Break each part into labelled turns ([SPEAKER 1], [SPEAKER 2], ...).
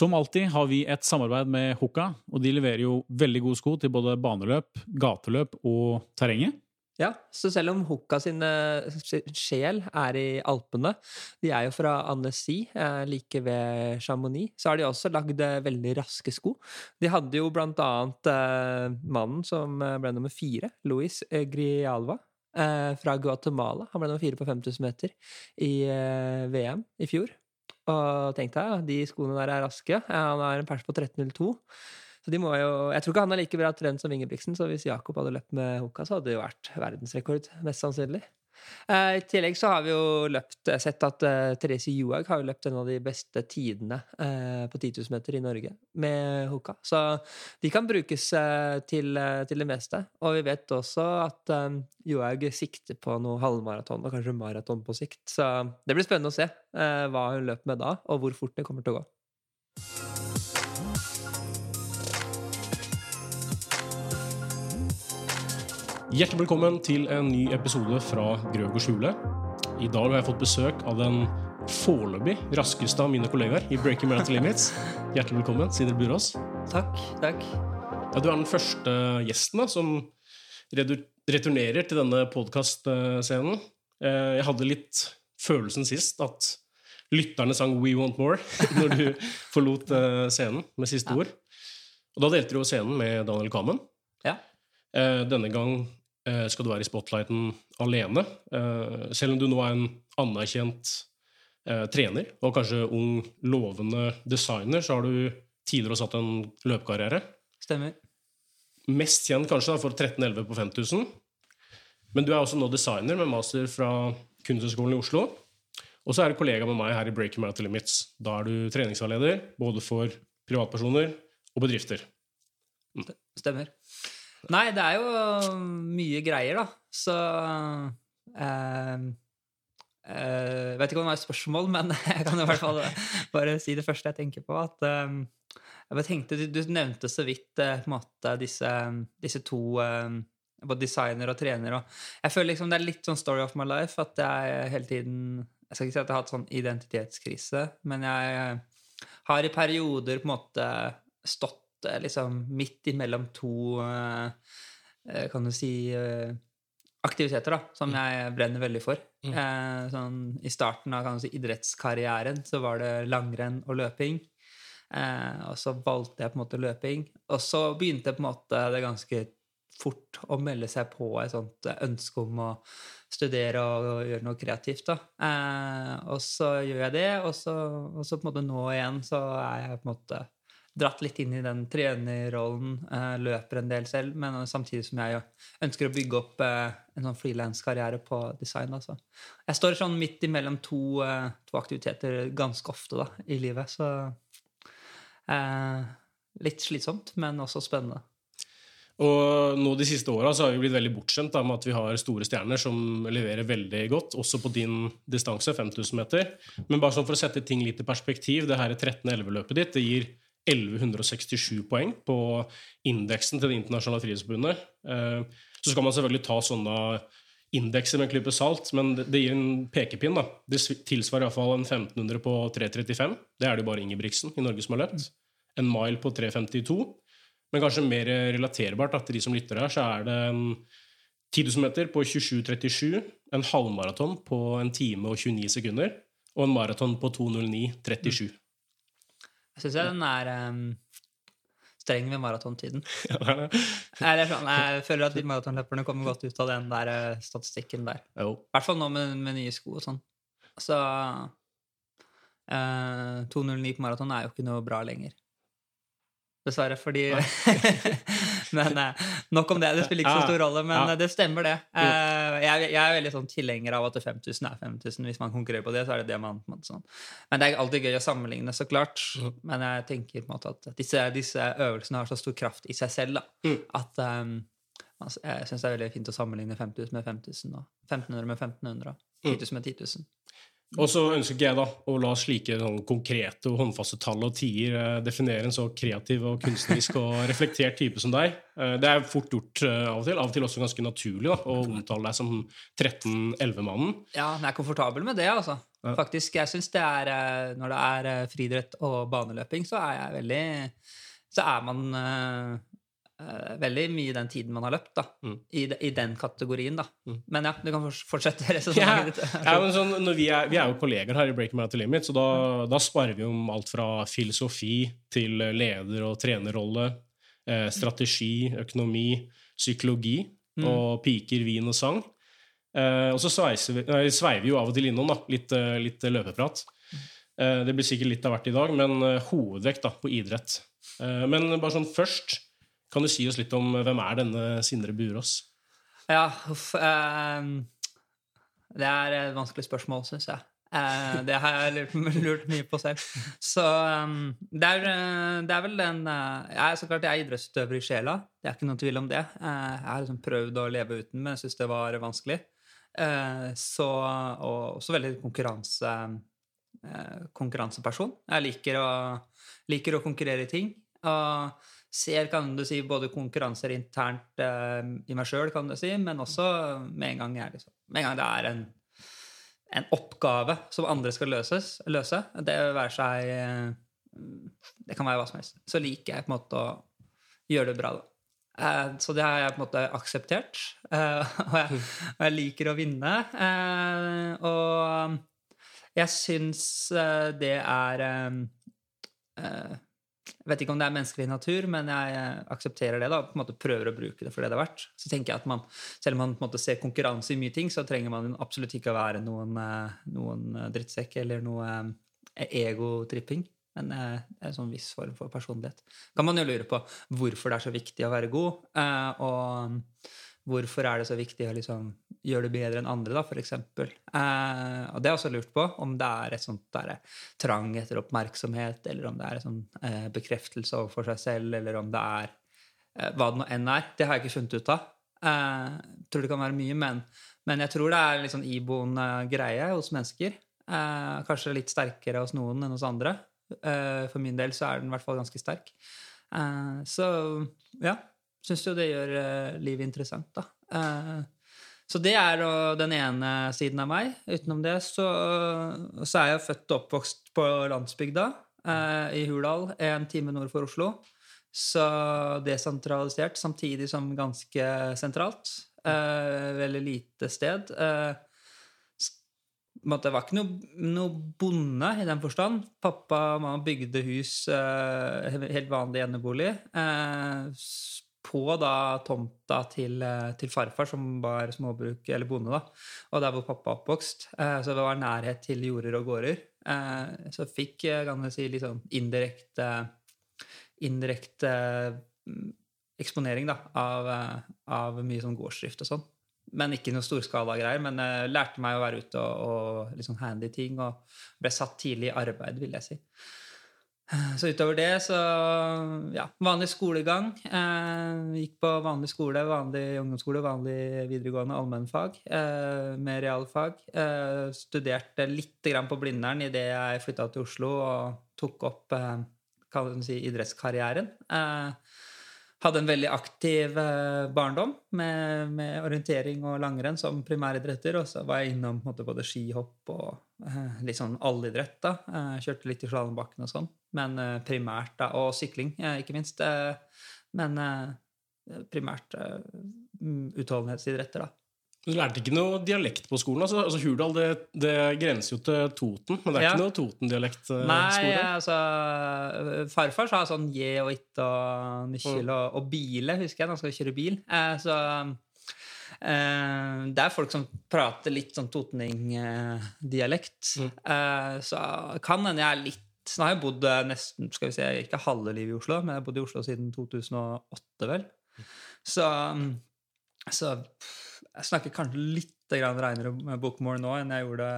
[SPEAKER 1] Som alltid har vi et samarbeid med Hoka, og de leverer jo veldig gode sko til både baneløp, gateløp og terrenget.
[SPEAKER 2] Ja, så selv om Hoka sin eh, sjel er i Alpene, de er jo fra Annecy, eh, like ved Chamonix, så har de også lagd eh, veldig raske sko. De hadde jo blant annet mannen som ble nummer fire, Luis Grialva, fra Guatemala. Han ble nummer fire på 5000 meter i VM i fjor. Og tenk deg, de skoene der er raske. Han har en pers på 13.02. Så de må jo, Jeg tror ikke han er like bra trent som Ingebrigtsen, så hvis Jakob hadde løpt med Hoka, så hadde det jo vært verdensrekord, mest sannsynlig. Uh, I tillegg så har vi jo løpt, eh, sett at uh, Therese Johaug har jo løpt en av de beste tidene uh, på 10 000 meter i Norge med Hoka. Så de kan brukes til, til, det meste. Og vi vet også at Johaug sikter på noe halvmaraton og kanskje maraton på sikt. Så det blir spennende å se hva hun løper med da, og hvor fort det kommer til å gå.
[SPEAKER 3] Hjertelig velkommen til en ny episode fra Grøg og skjule. I dag har jeg fått besøk av den foreløpig raskeste av mine kollegaer i Breaking Mental Limits. Hjertelig velkommen, Sidre Burås.
[SPEAKER 2] Takk. takk.
[SPEAKER 3] Ja, du er den første gjesten da, som returnerer til denne podkastscenen. Eh, jeg hadde litt følelsen sist at lytterne sang We Want More når du forlot eh, scenen med siste ja. ord. Og da delte du jo scenen med Daniel Kamen.
[SPEAKER 2] Ja.
[SPEAKER 3] Eh, denne gang skal du være i spotlighten alene. Eh, selv om du nå er en anerkjent eh, trener og kanskje ung, lovende designer, så har du tidligere satt en løpekarriere.
[SPEAKER 2] Stemmer.
[SPEAKER 3] Mest kjent kanskje for 1311 på 5000. Men du er også nå designer med master fra Kunsthøgskolen i Oslo. Og så er du kollega med meg her i Breaking Marathon Limits. Da er du treningsveileder både for privatpersoner og bedrifter.
[SPEAKER 2] Mm. Stemmer. Nei, det er jo mye greier, da. Så eh, eh, Vet ikke om det var et spørsmål, men jeg kan i hvert fall bare si det første jeg tenker på. At eh, tenkte, du, du, nevnte så vidt eh, måte disse, disse to eh, både designer og trener. Og jeg føler liksom det er litt sånn story of my life at jeg hele tiden Jeg skal ikke si at jeg har hatt sånn identitetskrise, men jeg har i perioder på en måte stått Eh, liksom midt imellom to eh, eh, Kan du si aktiviteter da, som mm. jeg brenner veldig for. Mm. Eh, sånn, I starten av si, idrettskarrieren så var det langrenn og løping. Eh, og så valgte jeg på en måte løping. Og så begynte på en måte det ganske fort å melde seg på et sånt ønske om å studere og, og gjøre noe kreativt. da. Eh, og så gjør jeg det, og så, og så på en måte nå igjen så er jeg på en måte dratt litt inn i den trenerrollen, uh, løper en del selv, men samtidig som jeg ønsker å bygge opp uh, en sånn frilanskarriere på design. Altså. Jeg står sånn midt imellom to, uh, to aktiviteter ganske ofte da, i livet, så Litt slitsomt, men også spennende.
[SPEAKER 3] Og nå De siste åra har vi blitt veldig bortskjemt med at vi har store stjerner som leverer veldig godt, også på din distanse, 5000 meter. Men bare sånn for å sette ting litt i perspektiv, det her 13-11-løpet ditt det gir 1167 poeng på indeksen til Det internasjonale frihetsforbundet. Eh, så skal man selvfølgelig ta sånne indekser med en klype salt, men det gir en pekepinn. da. Det tilsvarer iallfall en 1500 på 3.35. Det er det jo bare Ingebrigtsen i Norge som har løpt. En mile på 3.52. Men kanskje mer relaterbart til de som lytter her, så er det en 10 000 meter på 27,37, en halvmaraton på en time og 29 sekunder og en maraton på 2.09,37.
[SPEAKER 2] Jeg syns den er um, streng ved maratontiden. Eller sånn, jeg føler at de maratonløperne kommer godt ut av den der uh, statistikken der. I hvert fall nå med, med, nye sko og sånn. Så uh, 2.09 på maraton er jo ikke noe bra lenger. Dessverre, fordi Men eh, nok om det. Det spiller ikke så stor rolle, men ja. det stemmer, det. Eh, jeg, jeg, er veldig sånn tilhenger av at 5000 er 5000. Hvis man konkurrerer på det, så er det det man sånn. Men det er alltid gøy å sammenligne, så klart. Men jeg tenker på en måte at disse, disse øvelsene har så stor kraft i seg selv da, mm. at um, jeg syns det er veldig fint å sammenligne 5000 med 5000 og 1500 med 1500 og 10 000 med 10 000.
[SPEAKER 3] Og så ønsker ikke jeg da å la slike sånn, konkrete og håndfaste tall og tider eh, definere en så kreativ og kunstnerisk og reflektert type som deg. Eh, det er fort gjort eh, av og til. Av og til også ganske naturlig da, å omtale deg som 13-11-mannen.
[SPEAKER 2] Ja, men jeg er komfortabel med det, altså. Faktisk. Jeg synes det er Når det er friidrett og baneløping, så er jeg veldig Så er man veldig mye den tiden man har løpt, da.
[SPEAKER 3] Mm.
[SPEAKER 2] I, de- I den kategorien, da.
[SPEAKER 3] Mm.
[SPEAKER 2] Men ja, du kan fortsette
[SPEAKER 3] Ja,
[SPEAKER 2] resonnementet ditt.
[SPEAKER 3] ja, men sånn, vi, er, vi er jo kolleger her i Breaking Mount Limit, så da, da sparer vi om alt fra filosofi til leder- og trenerrolle, eh, strategi, økonomi, psykologi
[SPEAKER 2] Mm.
[SPEAKER 3] og piker, vin og sang. Eh, og så vi, nei, sveiver vi jo av og til innom da, litt, eh, litt løpeprat. Eh, det blir sikkert litt av hvert i dag, men eh, hovedvekt da, på idrett. Eh, men bare sånn først, kan du si oss litt om hvem er denne Sindre Burås?
[SPEAKER 2] Ja, uff. Eh, det er et vanskelig spørsmål, syns jeg. Eh, det har jeg lurt, lurt mye på selv. Så ehm, det, er, eh, det er vel en eh, Jeg så klart jeg er idrettsutøver i sjela. Det er ikke noen tvil om det. Eh, jeg har liksom prøvd å leve uten, men jeg syns det var vanskelig. Eh, så, og også veldig konkurranse, eh, konkurranseperson. Jeg liker å, liker å konkurrere i ting. Og ser, kan du si, både konkurranser internt eh, i meg sjøl, si, men også med en gang, jeg, liksom, med en gang det er en, en oppgave som andre skal løses, løse, det seg eh, Det kan være hva som helst. Så liker jeg på en måte å gjøre det bra, da. Eh, så det har jeg på en måte akseptert. Eh, og, jeg, og jeg liker å vinne. Eh, og jeg syns det er jeg vet ikke om det er menneskelig natur, men jeg aksepterer det. da, på en måte Prøver å bruke det for det det er verdt. Så tenker jeg at man, Selv om man på en måte ser konkurranse i mye ting, så trenger man absolutt ikke å være noen, eh, noen eh, drittsekk eller noe eh, egotripping. Men det er en sånn viss form for personlighet. Kan man jo lure på hvorfor det er så viktig å være god, og hvorfor er det så viktig å liksom gjøre det bedre enn andre, da, eksempel. Eh, og det har jeg også lurt på, om det er et sånt der, trang etter oppmerksomhet, eller om det er en sånn eh, bekreftelse overfor seg selv, eller om det er eh, hva det nå enn er. Det har jeg ikke funnet ut av. Eh, tror det kan være mye, men, men jeg tror det er litt sånn iboende greie hos mennesker. Eh, kanskje litt sterkere hos noen enn hos andre. Eh, for min del så er den i hvert fall ganske sterk. Eh, så ja, syns jo det gjør eh, livet interessant, da. Så det er den ene siden av meg. Utenom det så, så er jeg født og oppvokst på landsbygda eh, i Hurdal, en time nord for Oslo. Så desentralisert, samtidig som ganske sentralt. Eh, veldig lite sted. Eh, det var ikke noe, noe bonde i den forstand. Pappa og mamma bygde hus, eh, helt vanlig enebolig, eh, på da tomta til, eh, til farfar, som var småbruk, eller bonde, da. Og der hvor pappa oppvokst. Eh, så det var nærhet til jorder og gårder. Eh, så fikk, eh, kan jeg si, litt sånn indirekte indirekte mm, eksponering da, av, eh, av mye sånn gårdsdrift og sånn. Men ikke noe storskala greier. Men jeg lærte meg å være ute og, og sånn handy ting, og ble satt tidlig i arbeid, vil jeg si. Så utover det, så ja, vanlig skolegang. Eh, gikk på vanlig skole, vanlig ungdomsskole, vanlig videregående allmennfag eh, med realfag. Eh, studerte litt grann på Blindern idet jeg flytta til Oslo og tok opp eh, si, idrettskarrieren. Eh, hadde en veldig aktiv eh, barndom med, med orientering og langrenn som primæridretter. Og så var jeg innom måte, både skihopp og litt sånn allidrett. da. Eh, kjørte litt i slalåmbakken og sånn. Men eh, primært da, Og sykling, eh, ikke minst. Eh, men eh, primært eh, mm, utholdenhetsidretter, da.
[SPEAKER 3] Du lærte ikke noe dialekt på skolen? altså, altså Hurdal det, det grenser jo til Toten, men det er
[SPEAKER 2] Ja.
[SPEAKER 3] ikke noe Toten-dialekt? eh,
[SPEAKER 2] Nei, altså Farfar sa sånn je og itte og nykkel og, og bile, husker jeg, da han skal kjøre bil. Eh, så eh, det er folk som prater litt sånn totning-dialekt.
[SPEAKER 3] Mm.
[SPEAKER 2] Eh, så kan hende jeg er litt Nå har jeg bodd eh, nesten skal vi si, ikke halve livet i Oslo, men jeg har bodd i Oslo siden 2008, vel. Så, så jeg snakker kanskje litt grann renere med bokmål nå enn jeg gjorde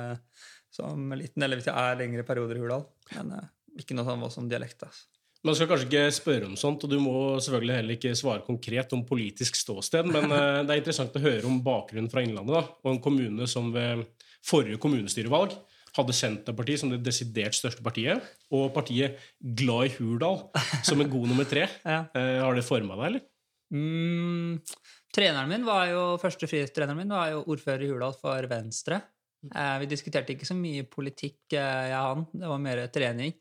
[SPEAKER 2] som liten, eller hvis jeg er lengre perioder i Hurdal. Men eh, ikke noe sånn voldsom dialekt. Altså.
[SPEAKER 3] Man skal kanskje ikke spørre om sånt, og du må selvfølgelig heller ikke svare konkret om politisk ståsted, men eh, det er interessant å høre om bakgrunnen fra Innlandet, da, og en kommune som ved forrige kommunestyrevalg hadde Senterpartiet som det desidert største partiet, og partiet Glad i Hurdal som en god nummer tre.
[SPEAKER 2] Ja.
[SPEAKER 3] Eh, har det forma deg, eller?
[SPEAKER 2] Mm, treneren min var jo, Første frihetstreneren min var jo ordfører i Hurdal for Venstre. Eh, vi diskuterte ikke så mye politikk, jeg og han. Det var mer trening.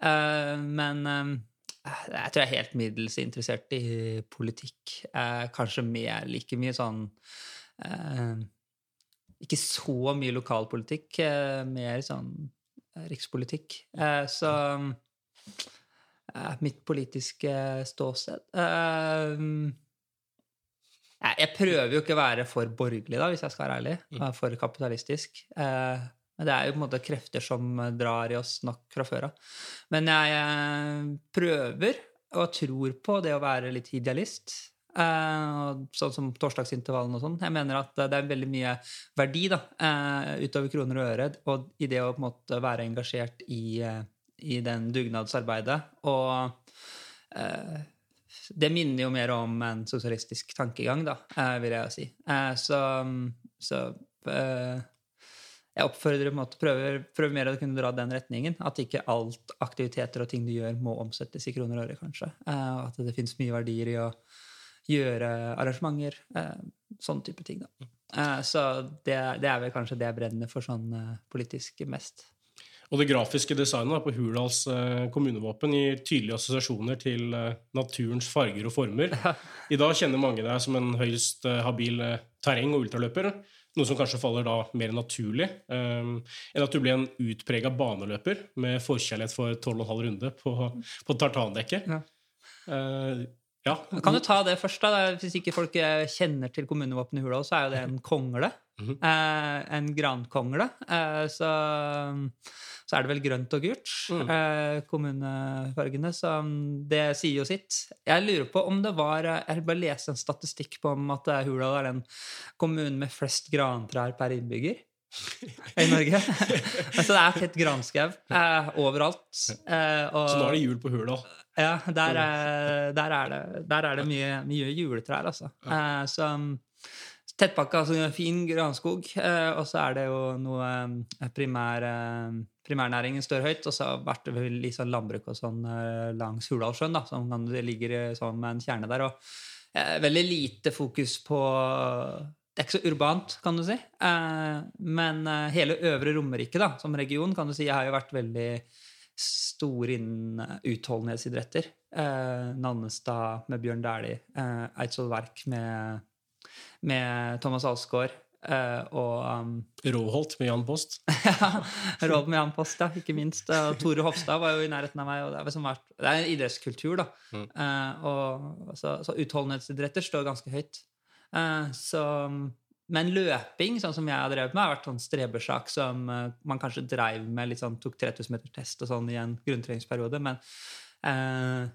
[SPEAKER 2] Eh, men eh, jeg tror jeg er helt middels interessert i politikk. Eh, kanskje mer like mye sånn Ikke så mye lokalpolitikk, mer sånn rikspolitikk. Så mitt politiske ståsted jeg, jeg prøver jo ikke å være for borgerlig, da, hvis jeg skal være ærlig. For kapitalistisk. Eh, men det er jo på en måte krefter som drar i oss nok fra før av. Men jeg eh, prøver og tror på det å være litt idealist. Eh, sånn som torsdagsintervallen og sånn. Jeg mener at det er veldig mye verdi da, eh, utover kroner og øre og i det å på en måte være engasjert i, eh, i den dugnadsarbeidet. Og eh, det minner jo mer om en sosialistisk tankegang, da, eh, vil jeg si. Eh, så så eh, jeg oppfordrer måte, prøver, prøve mer å kunne dra den retningen. At ikke alt aktiviteter og ting du gjør, må omsettes i kroner og øre, kanskje. Eh, og at det finnes mye verdier i å gjøre arrangementer. sånn type ting, da. Eh, så det, det er vel kanskje det jeg brenner for sånn politisk mest.
[SPEAKER 3] Og det grafiske designet på Hurdals kommunevåpen gir tydelige assosiasjoner til naturens farger og former. I dag kjenner mange deg som en høyst habil terreng- og ultraløper. Noe som kanskje faller da mer naturlig um, enn at du blir en utprega baneløper med forkjærlighet for 12,5 runde på, på tartandekket.
[SPEAKER 2] Ja.
[SPEAKER 3] Eh, ja.
[SPEAKER 2] Kan du ta det først, da? Hvis ikke folk eh, kjenner til kommunevåpenet i Hurdal, så er jo det en kongle.
[SPEAKER 3] Mhm.
[SPEAKER 2] eh, en grankongle. Eh, så, så er det vel grønt og gult,
[SPEAKER 3] Mm.
[SPEAKER 2] eh, kommunefargene. Så mm, det sier jo sitt. Jeg lurer på om det var jeg Jeg bare leste en statistikk på om at eh, Hurdal er den kommunen med flest grantrær per innbygger. I Norge. så det er tett granskau eh, overalt. Eh,
[SPEAKER 3] Så nå er det jul på Hurdal.
[SPEAKER 2] Ja, der er, der er det, der er det mye, mye juletrær, altså. Eh, så um, tettpakka, altså fin granskog. Eh, og så er det jo noe eh, primær, primærnæringen står høyt. Og så har det vært litt sånn landbruk og sånn langs Hurdalssjøen, da, som det ligger som en kjerne der. Og veldig lite fokus på det er ikke så urbant, kan du si. Men hele Øvre Romerike da, som region kan du si, har jo vært veldig stor innen eh, utholdenhetsidretter. Eh, Nannestad med Bjørn Dæhlie, eh, Eidsvoll Verk med, med Thomas Alsgaard eh, og um,
[SPEAKER 3] Råholt med Jan Post.
[SPEAKER 2] ja, Råd med Jan Post, ja, ikke minst. Og Tore Hofstad var jo i nærheten av meg. og Det er, vært, det er en idrettskultur, da.
[SPEAKER 3] Mm.
[SPEAKER 2] Eh, og, så, så utholdenhetsidretter står ganske høyt. Eh, så, men løping, sånn som jeg har drevet med, har vært sånn strebersak som eh, man kanskje dreiv med litt sånn, tok 3000 meter test og sånn i en grunntreningsperiode. Men, eh,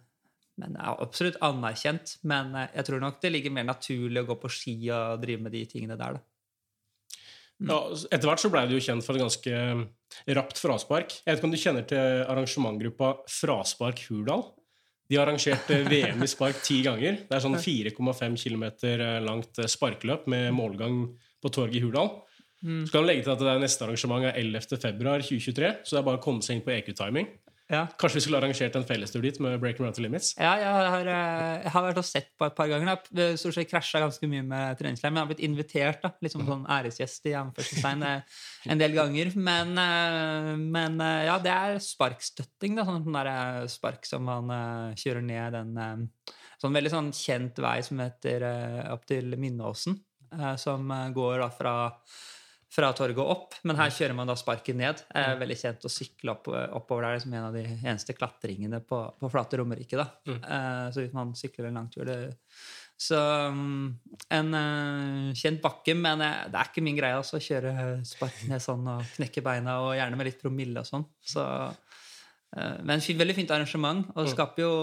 [SPEAKER 2] men er absolutt anerkjent. Men eh, jeg tror nok det ligger mer naturlig å gå på ski og drive med de tingene der. da.
[SPEAKER 3] Ja, etter hvert så ble du jo kjent for et ganske rapt fraspark. Jeg vet ikke om du kjenner til arrangementgruppa Fraspark Hurdal? De har arrangert eh, VM i spark ti ganger. Det er sånn 4,5 km langt sparkløp med målgang på torget i Hurdal. Så kan du legge til at det er neste arrangement er 11. februar 2023, så det er bare å komme seg inn på EQ-timing.
[SPEAKER 2] Ja.
[SPEAKER 3] Kanskje vi skulle arrangert en fellestur dit med Breaking Round to Limits?
[SPEAKER 2] Ja, jeg har, eh, jeg har vært og sett på et par ganger. Jeg stort sett krasja ganske mye med treningsleir, men jeg har blitt invitert da, litt som sånn æresgjest i anførselstegn eh, en del ganger. Men, eh, men ja, det er sparkstøtting. Da, sånn, sånn der spark som man kjører ned den Sånn veldig sånn kjent vei som heter opp til Minnåsen, eh, som går da fra fra torget og opp, men her kjører man da sparken ned. Det er veldig kjent å sykle opp, oppover der som en av de eneste klatringene på, på flate Romerike. da. Eh, så hvis man sykler en lang tur det, Så um, en eh, kjent bakke, men eh, det er ikke min greie altså, å kjøre spark ned sånn og knekke beina, og gjerne med litt promille og sånn. Så, men veldig fint arrangement, og det skaper jo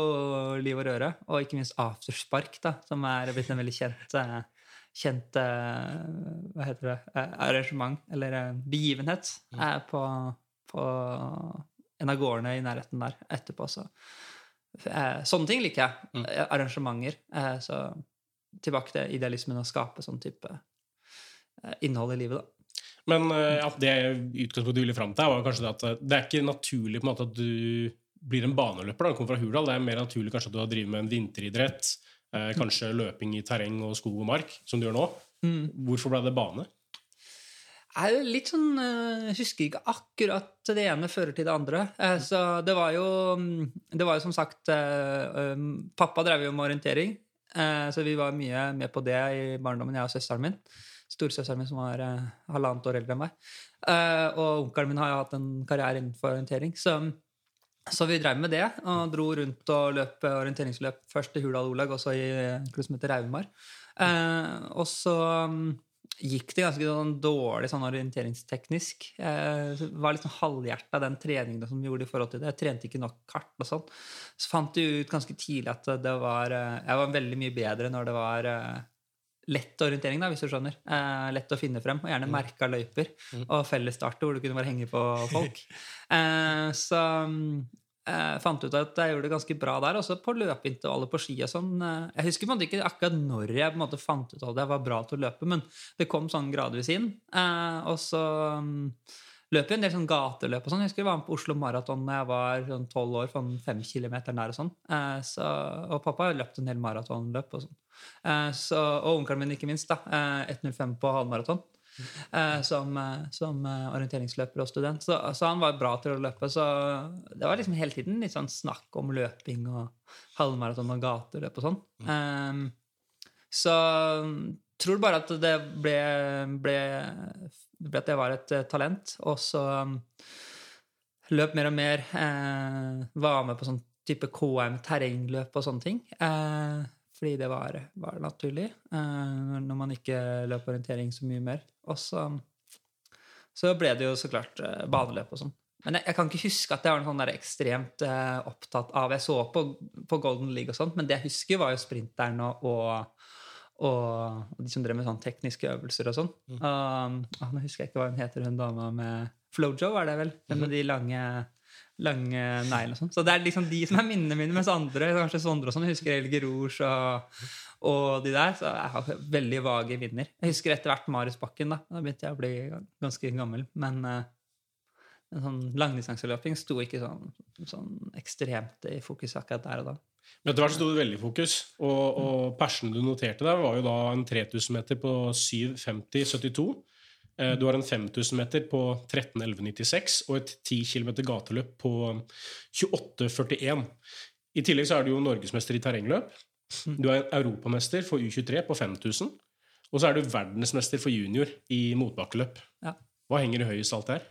[SPEAKER 2] liv og røre. Og ikke minst afterspark, da, som er blitt en veldig kjent kjent eh, hva heter det, eh, arrangement, eller eh, begivenhet, eh, på, på en av gårdene i nærheten der etterpå. Så. Sånne ting liker jeg. Eh, Arrangementer. Så tilbake til idealismen å skape sånn type innhold i livet, da.
[SPEAKER 3] Men ja, det utgangspunktet du ville fram til, var kanskje det at det er ikke naturlig på en måte at du blir en baneløper. da, du kommer fra Hurdal. Det er mer naturlig kanskje at du har drevet med en vinteridrett. Eh, kanskje løping i terreng og skog og mark, som du gjør nå.
[SPEAKER 2] Mm.
[SPEAKER 3] Hvorfor ble det bane?
[SPEAKER 2] er litt sånn eh, Jeg husker ikke akkurat det ene fører til det andre. Eh, Så det var jo mm, Det var jo som sagt eh, um, Pappa drev jo med orientering, så vi var mye med på det i barndommen, jeg og søsteren min. Storesøsteren min som var halvannet år eldre enn meg. Og onkelen min har jo hatt en karriere innenfor orientering. Så, så vi drev med det og dro rundt og løp eh, orienteringsløp først i Hurdal Olag og så i en klubb som heter Raumar. Eh, og så mm, gikk det ganske sånn dårlig sånn orienteringsteknisk. Eh, var litt sånn halvhjerta den treningen som vi gjorde i forhold til det. Jeg trente ikke nok kart og sånn. Så fant vi ut ganske tidlig at det var eh, Jeg var veldig mye bedre når det var eh, lett orientering, da, hvis du skjønner. Eh, lett å finne frem, og gjerne merka løyper og fellesstarter hvor du kunne bare henge på folk. Eh, så eh, fant ut at jeg gjorde det ganske bra der. Også på løpeintervallet på ski og sånn. Eh, jeg husker ikke akkurat når jeg på en måte fant ut at jeg var bra til å løpe, men det kom sånn gradvis inn. Eh, og så mm, løp jeg en del sånn gateløp og sånn. Jeg husker jeg var med på Oslo Maraton da jeg var sånn tolv år, sånn fem kilometer nær og sånn. Eh, så, og pappa har løpt en del maratonløp og sånn. Eh, så, og onkelen min, ikke minst. da, eh, 1.05 på halvmaraton. Eh, som, eh, som eh, orienteringsløper og student. Så, så han var bra til å løpe. Så det var liksom hele tiden litt sånn snakk om løping og halvmaraton og gateløp og sånn. Mm. så tror bare at det ble, ble, ble At jeg var et eh, talent. Og så um, løp mer og mer. Eh, var med på sånn type KM terrengløp og sånne ting. Eh, fordi det var, var naturlig. Eh, når man ikke løp orientering så mye mer. Og så, så ble det jo så klart eh, baneløp og sånn. Men jeg, jeg kan ikke huske at jeg var sånn ekstremt eh, opptatt av Jeg så på, på Golden League og sånt, men det jeg husker, var jo sprinteren og, og, og de som drev med sånn tekniske øvelser og sånn. Um, ah, nå husker jeg ikke hva hun heter, hun dama med Flojo, er det vel? Den med de lange lange neglene og sånn. Så det er liksom de som er minnene mine, mens andre, kanskje Sondre og sånn, husker Elge Rouge og, og de der. Så jeg har veldig vage minner. Jeg husker etter hvert Marius Bakken. Da Da begynte jeg å bli ganske gammel. Men uh, en sånn langdistanseløping sto ikke sånn, sånn ekstremt i fokus akkurat der og da.
[SPEAKER 3] Men etter hvert sto det veldig fokus, og, og persen du noterte der, var jo da en 3000 meter på 7.50,72. Eh, Du har en 5000 meter på 13.11,96 og et 10 km gateløp på 28,41. I tillegg så er du jo norgesmester i terrengløp. Du er europamester for U23 på 5000. Og så er du verdensmester for junior i motbakkeløp.
[SPEAKER 2] Ja.
[SPEAKER 3] Hva henger i høyest alt her?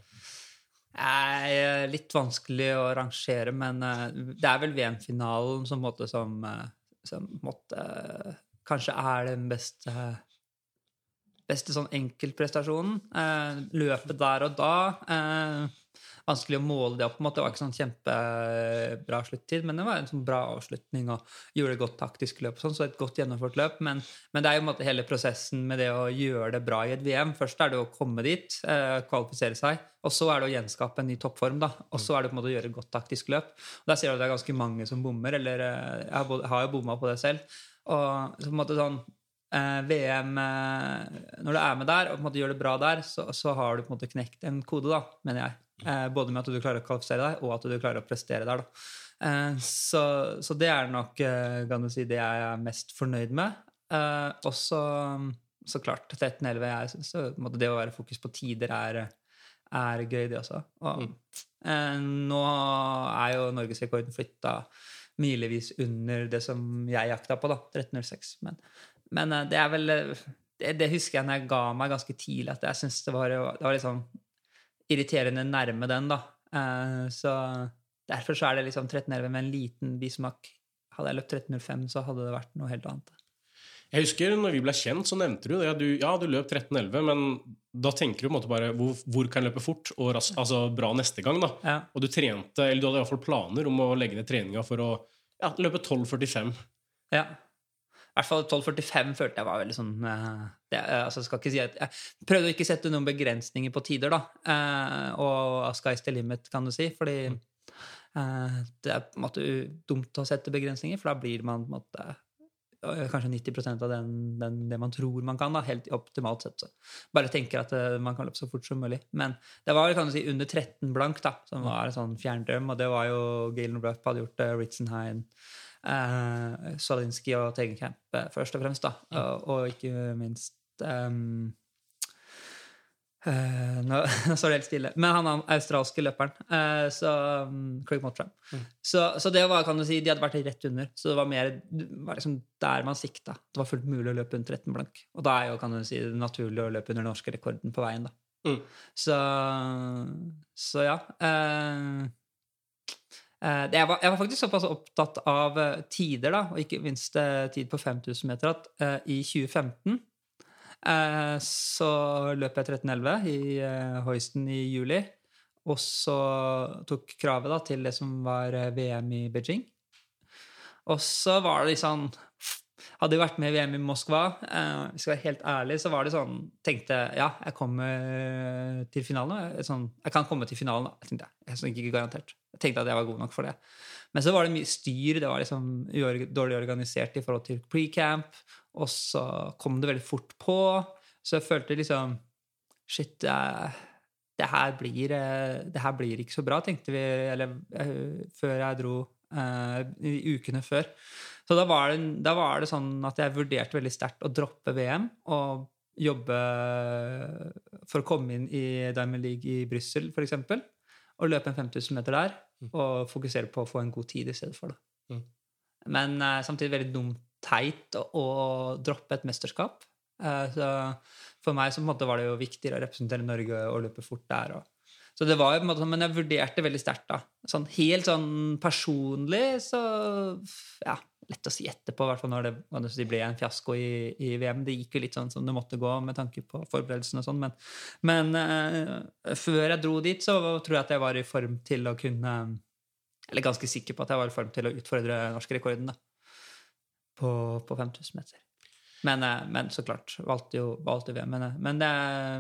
[SPEAKER 2] er litt vanskelig å rangere, men eh, det er vel VM-finalen som, måtte, som, eh, som måtte, eh, kanskje er den beste beste sånn enkeltprestasjonen. Eh, løpet der og da eh, Vanskelig å måle det opp. på en måte. Det var ikke sånn kjempebra sluttid, men det var en sånn bra avslutning og gjorde et godt taktisk løp. Sånn, så et godt gjennomført løp. Men, men det er jo måte hele prosessen med det å gjøre det bra i et VM. Først er det å komme dit, eh, kvalifisere seg, og så er det å gjenskape en ny toppform. da, Og så er det på en måte å gjøre et godt taktisk løp. Og Der ser du at det er ganske mange som bommer, eller eh, jeg har, jo bomma på det selv. Og så på en måte sånn VM eh, Når du er med der og på en måte gjør det bra der, så, så har du på en måte knekt en kode, da, mener jeg. Eh, både med at du klarer å kvalifisere deg, og at du klarer å prestere der. da. Eh, så, så det er nok eh, kan du si, det jeg er mest fornøyd med. Eh, og så, så klart 13-11. Jeg måte Det å være fokus på tider er, er gøy, det også. Og, eh, nå er jo norgesrekorden flytta milevis under det som jeg jakta på, da. 13.06. Men, men eh, det er vel eh, det, det husker jeg når jeg ga meg ganske tidlig, at jeg syntes det var, det var liksom irriterende nærme den, da. Eh, så derfor så er det liksom 13.11 med en liten bismak. Hadde jeg løpt 13.05, så hadde det vært noe helt annet.
[SPEAKER 3] Jeg husker når vi ble kjent, så nevnte du det. Ja, du, ja, du løp 13,11, men da tenker du på en måte bare hvor, hvor kan jeg løpe fort og ras, altså bra neste gang. da.
[SPEAKER 2] Ja.
[SPEAKER 3] Og du trente, eller du hadde iallfall planer om å legge ned treninga for å ja, løpe 12,45.
[SPEAKER 2] Ja. I hvert fall 12.45 følte jeg var veldig sånn eh, det, eh, altså, skal ikke si at Jeg prøvde å ikke sette noen begrensninger på tider, da. Eh, og sky's the limit, kan du si. Fordi eh, det er på en måte dumt å sette begrensninger, for da blir man på en måte kanskje 90 av den, den, det man tror man kan, da, helt optimalt sett. Så. Bare tenker at uh, man kan løpe så fort som mulig. Men det var kan du si, under 13 blank, da, som var en sånn fjerndrøm. Og det var jo Galen Rupp hadde gjort uh, Ritzenheim, eh, Solinski og Tegenkamp eh, først og fremst. da, og, og ikke minst um, Eh, nå, står det helt stille. Men han er australske løperen. eh, så um, Craig Mottram. Så, så det var, kan du si, de hadde vært rett under. Så det var mer det var liksom der man sikta. Det var fullt mulig å løpe under 13 blank. Og da er jo kan du si, det naturlig å løpe under den norske rekorden på veien. da.
[SPEAKER 3] Mm.
[SPEAKER 2] Så, så ja. Eh, jeg, var, jeg var faktisk såpass opptatt av eh, tider, da, og ikke minst eh, tid på 5000 meter, at uh, i 2015 uh, så løp jeg 13,11 i uh, Hoisten i juli. Og så tok kravet da, til det som var eh, VM i Beijing. Og så var det litt sånn Hadde jeg vært med i VM i Moskva, eh, skal være helt ærlig, så var det sånn Tenkte ja, jeg kommer til finalen. Jeg, sånn, jeg kan komme til finalen, da. Tenkte jeg. Jeg, ikke garantert. Tenkte at jeg var god nok for det. Men så var det mye styr. Det var liksom dårlig organisert i forhold til pre-camp. Og så kom det veldig fort på. Så jeg følte liksom Shit, det, det, her, blir, eh, det her blir ikke så bra, tenkte vi eller, eh, før jeg dro eh, i ukene før. Så da var, det, da var det sånn at jeg vurderte veldig sterkt å droppe VM og jobbe for å komme inn i Diamond League i Brussel, f.eks. Og løpe en 5000 meter der, og fokusere på å få en god tid i stedet for det.
[SPEAKER 3] Mm.
[SPEAKER 2] Men uh, samtidig veldig dumt teit å, å droppe et mesterskap. Uh, så for meg så var det jo viktigere å representere Norge og løpe fort der. Og, så det var jo på en måte, sånn, Men jeg vurderte veldig sterkt. da. Sånn, helt sånn personlig så Ja, lett å si etterpå, i hvert fall når det, skal ble en fiasko i, i VM. Det gikk jo litt sånn som det måtte gå med tanke på forberedelsene og sånn. Men, men uh, før jeg dro dit, så tror jeg at jeg var i form til å kunne Eller ganske sikker på at jeg var i form til å utfordre norskrekorden, da, på, på 5000 meter. Men, eh, men så klart, valgte jo valgte VM. Men, eh, men,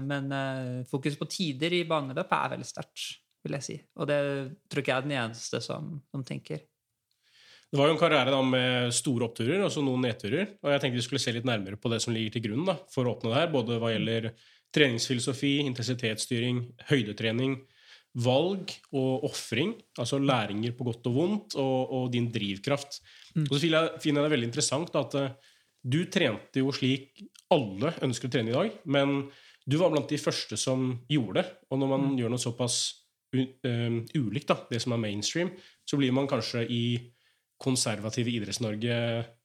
[SPEAKER 2] men eh, fokus på tider i baneløp er veldig sterkt, vil jeg si. Og det tror ikke jeg er den eneste som, som tenker.
[SPEAKER 3] Det var jo en karriere da med store oppturer og så noen nedturer. Og jeg tenkte vi skulle se litt nærmere på det som ligger til grunn da, for å åpne det her. Både hva gjelder treningsfilosofi, intensitetsstyring, høydetrening, valg og ofring. Altså læringer på godt og vondt, og, og din drivkraft. Og så finner jeg, det veldig interessant da, at du trente jo slik alle ønsker å trene i dag, men du var blant de første som gjorde det. Og når man gjør noe såpass u, eh, ulikt, da, det som er mainstream, så blir man kanskje i konservative Idretts-Norge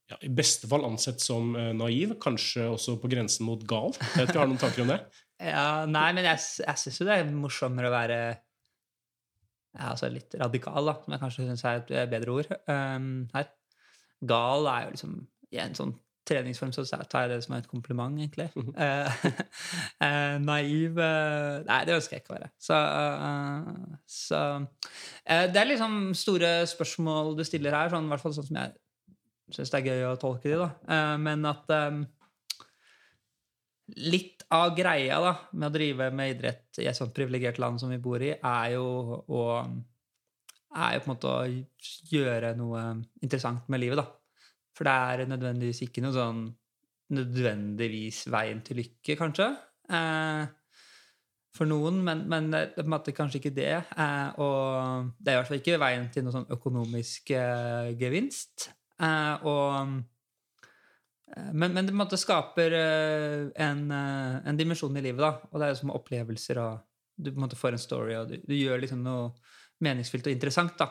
[SPEAKER 3] ja, i beste fall ansett som uh, naiv, kanskje også på grensen mot gal. Jeg vet ikke, Har du noen tanker om det?
[SPEAKER 2] Ja, nei, men jeg, jeg syns jo det er morsommere å være ja, altså litt radikal, da, som jeg kanskje syns er et bedre ord um, her. Gal er jo liksom I en sånn treningsform så tar jeg det som et kompliment, egentlig. Eh, eh, naiv eh, Nei, det ønsker jeg ikke å være. Så, så Det er liksom store spørsmål du stiller her, sånn, i hvert fall sånn som jeg syns det er gøy å tolke de, da. Men at litt av greia da, med å drive med idrett i et sånt privilegert land som vi bor i, er jo å er jo på en måte å gjøre noe interessant med livet, da. For det er nødvendigvis ikke noe sånn nødvendigvis veien til lykke, kanskje. Eh, for noen, men, men det er på en måte kanskje ikke det. Eh, og det er i hvert fall ikke veien til noe sånn økonomisk eh, gevinst. Eh, og Eh, Men, men det på en måte skaper eh, en, en dimensjon i livet, da. Og det er jo som opplevelser, og du på en måte får en story, og du, du gjør liksom noe meningsfylt og interessant, da,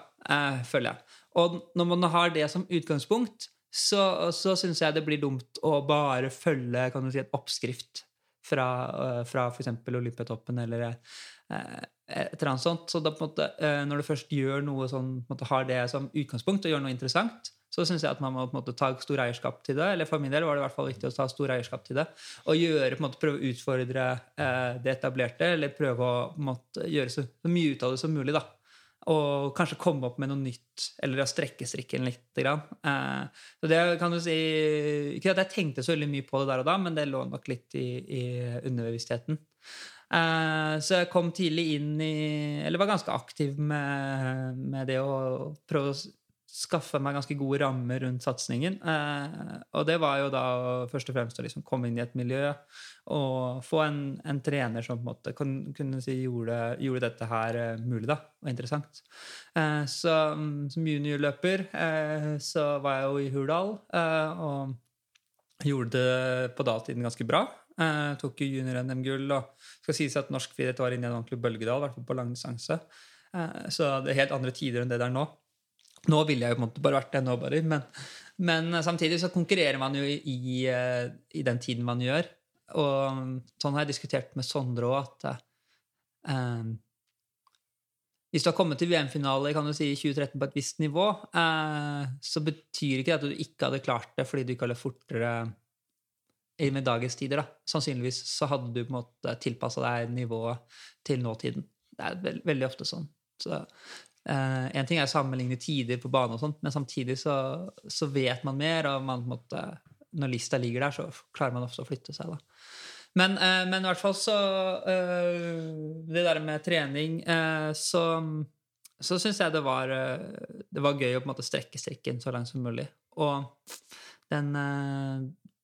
[SPEAKER 2] føler jeg. Og når man har det som utgangspunkt, så, så syns jeg det blir dumt å bare følge kan du si, et oppskrift fra, eh, fra f.eks. Olympiatoppen eller eh, et eller annet sånt. Så da måte, eh, når du først gjør noe sånn, måte har det som utgangspunkt, og gjør noe interessant, så syns jeg at man må måte ta stor eierskap til det. Eller for min del var det i hvert fall viktig å ta stor eierskap til det. Og gjøre, prøve å utfordre eh, det etablerte, eller prøve å gjøre så, så mye ut av det som mulig. da. Og kanskje komme opp med noe nytt, eller å strekke strikken litt. Eh, så det kan du si Ikke at jeg tenkte så veldig mye på det der og da, men det lå nok litt i, i underbevisstheten. Eh, så jeg kom tidlig inn i Eller var ganske aktiv med, med det å prøve å skaffe meg ganske gode rammer rundt satsingen. Eh, og det var jo da først og fremst å liksom komme inn i et miljø og få en, en trener som på en måte kan, kunne si gjorde, gjorde dette her eh, mulig da, og interessant. Eh, så mm, som juniorløper eh, så var jeg jo i Hurdal eh, og gjorde det på datiden ganske bra. Eh, tok jo junior-NM-gull. og skal sies at norsk friidrett var inne i en ordentlig bølgedal, i hvert fall på langdistanse. Så det er helt andre tider enn det der nå. Nå ville jeg jo på en måte bare vært nobody, men, men samtidig så konkurrerer man jo i, eh, i den tiden man gjør. Og sånn har jeg diskutert med Sondre òg, at eh, hvis du har kommet til VM-finale kan du si, i 2013 på et visst nivå, eh, så betyr ikke det at du ikke hadde klart det fordi du ikke hadde fortere med dagens tider. da. Sannsynligvis så hadde du på en måte tilpassa deg nivået til nåtiden. Det er veld, veldig ofte sånn. Så eh, En ting er å sammenligne tider på bane, og sånt, men samtidig så, så vet man mer. og man, måte, Når lista ligger der, så klarer man ofte å flytte seg. da. Men, uh, men, i hvert fall så uh, Det der med trening Så, så syns jeg det var, det var gøy å på en måte strekke strikken så langt som mulig. Og den,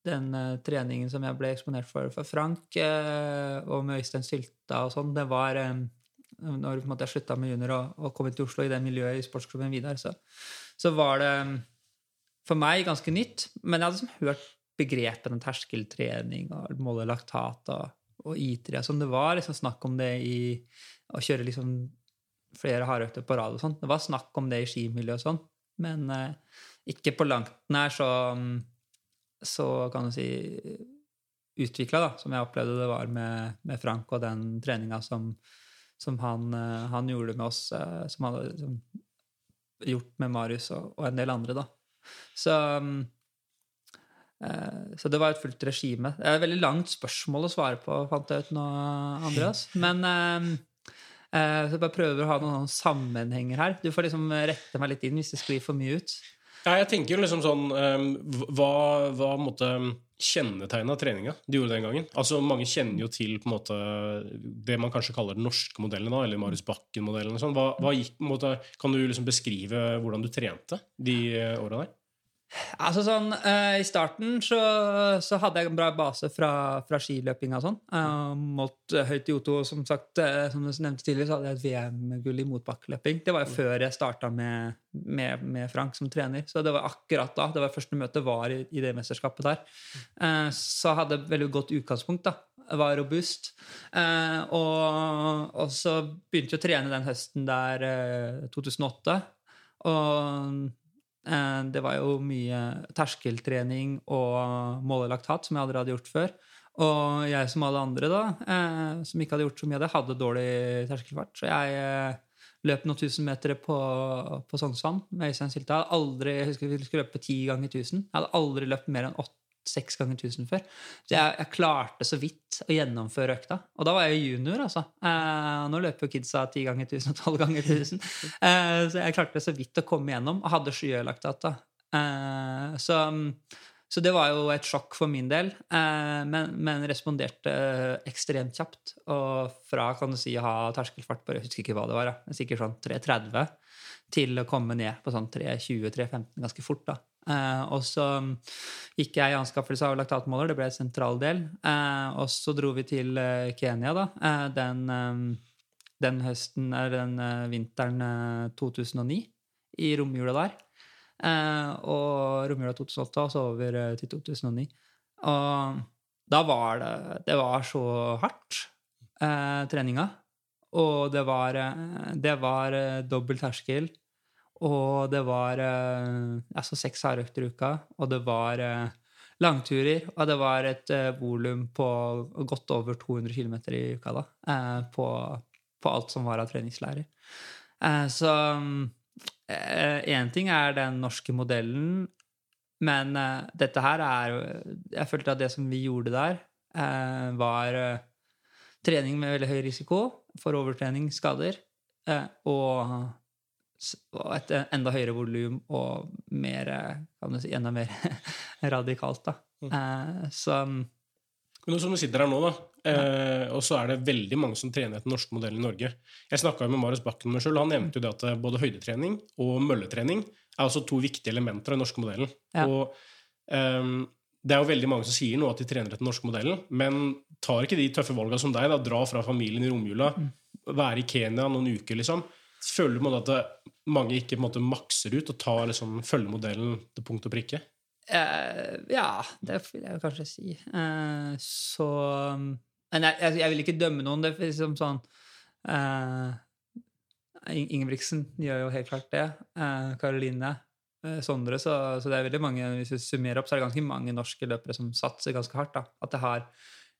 [SPEAKER 2] den treningen som jeg ble eksponert for for Frank og med Øystein Sylta og sånn, det var når jeg slutta med junior og, og kom til Oslo i det miljøet i sportsklubben Vidar, så, så var det for meg ganske nytt. Men jeg hadde liksom hørt begrepene terskeltrening og måle laktat og, og ITRI. Sånn. Det var liksom snakk om det i å kjøre liksom flere hardøkter på rad og sånn. Det var snakk om det i skimiljøet og sånn, men eh, ikke på langt nær så, så kan du si utvikla, som jeg opplevde det var med, med Frank og den treninga som, som han, eh, han, gjorde med oss, eh, som han hadde som, gjort med Marius og, og, en del andre, da. Så Eh, så det var et fullt regime. Det er et veldig langt spørsmål å svare på, fant jeg ut nå, Andreas. Men eh, eh, så jeg bare prøver å ha noen sammenhenger her. Du får liksom rette meg litt inn hvis det sklir for mye ut.
[SPEAKER 3] Ja, jeg tenker jo liksom sånn Hva, hva måtte kjennetegna treninga de gjorde den gangen? Altså Mange kjenner jo til på en måte det man kanskje kaller den norske modellen, da, eller Marius Bakken-modellen. Sånn. Hva, hva gikk, måte, kan du liksom beskrive hvordan du trente de åra der?
[SPEAKER 2] Altså sånn, uh, I starten så, så, hadde jeg en bra base fra, fra skiløpinga og sånn. Uh, målt høyt i O2. Som sagt, uh, som du nevnte tidligere, så hadde jeg et VM-gull i motbakkeløping. Det var jo før jeg starta med, med, med, Frank som trener. Så det var akkurat da. Det var første møte var i, i det mesterskapet der. så hadde jeg veldig godt utgangspunkt. da. Var robust. Og, og, så begynte jeg å trene den høsten der 2008. Og det var jo mye terskeltrening og målelaktat, som jeg aldri hadde gjort før. Og jeg som alle andre, da, eh, som ikke hadde gjort så mye av det, hadde dårlig terskelfart. Så jeg eh, løp noen tusen meter på, på Sognsvann med Øystein aldri Jeg husker vi skulle løpe ti ganger tusen. Jeg hadde aldri løpt mer enn åtte seks ganger tusen før. Så jeg, jeg, klarte så vidt å gjennomføre økta. Og da var jeg junior, altså. Eh, nå løper jo kidsa ti ganger tusen og tolv ganger tusen. Eh, så jeg klarte så vidt å komme gjennom, og hadde skyøylagtdata. Eh, så, så det var jo et sjokk for min del, eh, men, men, responderte ekstremt kjapt. Og fra kan du si å ha terskelfart på jeg husker ikke hva det var, da. sikkert sånn 3.30 til å komme ned på sånn 3.20-3.15 ganske fort. da. Eh, og så gikk jeg i anskaffelse av laktatmåler, det ble en sentral del. Eh, og så dro vi til eh, Kenya da, den, eh, den, høsten, den eh, vinteren 2009, i romjula der. og romjula 2008 og så over til 2009. Og da var det Det var så hardt, treninga. Og det var, det var dobbel terskel. Og det var eh, altså seks hardøkter i uka, og det var eh, langturer. Og det var et uh, volum på godt over 200 km i uka da, på, på, alt som var av treningslærer. Så én ting er den norske modellen, men dette her er Jeg følte at det som vi gjorde der, var trening med veldig høy risiko for overtrening, skader, og og et enda høyere volum og mer, kan du si, enda mer radikalt. da. Mm. Eh, så
[SPEAKER 3] men nå som du sitter her nå, da, eh, og så er det veldig mange som trener etter den norske modellen i Norge. Jeg snakka med Marius Bakken sjøl. Han nevnte jo det at eh, både høydetrening og mølletrening er altså to viktige elementer av den norske modellen. Ja. Og eh, det er jo veldig mange som sier nå at de trener etter den norske modellen, men tar ikke de tøffe valga som deg, da, dra fra familien i romjula, mm. være i Kenya noen uker, liksom. Føler du at mange ikke måte, makser ut og tar, liksom, følger modellen til punkt og prikke?
[SPEAKER 2] Uh, ja, det vil jeg kanskje si. Uh, så Men jeg, jeg, jeg, vil ikke dømme noen. Det er liksom sånn uh, Ingebrigtsen gjør jo helt klart det. Karoline. Sondre, så, så, det er veldig mange hvis vi summerer opp, så er det ganske mange norske løpere som satser ganske hardt. da. At det har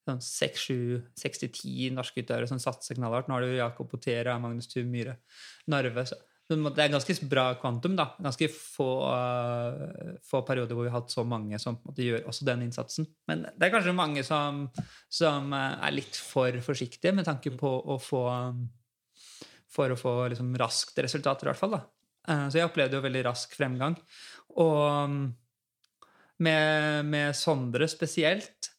[SPEAKER 2] sånn 6-7-6-10 norske utøvere som satser knallhardt. Nå har du Jakob Potera, Magnus Tuv Myhre, Narve. Så det er ganske bra kvantum. da. Ganske få, uh, få, perioder hvor vi har hatt så mange som måte, gjør også den innsatsen. Men det er kanskje mange som, som uh, er litt for forsiktige med tanke på å få For å få liksom, raskt resultater, i hvert fall. da. Uh, så jeg opplevde jo veldig rask fremgang. Og um, med, med, Sondre spesielt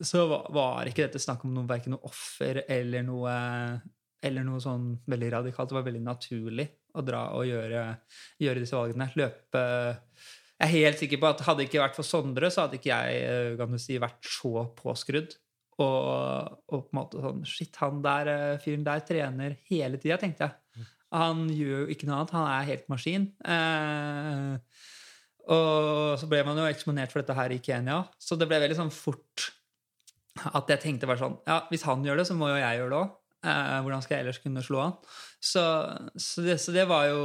[SPEAKER 2] så var, var ikke dette snakk om noe, verken noe offer eller noe eller noe sånn veldig radikalt. Det var veldig naturlig å dra og gjøre, gjøre disse valgene. Løpe Jeg er helt sikker på at hadde det ikke vært for Sondre, så hadde ikke jeg eh, kan du si, vært så påskrudd. Og, og, på en måte sånn Shit, han der eh, fyren der trener hele tida, tenkte jeg. Han gjør jo ikke noe annet. Han er helt maskin. Eh, og så ble man jo eksponert for dette her i Kenya, så det ble veldig sånn fort at jeg tenkte bare sånn Ja, hvis han gjør det, så må jo jeg gjøre det òg. Eh, hvordan skal jeg ellers kunne slå han? Så, så, det, så det, var jo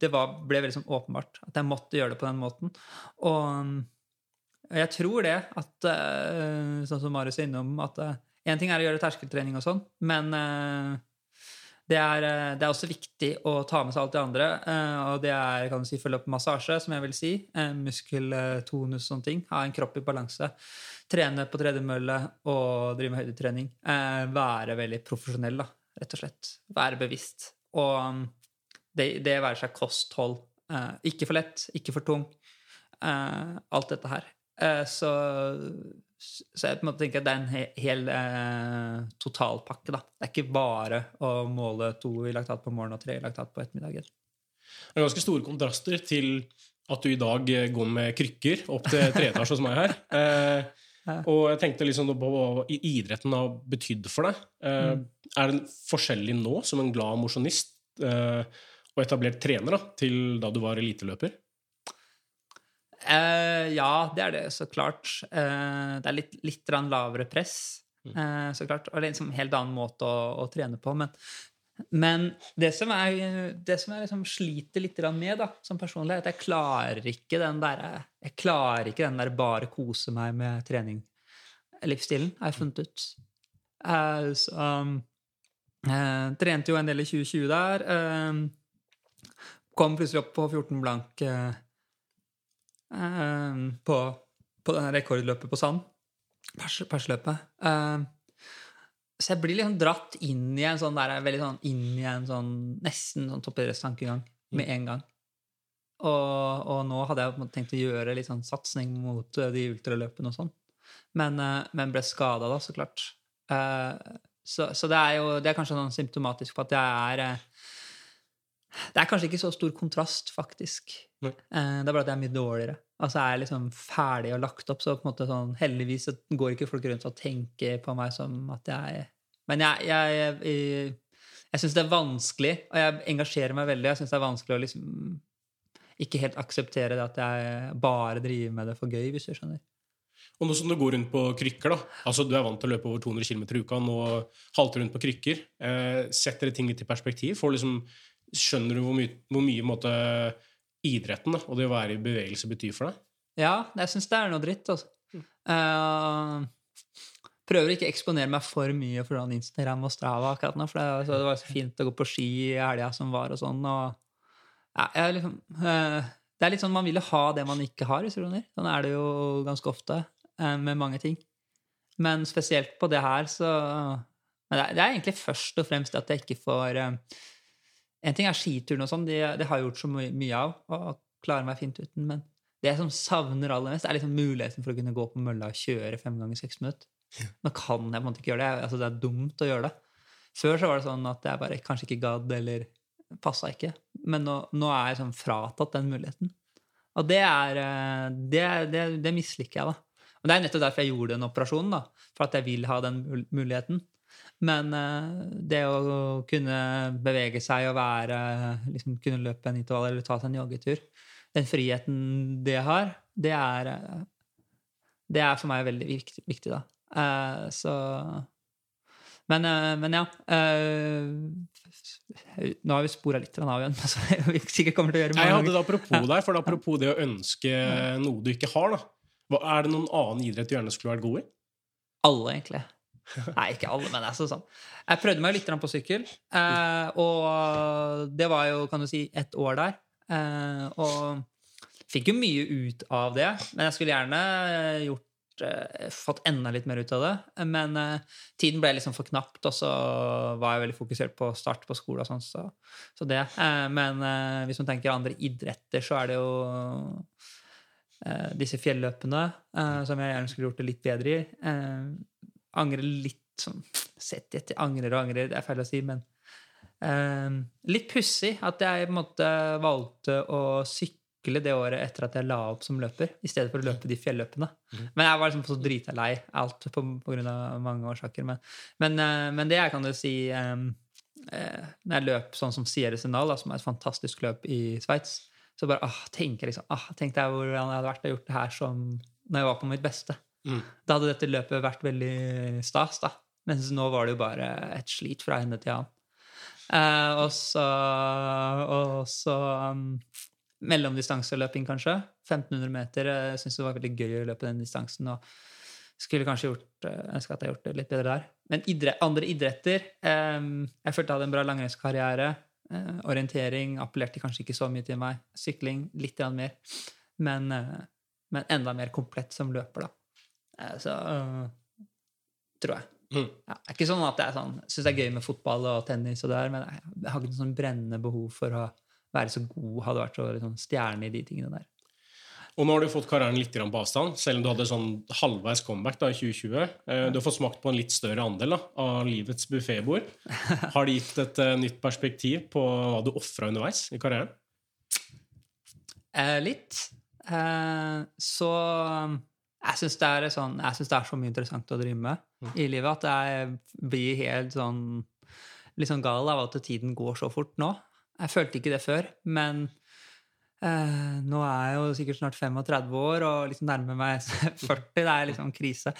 [SPEAKER 2] Det var, ble veldig sånn åpenbart at jeg måtte gjøre det på den måten. Og jeg tror det at eh, Sånn som Marius er innom, at én eh, ting er å gjøre terskeltrening og sånn, men det er, det er, også viktig å ta med seg alt det andre. Og det er kan du si, følge opp massasje, som jeg vil si. Muskeltonus og sånne ting. Ha en kropp i balanse trene på tredemølle og drive med høydetrening. Eh, være veldig profesjonell, da, rett og slett. Være bevisst. Og um, det, det være seg kosthold. Eh, ikke for lett, ikke for tung. Eh, alt dette her. Eh, så, så jeg på en måte tenker at det er en hel, hel eh, totalpakke. da. Det er ikke bare å måle to i laktat på morgenen og tre i laktat på ettermiddagen.
[SPEAKER 3] Det er ganske store kontraster til at du i dag går med krykker opp til treetasje hos meg her. Eh, og jeg tenkte liksom på hva idretten har betydd for deg. Eh, mm. Er den forskjellig nå, som en glad mosjonist eh, og etablert trener, da, til da du var eliteløper?
[SPEAKER 2] Eh, ja, det er det, så klart. Eh, det er litt, litt lavere press, mm. Eh, så klart. Og det er liksom en helt annen måte å, å trene på. Men men det som, er, det som jeg liksom sliter litt med da, som personlig, er at jeg klarer ikke den der, jeg klarer ikke den der bare kose meg med trening-livsstilen, har jeg funnet ut. Uh, så, um, trente jo en del i 2020 der. Uh, kom plutselig opp på 14 blank på, på denne rekordløpet på sand. Persløpet. Uh, så jeg blir liksom dratt inn i en sånn der, veldig sånn inn i en sånn nesten sånn toppidrettstankegang med en gang. Og, og, nå hadde jeg tenkt å gjøre litt sånn satsing mot uh, de ultraløpene og sånn. Men, uh, men, ble skada da, så klart. Uh, så, så, det er jo det er kanskje sånn symptomatisk på at jeg er Det er kanskje ikke så stor kontrast, faktisk. det er bare at jeg er mye dårligere. Altså jeg er liksom ferdig og lagt opp, så på en måte sånn Heldigvis så går ikke folk rundt og tenker på meg som at jeg Men jeg, jeg, jeg, jeg syns det er vanskelig, og jeg engasjerer meg veldig. Jeg syns det er vanskelig å liksom ikke helt akseptere det at jeg bare driver med det for gøy, hvis du skjønner.
[SPEAKER 3] Og nå som du går rundt på krykker, da, altså du er vant til å løpe over 200 km i uka, nå halter rundt på krykker, eh, setter det ting litt i perspektiv? Får liksom, skjønner du hvor mye, hvor mye måte, idretten da, og det å være i bevegelse betyr for deg?
[SPEAKER 2] Ja, jeg syns det er noe dritt. Altså. Uh, prøver ikke å eksponere meg for mye for hvordan Instagram og Strava akkurat nå, for det, det var så fint å gå på ski i helga som var, og sånn. og ja, liksom, uh, Det er litt sånn man vil ha det man ikke har, hvis du skjønner. Sånn er det jo ganske ofte uh, med mange ting. Men spesielt på det her, så det er, det er egentlig først og fremst at jeg ikke får en ting er skituren og sånn, det, det, har jeg gjort så mye, mye av og klarer meg fint uten. Men det jeg som savner aller mest, er liksom muligheten for å kunne gå på mølla og kjøre fem ganger seks minutter. Nå kan jeg på en måte ikke gjøre det. Altså, det er dumt å gjøre det. Før så var det sånn at jeg bare kanskje ikke gadd eller passa ikke. Men nå, nå, er jeg sånn fratatt den muligheten. Og det er eh, Det, det, det misliker jeg, da. Og det er nettopp derfor jeg gjorde den operasjonen. da, For at jeg vil ha den muligheten. Men uh, det å kunne bevege seg og være liksom, Kunne løpe en intervall eller ta seg en joggetur Den friheten det har, Det er, eh, det er for meg veldig viktig, viktig da. Uh, så men, eh, men ja. eh, nå har vi spora litt av igjen. Så vi sikkert kommer til å gjøre
[SPEAKER 3] mange jeg hadde det apropos der, for apropos det å ønske noe du ikke har, da. Er det noen annen idrett du gjerne skulle vært god i?
[SPEAKER 2] Alle, egentlig. Nei, ikke alle, men altså sånn. Jeg prøvde meg litt på sykkel, eh, og det var jo, kan du si, ett år der. Eh, og fikk jo mye ut av det, men jeg skulle gjerne gjort eh, fått enda litt mer ut av det. Men eh, tiden ble liksom for knapt, og så var jeg veldig fokusert på start på skole og sånn, så, så det. Eh, men eh, hvis man tenker andre idretter, så er det jo disse fjelløpene som jeg gjerne skulle gjort det litt bedre i. Angrer litt sånn Sett etter angrer og angrer, det er feil å si, men eh, litt pussig at jeg på en måte valgte å sykle det året etter at jeg la opp som løper, i stedet for å løpe de fjelløpene. Men jeg var liksom så drita lei alt på, på grunn av mange årsaker. Men, men, eh, men det jeg kan jo si eh, eh, Når jeg løp sånn som Sierra Senal, som er et fantastisk løp i Sveits, så bare ah, tenker jeg liksom, ah, tenkte jeg hvordan jeg hadde vært og gjort det her som når jeg var på mitt beste.
[SPEAKER 3] Mm.
[SPEAKER 2] Da hadde dette løpet vært veldig stas, da. Mens nå var det jo bare et slit fra ende til annen. Eh, og så, og så um, mellomdistanseløping, kanskje. 1500 meter. Jeg syns det var veldig gøy å løpe den distansen. og skulle kanskje gjort, eh, ønske at jeg gjort det litt bedre der. Men idrett, andre idretter eh, Jeg følte jeg hadde en bra langrennskarriere. Eh, orientering appellerte kanskje ikke så mye til meg. Sykling litt mer. Men, eh, men enda mer komplett som løper, da. Eh, så eh, tror jeg.
[SPEAKER 3] Mm.
[SPEAKER 2] Ja, det er ikke sånn at jeg sånn, syns det er gøy med fotball og tennis, og det der, men jeg, har ikke noe sånn brennende behov for å være så god, hadde vært så liksom, stjerne i de tingene der.
[SPEAKER 3] Og nå har du fått karrieren litt på avstand, selv om du hadde sånn halvveis comeback da, i 2020. Eh, Du har fått smakt på en litt større andel da, av livets buffébord. Har det gitt et nytt perspektiv på hva du ofra underveis i karrieren?
[SPEAKER 2] Eh, litt. Eh, så jeg syns det, sånn, det er så mye interessant å drive med i livet at jeg blir helt sånn litt sånn gal av at tiden går så fort nå. Jeg følte ikke det før, men nå er jeg jo sikkert snart 35 år og liksom nærmer meg 40. Det er liksom krise.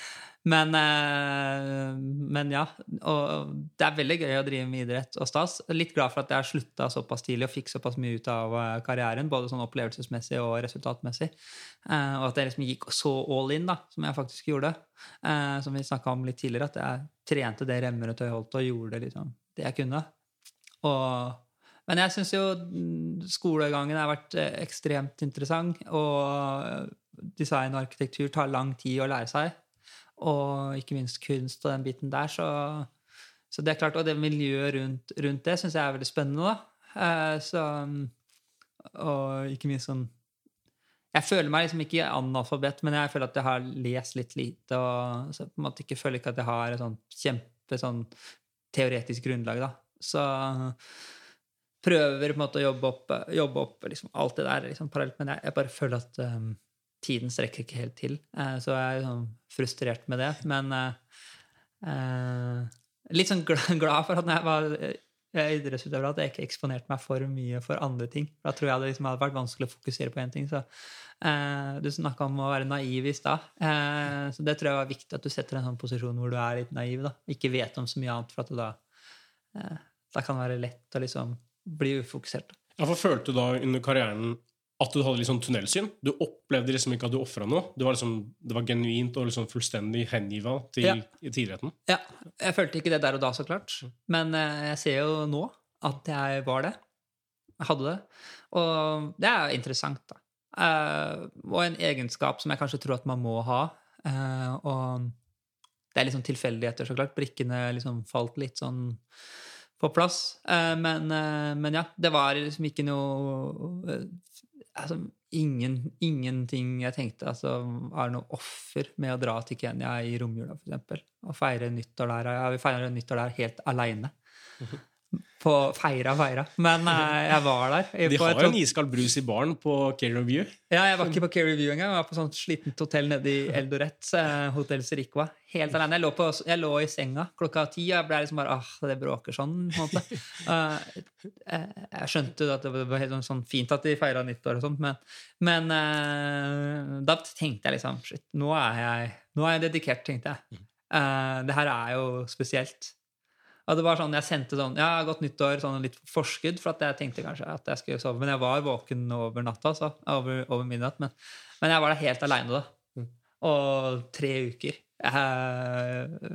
[SPEAKER 2] Men, eh, men ja. Og det er veldig gøy å drive med idrett og stas. Litt glad for at jeg slutta såpass tidlig og fikk såpass mye ut av eh, karrieren, både sånn opplevelsesmessig og resultatmessig. Eh, og at jeg liksom gikk så all in, da, som jeg faktisk gjorde. Eh, som vi snakka om litt tidligere, at jeg trente det remmer og tøyholdt og gjorde liksom det jeg kunne. Og men jeg syns jo mm, skolegangen har vært eh, ekstremt interessant. Og design og arkitektur tar lang tid å lære seg. Og ikke minst kunst og den biten der. Så, så det er klart, Og det miljøet rundt, rundt det syns jeg er veldig spennende. da. Eh, så, og ikke minst sånn Jeg føler meg liksom ikke analfabet, men jeg føler at jeg har lest litt lite. og så på en måte ikke føler ikke at jeg har et sånt kjempe sånn teoretisk grunnlag. da. Så prøver på en måte å jobbe opp, jobbe opp liksom, alt det der liksom, parallelt, men jeg, jeg bare føler at um, tiden strekker ikke helt til. Uh, så jeg er liksom, frustrert med det. Men uh, uh, litt sånn glad, glad for at når jeg var eh, idrettsutøver, at jeg ikke eksponerte meg for mye for andre ting. Da tror jeg det liksom hadde vært vanskelig å fokusere på én ting. Så, eh, du snakka om å være naiv i stad. Eh, så det tror jeg var viktig at du setter en sånn posisjon hvor du er litt naiv. da. Ikke vet om så mye annet, for at det da, eh, da kan det være lett å liksom bli ufokusert.
[SPEAKER 3] Ja, for Følte du da under karrieren at du hadde litt sånn tunnelsyn? Du opplevde liksom ikke at du ofra noe? Det var, liksom, det var genuint og liksom fullstendig hengiva til,
[SPEAKER 2] Ja.
[SPEAKER 3] idretten?
[SPEAKER 2] Ja, jeg følte ikke det der og da, så klart. Men eh, jeg ser jo nå at jeg var det. Jeg hadde det. Og det er interessant, da. Eh, og en egenskap som jeg kanskje tror at man må ha. Eh, og det er sånn tilfeldigheter, så klart. Brikkene liksom falt litt sånn på plass. Eh, men, eh, men ja, det var liksom ikke noe eh, altså, ingen, Ingenting jeg tenkte altså, var noe offer med å dra til Kenya i romjula, eksempel. Og feire nyttår der. Ja, vi feirer nyttår der helt aleine. På feira, feira. Men eh, jeg var der.
[SPEAKER 3] De har jo en iskald brus i baren på Care Review.
[SPEAKER 2] Ja, jeg var ikke på Care Review engang. Jeg var på sånt slitent hotell nede i Eldoret. Eh, Hotell Sericua. Helt alene. Jeg lå, på, jeg lå i senga klokka ti, og jeg ble liksom bare ah, det bråker sånn. på en måte. Eh, jeg skjønte at det var helt sånn fint at de feira nyttår og sånt, men, men da tenkte jeg liksom Shit, nå er jeg, nå er jeg dedikert, tenkte jeg. Eh, det her er jo spesielt. Og det var sånn, Jeg sendte sånn Ja, godt nyttår sånn litt forskudd, for at jeg tenkte kanskje at jeg skulle sove. Men jeg var våken over natta, så, over, over midnatt. Men, men jeg var der helt aleine da. Og tre uker. Jeg,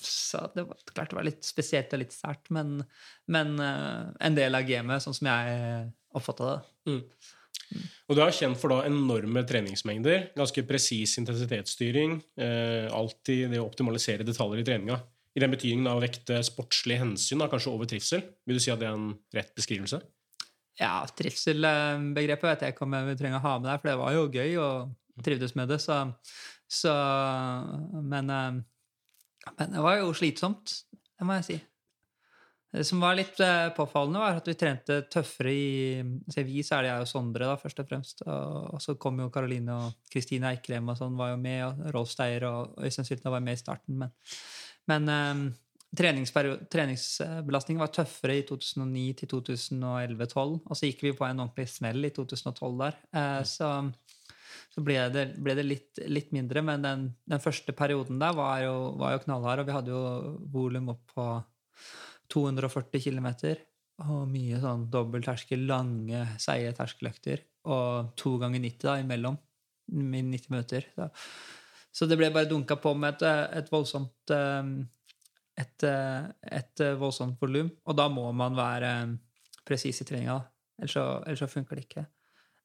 [SPEAKER 2] så det var klart det var litt spesielt og litt sært, men, men eh, en del av gamet, sånn som jeg oppfatta det.
[SPEAKER 3] Og du er kjent for da enorme treningsmengder, ganske presis intensitetsstyring, eh, alltid det å optimalisere detaljer i treninga. I den betydningen av å vekte sportslige hensyn, da, kanskje over trivsel. Vil du si at det er en rett beskrivelse?
[SPEAKER 2] Ja, trivselbegrepet vet jeg ikke om jeg vil trenge å ha med der, for det var jo gøy og trivdes med det, så, så men, eh, men det var jo slitsomt, det må jeg si. Det som var litt eh, påfallende, var at vi trente tøffere i se, Vi, er jeg og Sondre, da, først og fremst. Og så kom jo Karoline og Kristine Eikrem og sånn var jo med, og Rolf Steier og Øystein Sylta var med i starten. Men, men eh, treningsbelastningen var tøffere i 2009 til 2011-2012. Og så gikk vi på en ordentlig smell i 2012 der. Eh, så så ble det, ble det litt, litt mindre, men den, den første perioden der var jo, var jo knallhard, og vi hadde jo volum opp på 240 km. Og mye sånn dobbeltterskel, lange, seige terskeløkter. Og to ganger 90 da, imellom. i 90 minutter. Så, så det ble bare dunka på med et, et voldsomt eh, et, eh, et voldsomt volum. Og da må man være eh, presis i treninga. Ellers så, ellers så funker det ikke.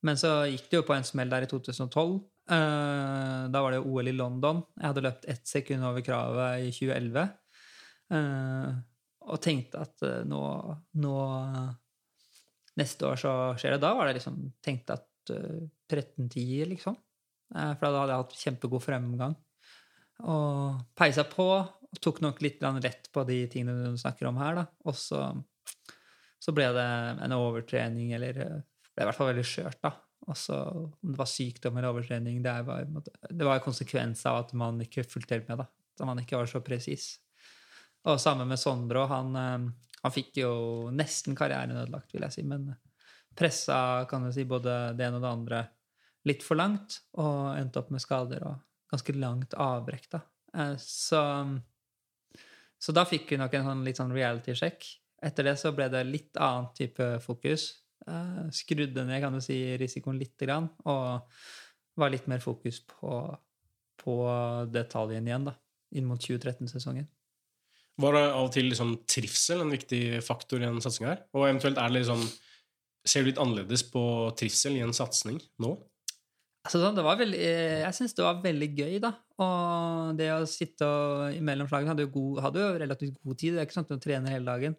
[SPEAKER 2] Men så gikk det jo på en smell der i 2012. Eh, da var det OL i London. Jeg hadde løpt ett sekund over kravet i 2011. Eh, og tenkte at eh, nå, nå Neste år så skjer det. Da var det liksom Tenkte at eh, 13-10, liksom. Eh, for da hadde jeg hatt kjempegod fremgang. Og peisa på. Og tok nok litt lett på de tingene du snakker om her. da. Og så, så ble det en overtrening, eller det ble i hvert fall veldig skjørt. da. Og så om det var sykdom eller overtrening, det var, det var en konsekvens av at man ikke fulgte helt med. da. At man ikke var så presis. Og sammen med Sondre, han, eh, han fikk jo nesten karrieren ødelagt, vil jeg si, men pressa kan du si, både det ene og det andre litt for langt, og endte opp med skader og ganske langt avbrekk. da. Eh, Så, så da fikk vi nok en sånn, litt sånn reality-sjekk. Etter det så ble det litt annen type fokus. Eh, Skrudde ned kan du si, risikoen lite grann, og var litt mer fokus på, på detaljen igjen, da, inn mot 2013-sesongen.
[SPEAKER 3] Var det av og til liksom trivsel en viktig faktor i den satsinga her? Og eventuelt er det liksom Ser du litt annerledes på trivsel i en satsing nå?
[SPEAKER 2] Altså, sånn, det var veldig, eh, jeg syns det var veldig gøy, da. Og det å sitte og, imellom slagene hadde jo, hadde jo relativt god tid. Det er ikke sånn at du trener hele dagen.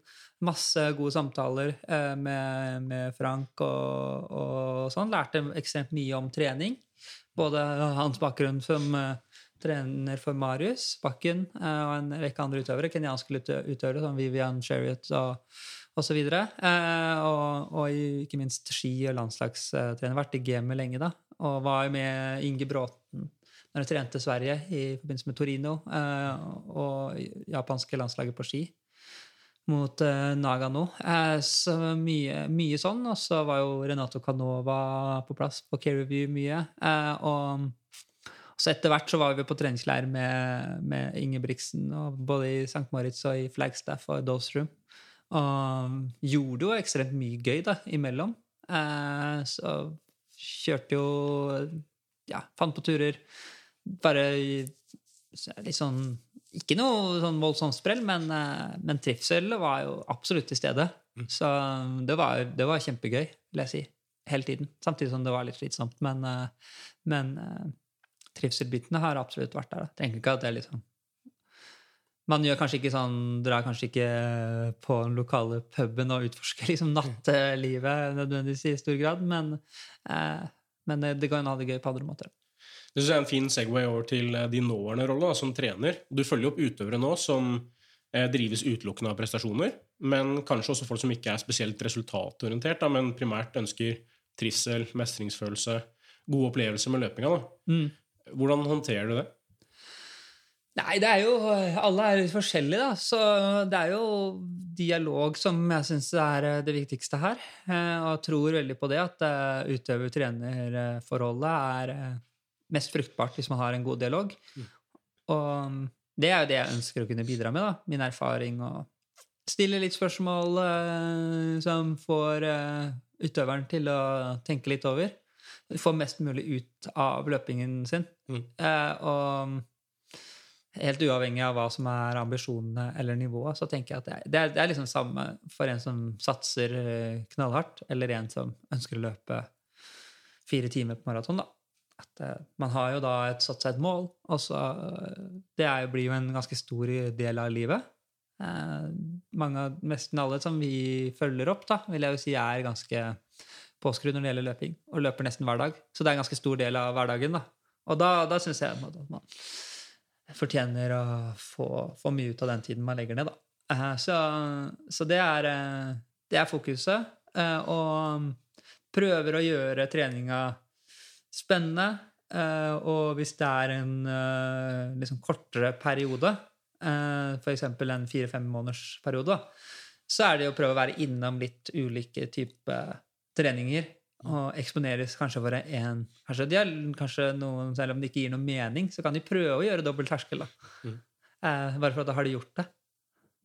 [SPEAKER 2] Masse gode samtaler eh, med, med Frank og, og sånn. Lærte ekstremt mye om trening. Både hans bakgrunn som eh, trener for Marius Bakken og en rekke andre utøvere, kenyanske utø- utøvere som Vivian Sherriot og så Eh, og, og ikke minst ski- og landslagstrener. Vært i gamet lenge, da. Og var med Inge Bråten når jeg trente Sverige i forbindelse med Torino eh, og japanske landslaget på ski mot eh, Nagano. Eh, så mye, mye sånn. Og så var jo Renato Canova på plass på Care Review mye. Og så etter hvert så var vi på treningsleir med, med Ingebrigtsen, både i St. Moritz og i Flagstaff og i Dosroom. Og gjorde jo ekstremt mye gøy da, imellom. Eh, så kjørte jo Ja, fant på turer. Bare litt sånn Ikke noe sånn voldsomt sprell, men, eh, men trivsel var jo absolutt til stede. Så det var, det var kjempegøy, vil jeg si. Hele tiden. Samtidig som det var litt slitsomt. Men, eh, men eh, trivselbitene har absolutt vært der. Da. Tenker ikke at det er liksom man gjør kanskje ikke sånn, drar kanskje ikke på den lokale puben og utforsker liksom nattelivet nødvendigvis i stor grad, men, eh, men det går an å ha det gøy på andre måter.
[SPEAKER 3] Det synes jeg er en fin segway over til eh, din nåværende rolle som trener. Du følger opp utøvere nå som eh, drives utelukkende av prestasjoner. men kanskje også folk som ikke er spesielt resultatorientert, da, men primært ønsker trivsel, mestringsfølelse, gode opplevelser med løpinga.
[SPEAKER 2] Mm.
[SPEAKER 3] Hvordan håndterer du det?
[SPEAKER 2] Nei, det er jo Alle er litt forskjellige, da. Så det er jo dialog som jeg syns er eh, det viktigste her. Eh, Og tror veldig på det at eh, utøver-trener-forholdet er mest fruktbart hvis man har en god dialog. Og mm, det er jo det jeg ønsker å kunne bidra med, da. Min erfaring og stille litt spørsmål som får utøveren til å tenke litt over. Få mest mulig ut av løpingen sin.
[SPEAKER 3] Mm.
[SPEAKER 2] Og helt uavhengig av hva som er ambisjonene eller nivået, så tenker jeg at det er, det er, det er liksom samme for en som satser eh, knallhardt, eller en som ønsker å løpe fire timer på maraton. da. At eh, Man har jo da et, satt seg et mål, og så eh, Det jo- blir jo en ganske stor del av livet. Eh, mange nesten alle som vi følger opp, da, vil jeg jo si er ganske påskrudd når det gjelder løping, og løper nesten hver dag. Så det er en ganske stor del av hverdagen. da. Og da, da syns jeg at man fortjener å få, få mye ut av den tiden man legger ned. Da. Eh, Så, så det, er, eh, det er fokuset. eh, Og prøver å gjøre treninga spennende. Og hvis det er en liksom kortere periode, f.eks. en fire-fem måneders periode, så er det å prøve å være innom litt ulike typer treninger. Og eksponeres kanskje for en kanskje, de har, kanskje noen, Selv om det ikke gir noe mening, så kan de prøve å gjøre dobbel terskel.
[SPEAKER 3] Mm.
[SPEAKER 2] Eh, bare for at da har de gjort det.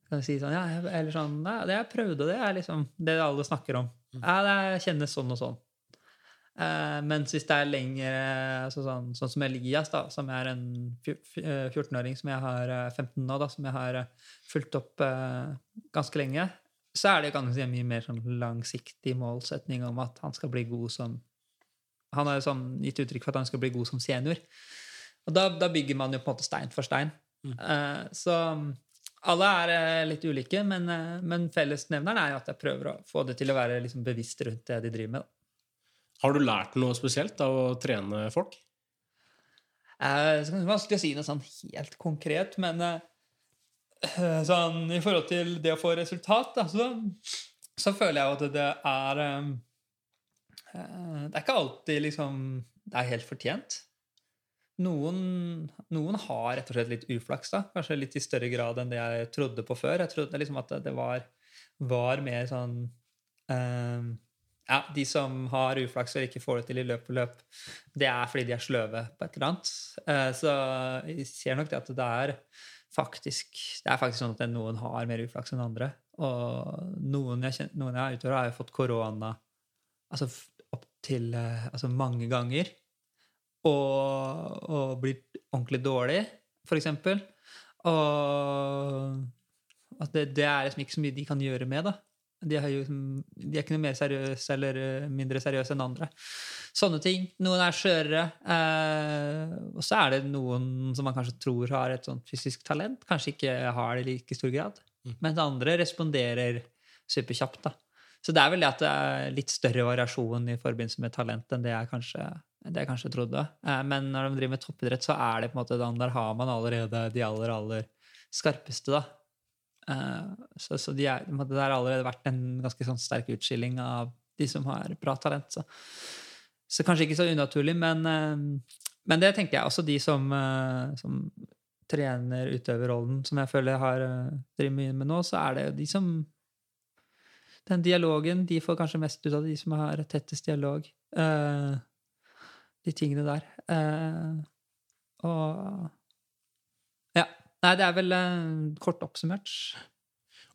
[SPEAKER 2] Kan de si sånn, ja, eller sånn, ja, det jeg prøvde, det er liksom det alle snakker om. Ja, det kjennes sånn og sånn. Eh, mens hvis det er lengre altså sånn, sånn som Elias, da, som er en fj- fj- eh, 14-åring som jeg har eh, 15 nå, da, som jeg har eh, fulgt opp eh, ganske lenge, så er det kanskje en mye mer sånn langsiktig målsetning om at han skal bli god som Han har sånn gitt uttrykk for at han skal bli god som senior. Og da, da bygger man jo på en måte stein for stein. Eh, så alle er eh, litt ulike, men, eh, men fellesnevneren er jo at jeg prøver å få det til å være liksom bevisst rundt det de driver med.
[SPEAKER 3] Har du lært noe spesielt av å trene folk?
[SPEAKER 2] Eh, så kan det vanskelig å si noe sånn helt konkret, men eh, sånn, i forhold til det å få resultat, da, så, så føler jeg at det er eh, eh, Det er ikke alltid liksom det er helt fortjent. Noen, noen har rett og slett litt uflaks, da. Kanskje litt i større grad enn det jeg trodde på før. Jeg trodde liksom at det var, var mer sånn eh, ja, De som har uflaks og ikke får det til i løp og løp, det er fordi de er sløve på et eller annet. Uh, Så jeg ser nok det at det er faktisk det er faktisk sånn at noen har mer uflaks enn andre. Og noen jeg, kjenner, noen jeg har utover, har jo fått korona altså opptil opp til eh, altså mange ganger. Og, og blitt ordentlig dårlig, for eksempel. Og at det, det er liksom ikke så mye de kan gjøre med, da. De er, jo, de er ikke noe mer seriøse eller eh, mindre seriøse enn andre. Sånne ting. Noen er skjørere. Eh, og så er det noen som man kanskje tror har et sånt fysisk talent, kanskje ikke har det i like stor grad. Mens andre responderer superkjapt. da. Så det er vel det at det er litt større variasjon i forbindelse med talent enn det jeg kanskje, det jeg kanskje trodde. Eh, men når de driver med toppidrett, så er det på en måte den der har man allerede de aller, aller skarpeste, da. Eh, Så, så de er, det har allerede vært en ganske sånn sterk utskilling av de som har bra talent. Så, så kanskje ikke så unaturlig, men, eh, men det tenker jeg også de som, eh, som trener utøverrollen, som jeg føler jeg har driver mye med nå, så er det jo de som Den dialogen, de får kanskje mest ut av de som har tettest dialog. De tingene der. Og. Nei, det er vel eh, kort oppsummert.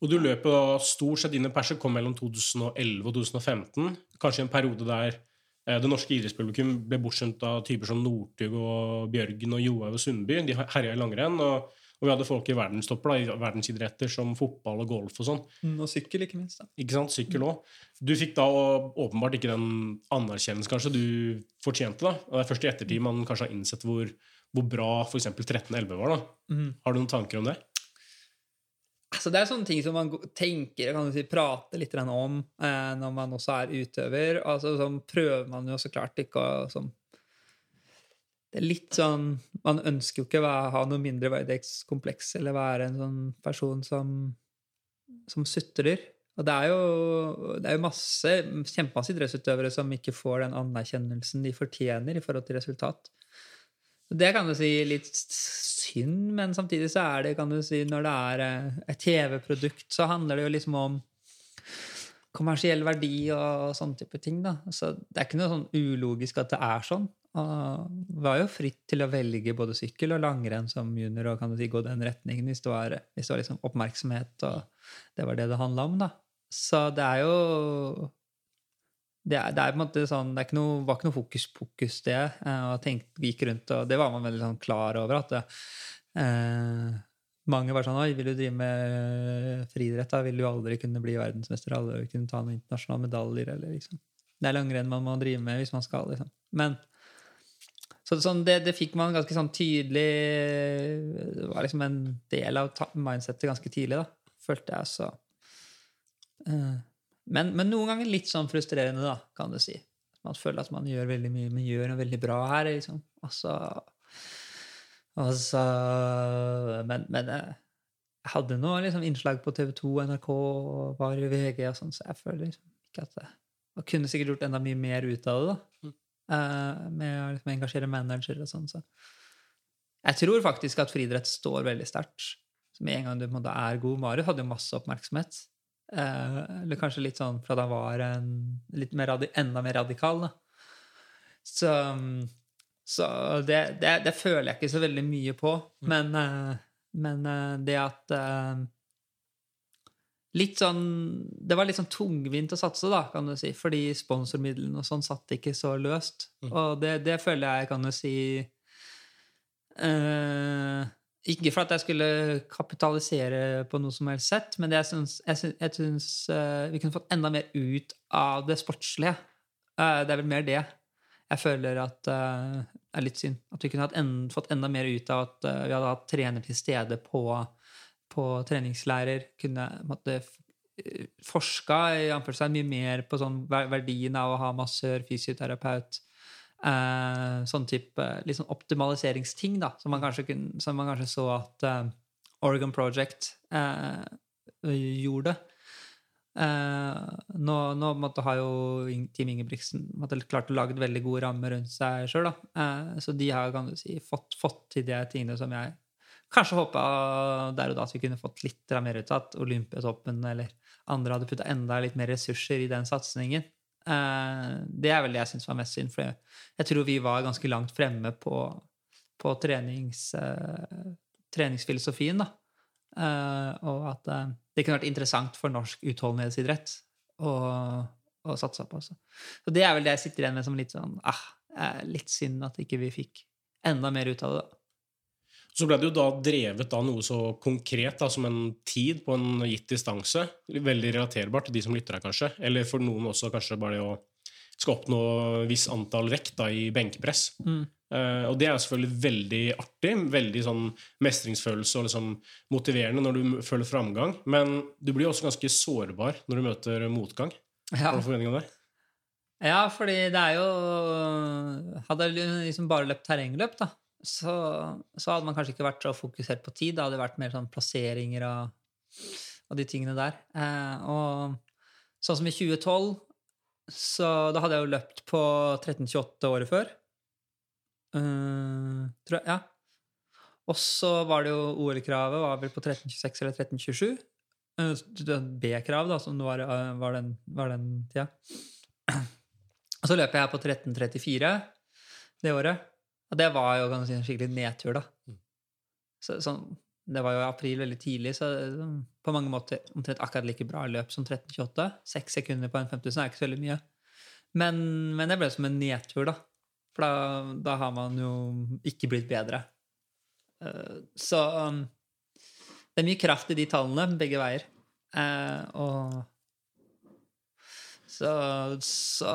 [SPEAKER 3] Og du løper da stort sett dine perser kom mellom 2011 og 2015. Kanskje i en periode der eh, det norske idrettspublikum ble bortskjemt av typer som Northug og Bjørgen og Johaug og Sundby. De herja i langrenn. Og, og vi hadde folk i verdenstopper, da, i verdensidretter som fotball og golf og sånn.
[SPEAKER 2] Og sykkel, ikke minst. da.
[SPEAKER 3] Ikke sant? Sykkel òg. Du fikk da åpenbart ikke den anerkjennelsen kanskje du fortjente. da. Og det er først i ettertid man kanskje har innsett hvor, hvor bra f.eks. 1311 var. da.
[SPEAKER 2] Mm.
[SPEAKER 3] Har du noen tanker om det?
[SPEAKER 2] Altså, det er sånne ting som man tenker kan du si, prater litt om eh, når man også er utøver. Altså, sånn prøver man jo så klart ikke å sånn, Det er litt sånn Man ønsker jo ikke å ha noe mindreverdighetskompleks eller være en sånn person som som sutrer. Og det er jo, det er jo masse, kjempemasse idrettsutøvere som ikke får den anerkjennelsen de fortjener i forhold til resultat. Det kan du si litt synd, men samtidig så er det, kan du si, når det er eh, et TV-produkt, så handler det jo liksom om kommersiell verdi og sånne type ting. da. Så det er ikke noe sånn ulogisk at det er sånn. Og var jo fritt til å velge både sykkel og langrenn som junior og kan du si gå den retningen hvis det var, hvis det var liksom oppmerksomhet, og det var det det handla om. da. Så det er jo det er, det er, sånn, det noe, var ikke noe fokus pokus, det. Eh, og tenkt, gikk rundt, og det var man veldig sånn klar over. at det, eh, mange var sånn Oi, vil du drive med friidrett, da vil du aldri kunne bli verdensmester, aldri kunne ta noen internasjonale medaljer, eller liksom. Det er langrenn man må drive med hvis man skal, liksom. Men så sånn, det, det, fikk man ganske sånn tydelig Det var liksom en del av mindsettet ganske tidlig, da, følte jeg. Så uh, men, men, noen ganger litt sånn frustrerende, da, kan du si. Man føler at man gjør veldig mye, men gjør noe veldig bra her. liksom. Altså, altså Men, men eh, jeg hadde noe liksom, innslag på TV2, NRK, var i VG og sånn, så jeg føler liksom ikke at det Og kunne sikkert gjort enda mye mer ut av det, da. Mm. Uh, med å liksom, engasjere manager og sånn. Så. Jeg tror faktisk at friidrett står veldig sterkt. Med en gang du på en måte er god. Marius hadde jo masse oppmerksomhet. Eh, eller kanskje litt sånn for at han var en, litt mer enda mer radikal. Da. Så, så det, det, det, føler jeg ikke så veldig mye på. Mm. Men, eh, men eh, det at Litt sånn Det var litt sånn tungvint å satse, da, kan du si. Fordi sponsormidlene og sånn satt ikke så løst. Mm. Og det, det, føler jeg, kan du si uh, ikke for at jeg skulle kapitalisere på noe som helst sett, men jeg syns, uh, vi kunne fått enda mer ut av det sportslige. Uh, det er vel mer det. Jeg føler at uh, er litt synd. At vi kunne en, fått enda mer ut av at vi hadde hatt trener til stede på, på treningslærer. Kunne måtte, forska i mye mer på sånn verdien av å ha massør, fysioterapeut Uh, sånn type sånn optimaliseringsting, da, som man kanskje, kunne, som man kanskje så at uh, Oregon Project uh, gjorde. nå, nå måtte, har jo Team Ingebrigtsen måtte, klart å lage veldig gode rammer rundt seg sjøl. så de har kan du si, fått, fått til de tingene som jeg kanskje håpa der og da at vi kunne fått litt mer ut av. At Olympiatoppen eller andre hadde putta enda litt mer ressurser i den satsingen. Eh, det er vel det jeg syns var mest synd, for jeg tror vi var ganske langt fremme på, på trenings, uh, treningsfilosofien. da. Uh, og at det kunne vært interessant for norsk utholdenhetsidrett å, å satse på. Så det er vel det jeg sitter igjen med som litt sånn ah, litt synd at ikke vi fikk enda mer ut av det. da.
[SPEAKER 3] Så ble det jo da drevet av noe så konkret da, som en tid på en gitt distanse. Veldig relaterbart til de som lytter her, kanskje. Eller for noen også kanskje bare det å skal oppnå viss antall vekt da, i benkepress. Mm. Uh, og det er selvfølgelig veldig artig. Veldig sånn mestringsfølelse og liksom motiverende når du føler framgang. Men du blir også ganske sårbar når du møter motgang. Ja. Har du forventninger om det?
[SPEAKER 2] Ja, fordi det er jo Hadde jeg liksom bare løpt terrengløp, da, så, så, hadde man kanskje ikke vært så fokusert på tid. Det hadde vært mer sånn plasseringer av, av de tingene der. Eh, og sånn som i 2012, så da hadde jeg jo løpt på 1328 året før. Uh, tror jeg, ja. Og så var det jo OL-kravet var vel på 1326 eller 1327. Uh, B-krav, da, som var, uh, var, den, var den tida. Og så løper jeg på 1334 det året. Og det var jo si, en skikkelig nedtur, da. Mm. Så, sånn, det var jo i april veldig tidlig, så på mange måter omtrent akkurat like bra løp som 13.28. Seks sekunder på en 5000 er ikke så veldig mye. Men, men det ble som en nedtur, da. For da, da, har man jo ikke blitt bedre. Uh, så um, det er mye kraft i de tallene, begge veier. Uh, og så, så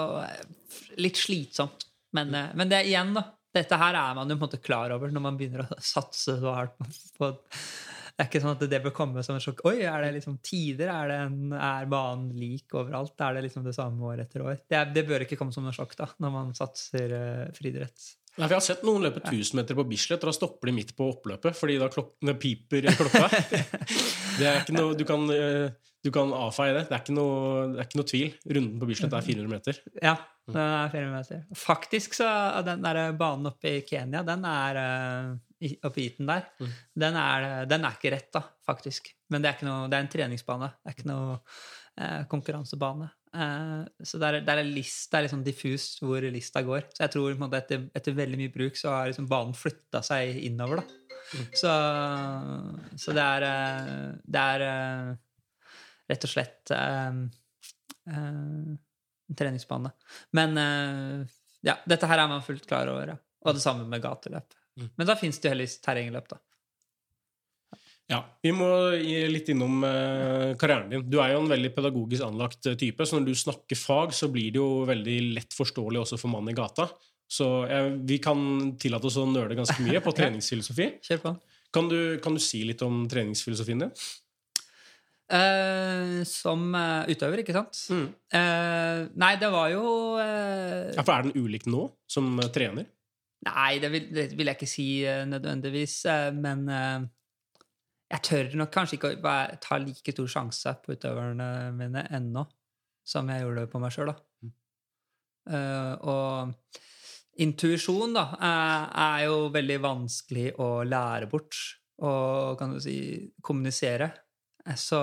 [SPEAKER 2] Litt slitsomt. Men, men det er igjen, da dette her er man jo på en måte klar over når man begynner å satse så hardt på Det er ikke sånn at det bør komme som en sjokk. Oi, er det liksom tider? Er, en, er banen lik overalt? Er det liksom det samme år etter år? Det, det, bør ikke komme som noe sjokk da, når man satser uh, friidrett
[SPEAKER 3] Nei, for Jeg har sett noen løpe 1000 meter på Bislett, og da stopper de midt på oppløpet fordi da klok piper klokka. det er ikke noe, du kan, eh, du kan avfeie det. Det er, ikke noe, det er ikke noe tvil. Runden på Bislett er 400 meter.
[SPEAKER 2] Ja, det er 400 meter. Faktisk så er den der banen oppe i Kenya, den er eh, oppe i Eton der,
[SPEAKER 3] Mm.
[SPEAKER 2] den, er, den er ikke rett, da, faktisk. Men det er, ikke noe, det er en treningsbane. Det er ikke noe eh, konkurransebane. Eh, så er, det, er list, det er liksom diffust hvor lista går. Så jeg tror måte, etter, etter veldig mye bruk så har liksom banen flytta seg innover. da. Så, så det er, eh, det er eh, rett og slett eh, en treningsbane. Men uh, ja, dette her er man fullt klar over. Ja. Og det samme med gateløp.
[SPEAKER 3] Mm.
[SPEAKER 2] Men da fins det jo heldigvis terrengløp, da.
[SPEAKER 3] Ja, Vi må litt innom eh, karrieren din. Du er jo en veldig pedagogisk anlagt eh, type, så når du snakker fag, så blir det jo veldig lett forståelig også for mannen i gata. Så eh, vi kan tillate oss å nøle ganske mye på treningsfilosofi.
[SPEAKER 2] Kjør på.
[SPEAKER 3] Kan du, kan du si litt om treningsfilosofien din?
[SPEAKER 2] Uh, som uh, utøver, ikke sant? Eh, nei, det var jo
[SPEAKER 3] Ja, for Er den ulik nå, som trener?
[SPEAKER 2] Nei, det vil, det vil jeg ikke si nødvendigvis. men jeg tør nok kanskje ikke å ta like stor sjanse på utøverne mine ennå som jeg gjorde på meg sjøl, da. Uh, og intuisjon, da, er, er jo veldig vanskelig å lære bort og kan du si kommunisere. Så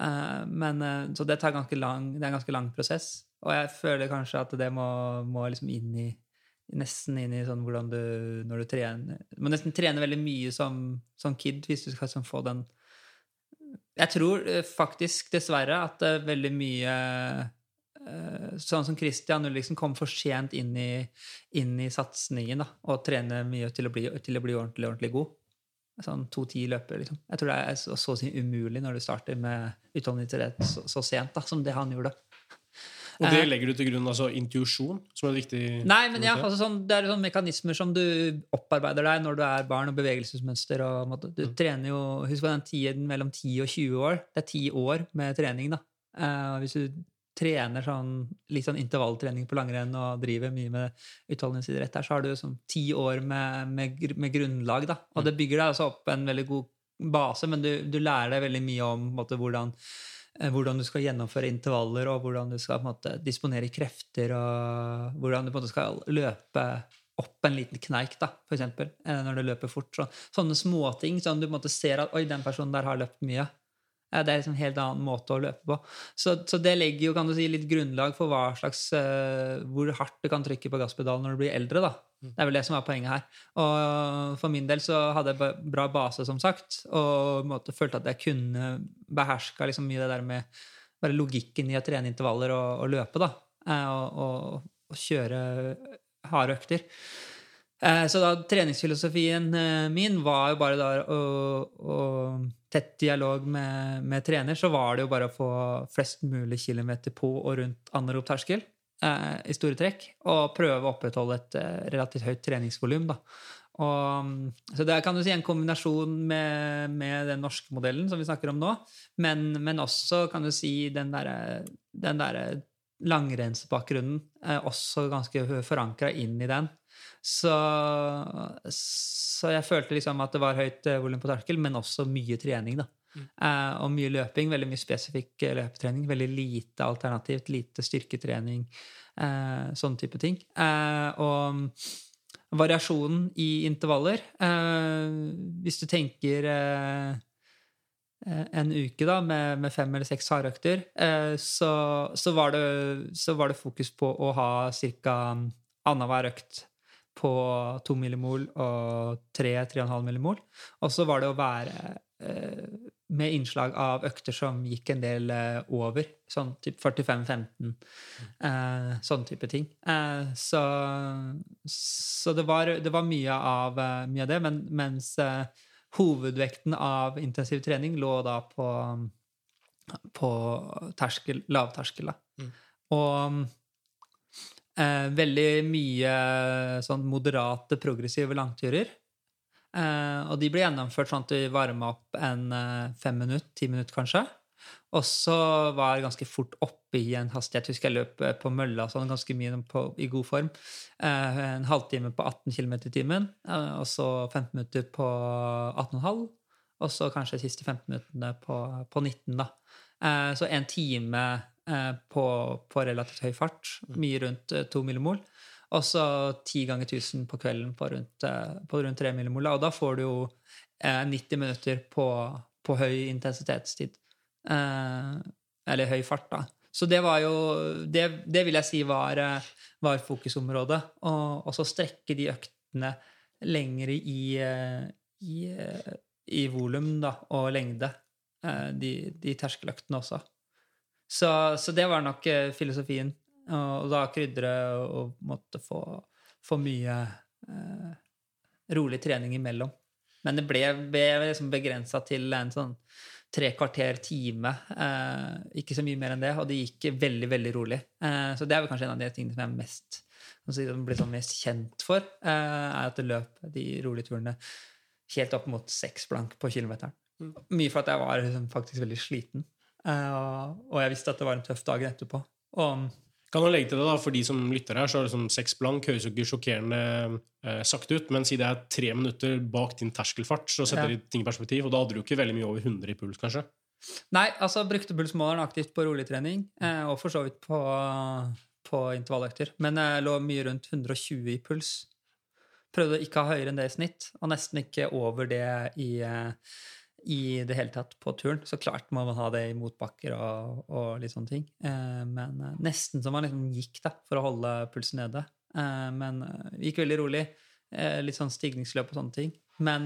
[SPEAKER 2] eh, Men eh, Så det tar ganske lang Det er en ganske lang prosess. Og jeg føler kanskje at det må, må liksom inn i Nesten inn i sånn hvordan du Når du trener Du må nesten trene veldig mye som, som kid hvis du skal sånn få den Jeg tror eh, faktisk, dessverre, at det er veldig mye eh, Sånn som Christian Ulriksen kom for sent inn i, inn i satsingen da, og trener mye til å bli, til å bli ordentlig, ordentlig god. Sånn to-ti løper, liksom. Jeg tror det er så, så å si umulig når du starter med utholdenhet så, så sent da, som det han gjorde.
[SPEAKER 3] Og det
[SPEAKER 2] Eh.
[SPEAKER 3] legger du til grunn altså intuisjon, som er viktig
[SPEAKER 2] Nei, men ja, altså sånn, det er sånne mekanismer som du opparbeider deg når du er barn, og bevegelsesmønster. og måte, Du trener jo Husk på den tiden mellom 10 og 20 år. Det er 10 år med trening, da. Uh, hvis du trener sånn, litt sånn intervalltrening på langrenn og driver mye med utholdenhetsidrett, der, så har du sånn ti år med, med, med grunnlag. da. Og det bygger deg altså opp en veldig god base, men du, du lærer deg veldig mye om måte, hvordan hvordan du skal gjennomføre intervaller, og hvordan du skal måte, disponere krefter, og hvordan du på en måte skal løpe opp en liten kneik, da, for eksempel, eh, når du løper fort. Så, sånne småting. Sånn du på en måte ser at oi, den personen der har løpt mye. Eh, Det er liksom en helt annen måte å løpe på. Så, så det legger jo kan du si, litt grunnlag for hva slags, uh, hvor hardt du kan trykke på gasspedalen når du blir eldre. da. Det er vel det som er poenget her. Og for min del så hadde jeg bra base, som sagt, og måte følte at jeg kunne beherska liksom mye det der med bare logikken i å trene intervaller og, og løpe, da. Eh, Og, og, og kjøre harde økter. Eh, Så da treningsfilosofien eh, min var jo bare der å, å tett dialog med, med trener, så var det jo bare å få flest mulig kilometer på og rundt anarob terskel eh, i store trekk, og prøve å opprettholde et eh, relativt høyt treningsvolum. mm, så det er kan du si en kombinasjon med, med den norske modellen som vi snakker om nå, men, men også kan du si den derre der langrennsbakgrunnen også ganske forankra inn i den. Så, så jeg følte liksom at det var høyt eh, volum på terskel, men også mye trening. da. Eh, og mye løping, veldig mye spesifikk eh, løpetrening. Veldig lite alternativt, lite styrketrening, eh, sånne type ting. Eh, og variasjonen i intervaller eh, Hvis du tenker en uke da, med, med fem eller seks hardøkter, så, så, var det, så var det fokus på å ha ca. annenhver økt på 2 millimol og 3-3,5 millimol. Og så var det å være med innslag av økter som gikk en del eh, over, sånn typ 45-15. Eh, sånn type ting. Eh, så så det, var, det var mye av, eh, mye av det, men, mens eh, hovedvekten av intensiv trening lå da på, på terskel, lavterskel. Da. Og eh, veldig mye sånn moderate, progressive langturer. Eh, og de ble gjennomført sånn at vi varma opp en eh, fem minutter, ti minutter kanskje. Og så var jeg ganske fort oppe i en hastighet. Husker jeg løp eh, på mølla sånn, ganske mye på, i god form. En halvtime på 18 km i timen, og så 15 minutter på 18,5. Og så kanskje de siste 15 minuttene på, på 19, da. Så en time på, på, relativt høy fart, mye rundt to 2 millimol. Og så ti ganger 1000 på kvelden på rundt, på rundt 3 millimolar. Og da får du jo 90 minutter på, på høy intensitetstid. Eh, eller høy fart, da. Så det var jo Det, det vil jeg si var, eh, var fokusområdet. Og så strekke de øktene lengre i, eh, i, i volum og lengde. De, de terskeløktene også. Så, så, det var nok filosofien. Og da krydre og måtte få, få mye eh, rolig trening imellom. Men det ble, ble liksom begrensa til en sånn tre kvarter, time. Eh, ikke så mye mer enn det. Og det gikk veldig, veldig rolig. Eh, så det er vel kanskje en av de tingene som jeg er mest, som blir sånn mest kjent for, eh, er at det løp de rolige turene helt opp mot seks blank på kilometeren. Mye for at jeg var liksom, faktisk veldig sliten. Eh, og jeg visste at det var en tøff dag etterpå. Og
[SPEAKER 3] kan man legge til det da, For de som lytter her, så er det sånn seks blank høres jo ikke sjokkerende eh, sakte ut, men si det er tre minutter bak din terskelfart, så setter ja. de ting i perspektiv, og da hadde du ikke veldig mye over 100 i puls, kanskje?
[SPEAKER 2] Nei, altså brukte pulsmåleren aktivt på roligtrening, eh, og for så vidt på, på intervalløkter. Men jeg lå mye rundt 120 i puls. Prøvde ikke å ha høyere enn det i snitt, og nesten ikke over det i eh, i det hele tatt på turen. Så klart må man ha det i motbakker og, og litt sånne ting. Eh, men eh, nesten som man liksom gikk da, for å holde pulsen nede. Eh, men det gikk veldig rolig. Litt sånn stigningsløp og sånne ting. Men,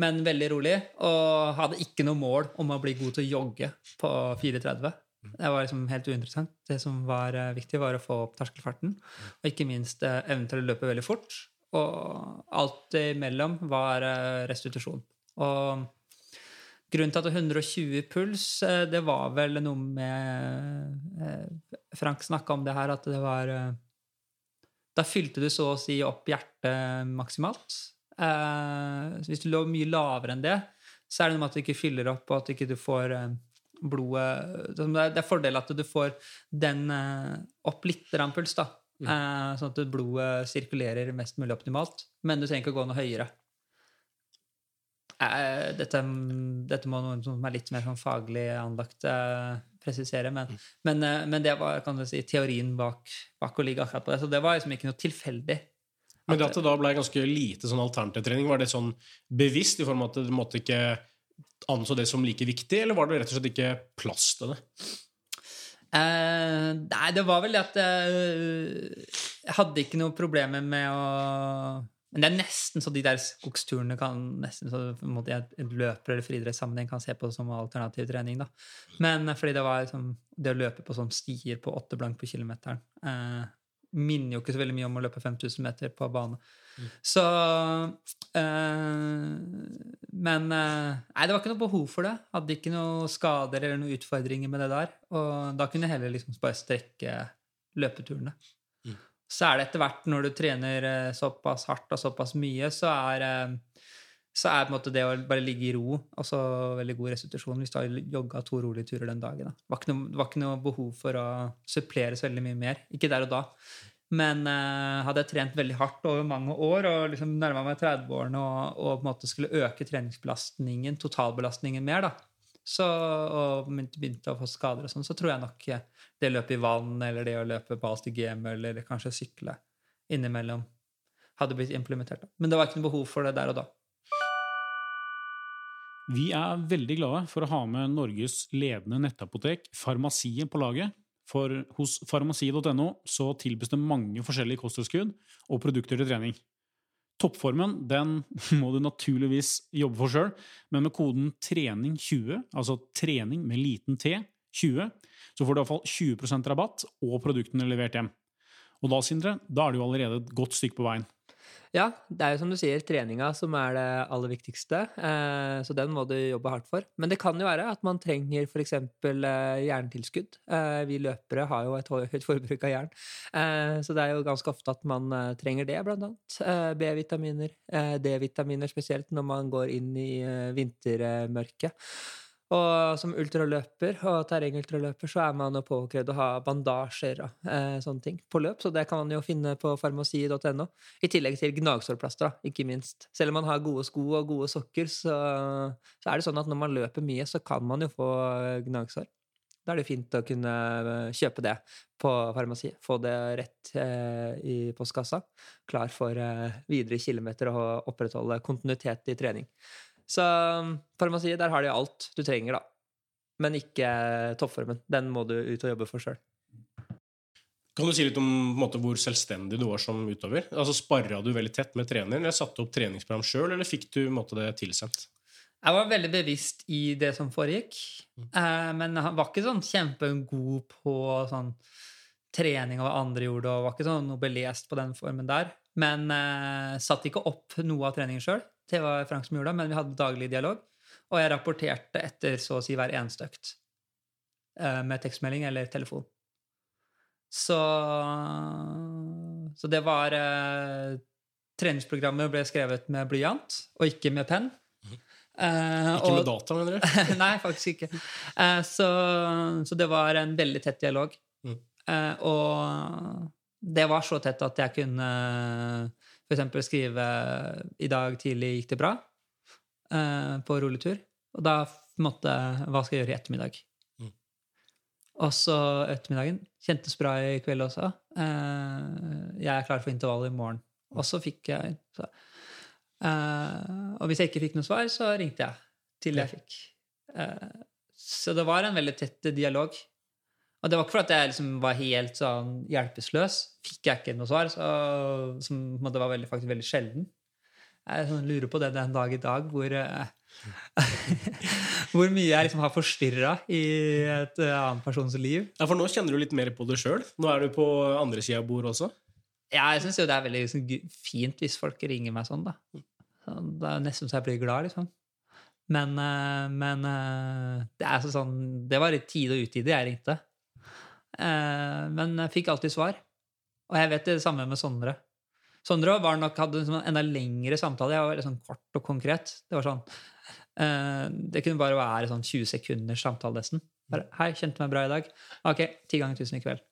[SPEAKER 2] men, veldig rolig. Og hadde ikke noe mål om å bli god til å jogge på 4.30. Det var liksom helt uinteressant. Det som var viktig, var å få opp terskelfarten. Og ikke minst evnen til å løpe veldig fort. Og alt imellom var restitusjon. Og Grunnen til at det er 120 puls, eh, det var vel noe med eh, Frank snakka om det her, at det var eh, Da fylte du så å si opp hjertet maksimalt. Hvis du lå mye lavere enn det, så er det noe med at du ikke fyller opp, og at du ikke får blodet Det er fordel at du får den opp litt puls, da. Mm. Sånn at blodet sirkulerer mest mulig optimalt. Men du trenger ikke å gå noe høyere. Eh, dette, dette, må noen som er litt mer sånn faglig anlagt, eh, presisere. Men, mm. men, eh, men, det var si, teorien bak, bak, å ligge akkurat på det. Så det var liksom ikke noe tilfeldig.
[SPEAKER 3] Men det at det da ble ganske lite sånn alternativtrening, var det sånn bevisst i form av at du måtte ikke anså det som like viktig, eller var det rett og slett ikke plass til det?
[SPEAKER 2] Eh, nei, det var vel det at jeg hadde ikke noe problemer med å men det er nesten så de der skogsturene kan nesten så på en måte et løper eller friidrettssammenheng kan se på som alternativ trening. da. Men eh, fordi det var liksom, det å løpe på sånn stier på åtte blank på kilometeren eh, minner jo ikke så veldig mye om å løpe 5000 meter på bane. Mm. Så eh, Men eh, nei, det var ikke noe behov for det. Hadde ikke noe skader eller noen utfordringer med det der. Og da kunne jeg heller liksom bare strekke løpeturene så er det etter hvert, når du trener eh, såpass hardt og såpass mye, så er, eh, så er på en måte det å bare ligge i ro også veldig god restitusjon hvis du har jogga to rolige turer den dagen. Da. Det, var noe, det, var ikke noe, behov for å supplere så veldig mye mer. Ikke der og da. Men uh, hadde jeg trent veldig hardt over mange år og liksom nærma meg 30-årene og, og, på en måte skulle øke treningsbelastningen, totalbelastningen mer, da, så, og begynte å få skader, og sånn, så tror jeg nok det å løpe i vann eller det å løpe på Alstigem eller kanskje sykle innimellom hadde blitt implementert. Men det var ikke noe behov for det der og da.
[SPEAKER 1] Vi er veldig glade for å ha med Norges ledende nettapotek, Farmasiet, på laget. For hos farmasi.no så tilbys det mange forskjellige kosttilskudd og produkter til trening. Toppformen den må du naturligvis jobbe for sjøl, men med koden trening20, altså trening med liten T, 20, så får du iallfall 20% rabatt og produktene levert hjem. Og da, Sindre, da er du allerede et godt stykke på veien.
[SPEAKER 4] Ja, det er jo som du sier, treninga som er det aller viktigste, eh, så den må du jobbe hardt for. Men det kan jo være at man trenger f.eks. Eh, jerntilskudd. Eh, vi løpere har jo et høyt forbruk av jern, så det er jo ganske ofte at man trenger det, blant annet. B-vitaminer, D-vitaminer spesielt når man går inn i vintermørket. Og som ultraløper og terrengultraløper så er man jo påkrevd å ha bandasjer og eh, sånne ting på løp, så det kan man jo finne på farmasi.no. I tillegg til gnagsårplaster, ikke minst. Selv om man har gode sko og gode sokker, så, så er det sånn at når man løper mye, så kan man jo få eh, gnagsår. Da er det fint å kunne eh, kjøpe det på farmasi. Få det rett eh, i postkassa. Klar for eh, videre kilometer og opprettholde kontinuitet i trening. Så um, farmasiet, der har de alt du trenger, da. Men ikke toppformen. Den må du ut og jobbe for sjøl.
[SPEAKER 3] Kan du si litt om måte, hvor selvstendig du var som utøver? Altså, Sparra du veldig tett med treneren, eller satte opp treningsprogram sjøl, eller fikk du måte, det tilsendt?
[SPEAKER 2] Jeg var veldig bevisst i det som foregikk, eh, men han var ikke sånn kjempegod på sånn trening og hva andre gjorde, og var ikke sånn noe belest på den formen der. Men eh, satte ikke opp noe av treningen sjøl. Det var Frank som gjorde det, men vi hadde daglig dialog. Og jeg rapporterte etter så å si hver eneste økt. Eh, med tekstmelding eller telefon. Så Så det var eh, Treningsprogrammet ble skrevet med blyant, og ikke med penn.
[SPEAKER 3] Eh, ikke med data, mener du?
[SPEAKER 2] nei, faktisk ikke. Eh, så, så, det var en veldig tett dialog. Mm. Eh, og det var så tett at jeg kunne f.eks. skrive 'I dag tidlig gikk det bra' eh, på rulletur. Og da måtte Hva skal jeg gjøre i ettermiddag? Mm. Og så ettermiddagen. Kjentes bra i kveld også. Eh, jeg er klar for intervall i morgen. Og så fikk jeg så, eh, Og hvis jeg ikke fikk noe svar, så ringte jeg til jeg fikk. Så det var en veldig tett dialog. Og det var ikke fordi jeg liksom var helt sånn hjelpeløs. Fikk jeg ikke noe svar, så, som det var veldig, faktisk veldig sjelden. Jeg sånn, lurer på det den dag i dag, hvor, uh, hvor mye jeg liksom har forstyrra i et annen persons liv.
[SPEAKER 3] Ja, For nå kjenner du litt mer på det sjøl? Nå er du på andre sida av bordet også?
[SPEAKER 2] Ja, jeg syns jo det er veldig liksom, fint hvis folk ringer meg sånn, da. Det er nesten så jeg blir glad, liksom. Men, uh, men det er sånn Det var i tide og utide jeg ringte. Eh, men jeg fikk alltid svar. Og jeg vet det samme med Sondre. Sondre var nok, hadde en enda lengre samtale. Jeg var veldig sånn kort og konkret. Det var sånn eh, Det kunne bare være sånn 20 sekunders samtale, nesten. Bare, 'Hei, kjente meg bra i dag.' 'Ok, ti ganger tusen i kveld.'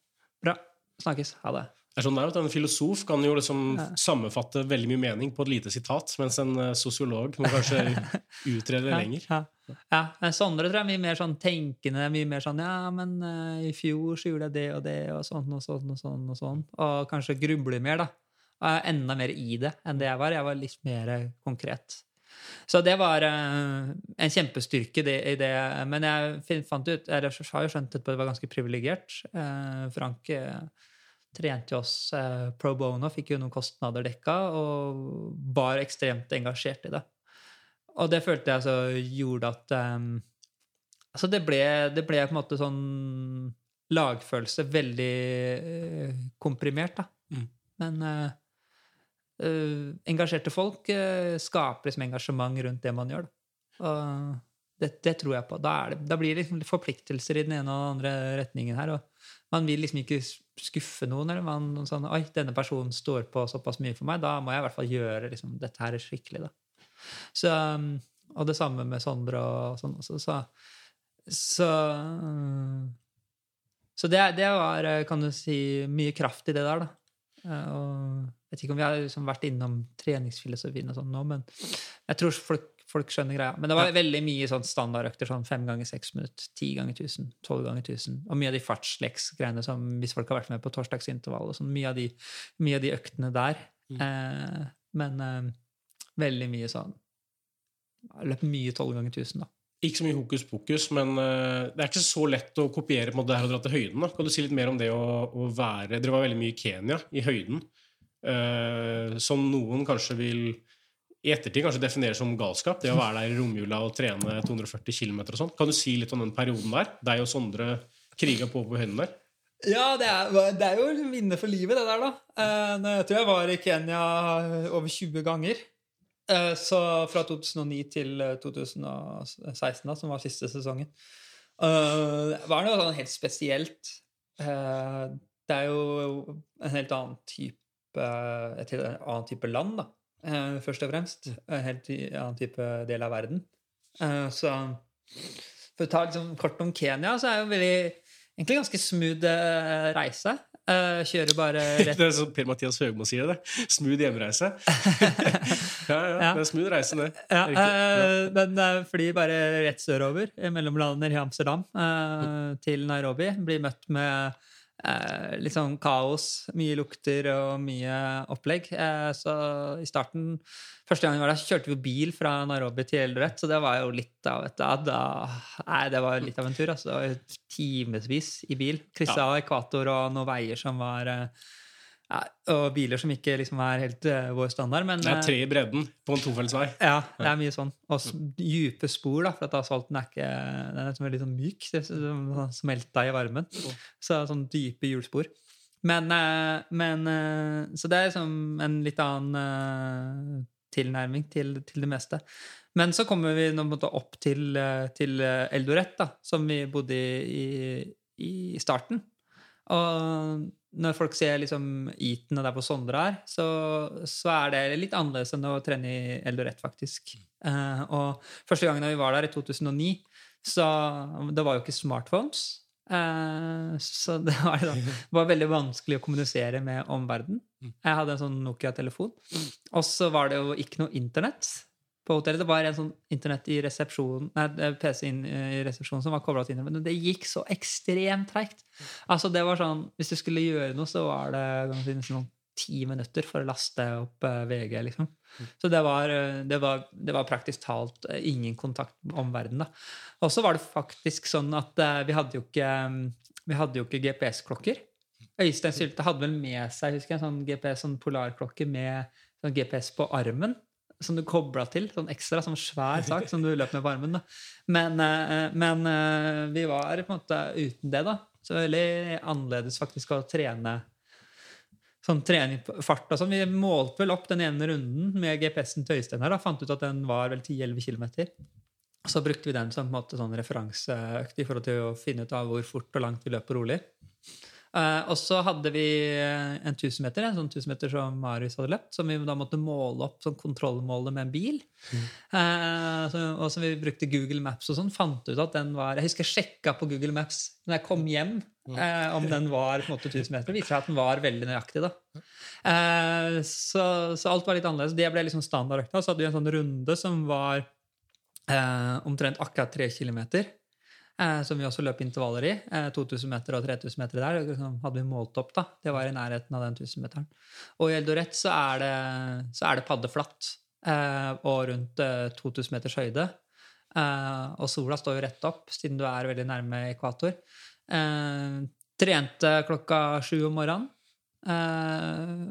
[SPEAKER 2] Bra. Snakkes. Ha det.
[SPEAKER 3] Det er sånn der, En filosof kan jo liksom ja. sammenfatte veldig mye mening på et lite sitat, mens en eh, sosiolog må kanskje utrede det lenger.
[SPEAKER 2] Ja. ja. men Sondre tror jeg er mye mer sånn tenkende. mye mer sånn 'Ja, men uh, i fjor så gjorde jeg det og det, og sånn og sånn og sånn.' Og sånn, og kanskje grubler mer, da. Og er enda mer i det enn det jeg var. Jeg var litt mer konkret. Så det var uh, en kjempestyrke det, i det. Men jeg fant ut, jeg har jo skjønt at det var ganske privilegert. Uh, Frank trente jo oss eh, pro bono, fikk jo noen kostnader dekka, og var ekstremt engasjert i det. Og det følte jeg så gjorde at um, Altså, det ble, det ble, på en måte sånn lagfølelse veldig uh, komprimert, da. Mm. Men uh, uh, engasjerte folk skaper liksom engasjement rundt det man gjør. Da. Og det, det, tror jeg på. Da, det, da blir det liksom forpliktelser i den ene og den andre retningen her. Og man vil liksom ikke skuffe noen. eller man sånn, Oi, denne personen står på såpass mye for meg. Da må jeg i hvert fall gjøre liksom, dette her skikkelig. da. Så, um, og det samme med Sondre og sånn også. Så, så, så det, det, var, kan du si, mye kraft i det der, da. Og jeg vet ikke om vi har liksom vært innom treningsfilosofien og sånn nå, men jeg tror folk folk skjønner greia. Men det var veldig mye sånn standardøkter. sånn Fem ganger seks minutter, ti ganger tusen, tolv ganger tusen. Og mye av de fartsleks-greiene som hvis folk har vært med på torsdagsintervall. og sånn, mye, av de, mye av de øktene der. Mm. Eh, men eh, veldig mye sånn løp mye tolv ganger tusen, da.
[SPEAKER 3] Ikke så mye hokus pokus, men uh, det er ikke så lett å kopiere på det her og dra til høyden. Da. Kan du si litt mer om det å, å være Dere var veldig mye i Kenya, i høyden. Uh, som noen kanskje vil i ettertid kanskje definerer som galskap, det å være der i romjula og trene 240 km og sånn. Kan du si litt om den perioden der? Deg og Sondre kriga på på høyden der?
[SPEAKER 2] Ja, det er, det er jo minne for livet, det der, da. Eh, jeg tror jeg var i Kenya over 20 ganger. Eh, så fra 2009 til 2016, da, som var siste sesongen. Eh, det var noe sånn helt spesielt. Det er jo en helt annen type, et helt annen type land, da. Eh, først og fremst. En helt annen type del av verden. Eh, så For å ta liksom kort om Kenya, så er det jo veldig, egentlig ganske smooth eh, reise. Eh, kjører bare rett
[SPEAKER 3] Det er sånn Per-Mathias Høgmo sier det. Smooth hjemreise. ja, ja,
[SPEAKER 2] Ja.
[SPEAKER 3] Det er smooth reise, det.
[SPEAKER 2] Ja.
[SPEAKER 3] Ja.
[SPEAKER 2] eh, eh, flyr bare rett sørover, mellom mellomlander i Amsterdam eh, til Nairobi. Blir møtt med eh, litt sånn kaos, mye lukter og mye opplegg. Eh, så i starten, første gang vi var der, kjørte vi bil fra Nairobi til Eldoret, så det var jo litt av et da, Nei, det var litt av en tur. Altså. Det var timevis i bil. Kryssa ekvator og noen veier som var eh, ja, Og biler som ikke liksom er helt uh, vår standard, men
[SPEAKER 3] Det er
[SPEAKER 2] eh,
[SPEAKER 3] tre i bredden på en tofeltsvei.
[SPEAKER 2] ja, det er mye sånn. Og s- dype spor, da, for at asfalten er ikke Den er liksom veldig sånn myk. Det Smelta i varmen. Så sånn dype hjulspor. Men, uh, men uh, Så det er liksom en litt annen tilnærming til, til det meste. Men så kommer vi nå på en måte opp til, til Eldoret, da, som vi bodde i, i, i starten. Og når folk ser liksom Eton og der på Sondre er, så, så er det litt annerledes enn å trene i Eldoret, faktisk. Uh, og første gangen vi var der, i 2009, så det var jo ikke smartphones. Uh, så det var, det var veldig vanskelig å kommunisere med omverdenen. Jeg hadde en sånn Nokia-telefon. Og så var det jo ikke noe internett på hotellet. Det var en sånn internett i resepsjonen, nei, PC inn i resepsjonen som var kobla til internett. Men det gikk så ekstremt treigt. Altså, sånn, hvis du skulle gjøre noe, så var det nesten sånn ti minutter for å laste opp eh, VG, liksom. Så det var, eh, det var, det var praktisk talt eh, ingen kontakt med omverdenen. Og så var det faktisk sånn at vi hadde jo ikke, mm, ikke GPS-klokker. Øystein Sylte hadde vel med seg husker jeg, en sånn GPS, sånn polarklokke med sånn GPS på armen. Som du kobla til. Sånn ekstra, sånn svær sak som du løp med på armen. Da. Men, eh, men eh, vi var på en måte uten det, da. Så veldig annerledes faktisk å trene sånn trening på fart og sånn. Vi målte vel opp den ene runden med GPS-en til Øystein her. da, Fant ut at den var vel 10-11 km. Så brukte vi den som på en måte sånn referanseøkt i forhold til å finne ut av hvor fort og langt vi løper rolig. Eh, og så hadde vi en 1000 meter, en sånn 1000 meter som Marius hadde løpt, som vi da måtte måle opp sånn kontrollmålet med en bil. Eh, så, og så vi brukte Google Maps og sånn, fant ut at den var Jeg husker jeg sjekka på Google Maps når jeg kom hjem, uh, om den var på en måte 1000 meter. Det viser seg at den var veldig nøyaktig. da. Uh, så, så alt var litt annerledes. Det ble liksom standardøkta. Så hadde vi en sånn runde som var eh, omtrent akkurat tre kilometer eh, som vi også løp intervaller i. Eh, 2000 meter og 3000 meter der. Liksom hadde vi målt opp, da. Det var i nærheten av den 1000-meteren. Og i Eldoret så er det, så er det paddeflatt eh, og rundt eh, 2000 meters høyde. Eh, og sola står jo rett opp, siden du er veldig nærme ekvator. Eh, trente klokka sju om morgenen. Eh,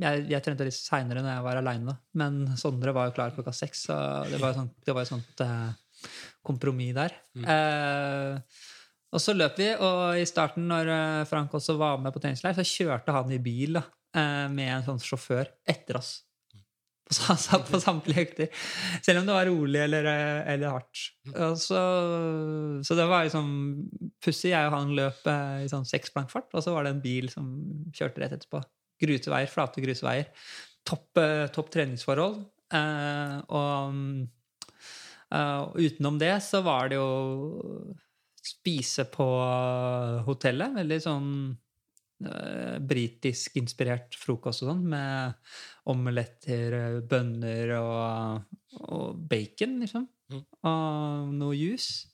[SPEAKER 2] jeg, jeg trente litt seinere når jeg var aleine, men Sondre var jo klar klokka seks. Så det var jo sånt, det var jo sånt eh, kompromiss der. Eh, og så løp vi, og i starten, når eh, Frank også var med på treningsleir, så kjørte han i bil da, eh, med en sånn sjåfør etter oss. Og Så han satt på samtlige økter. Selv om det var rolig eller, eh, eller hardt. Og så, så det var liksom pussig. Jeg og han løp i sånn seksplankfart, og så var det en bil som kjørte rett etterpå. Gruseveier, flate gruseveier. Topp, topp treningsforhold. Eh, og og utenom det så var det jo spise på hotellet. Veldig sånn uh, britisk inspirert frokost og sånn, med omeletter, bønner og, og bacon, liksom.
[SPEAKER 3] Mm.
[SPEAKER 2] Og noe juice.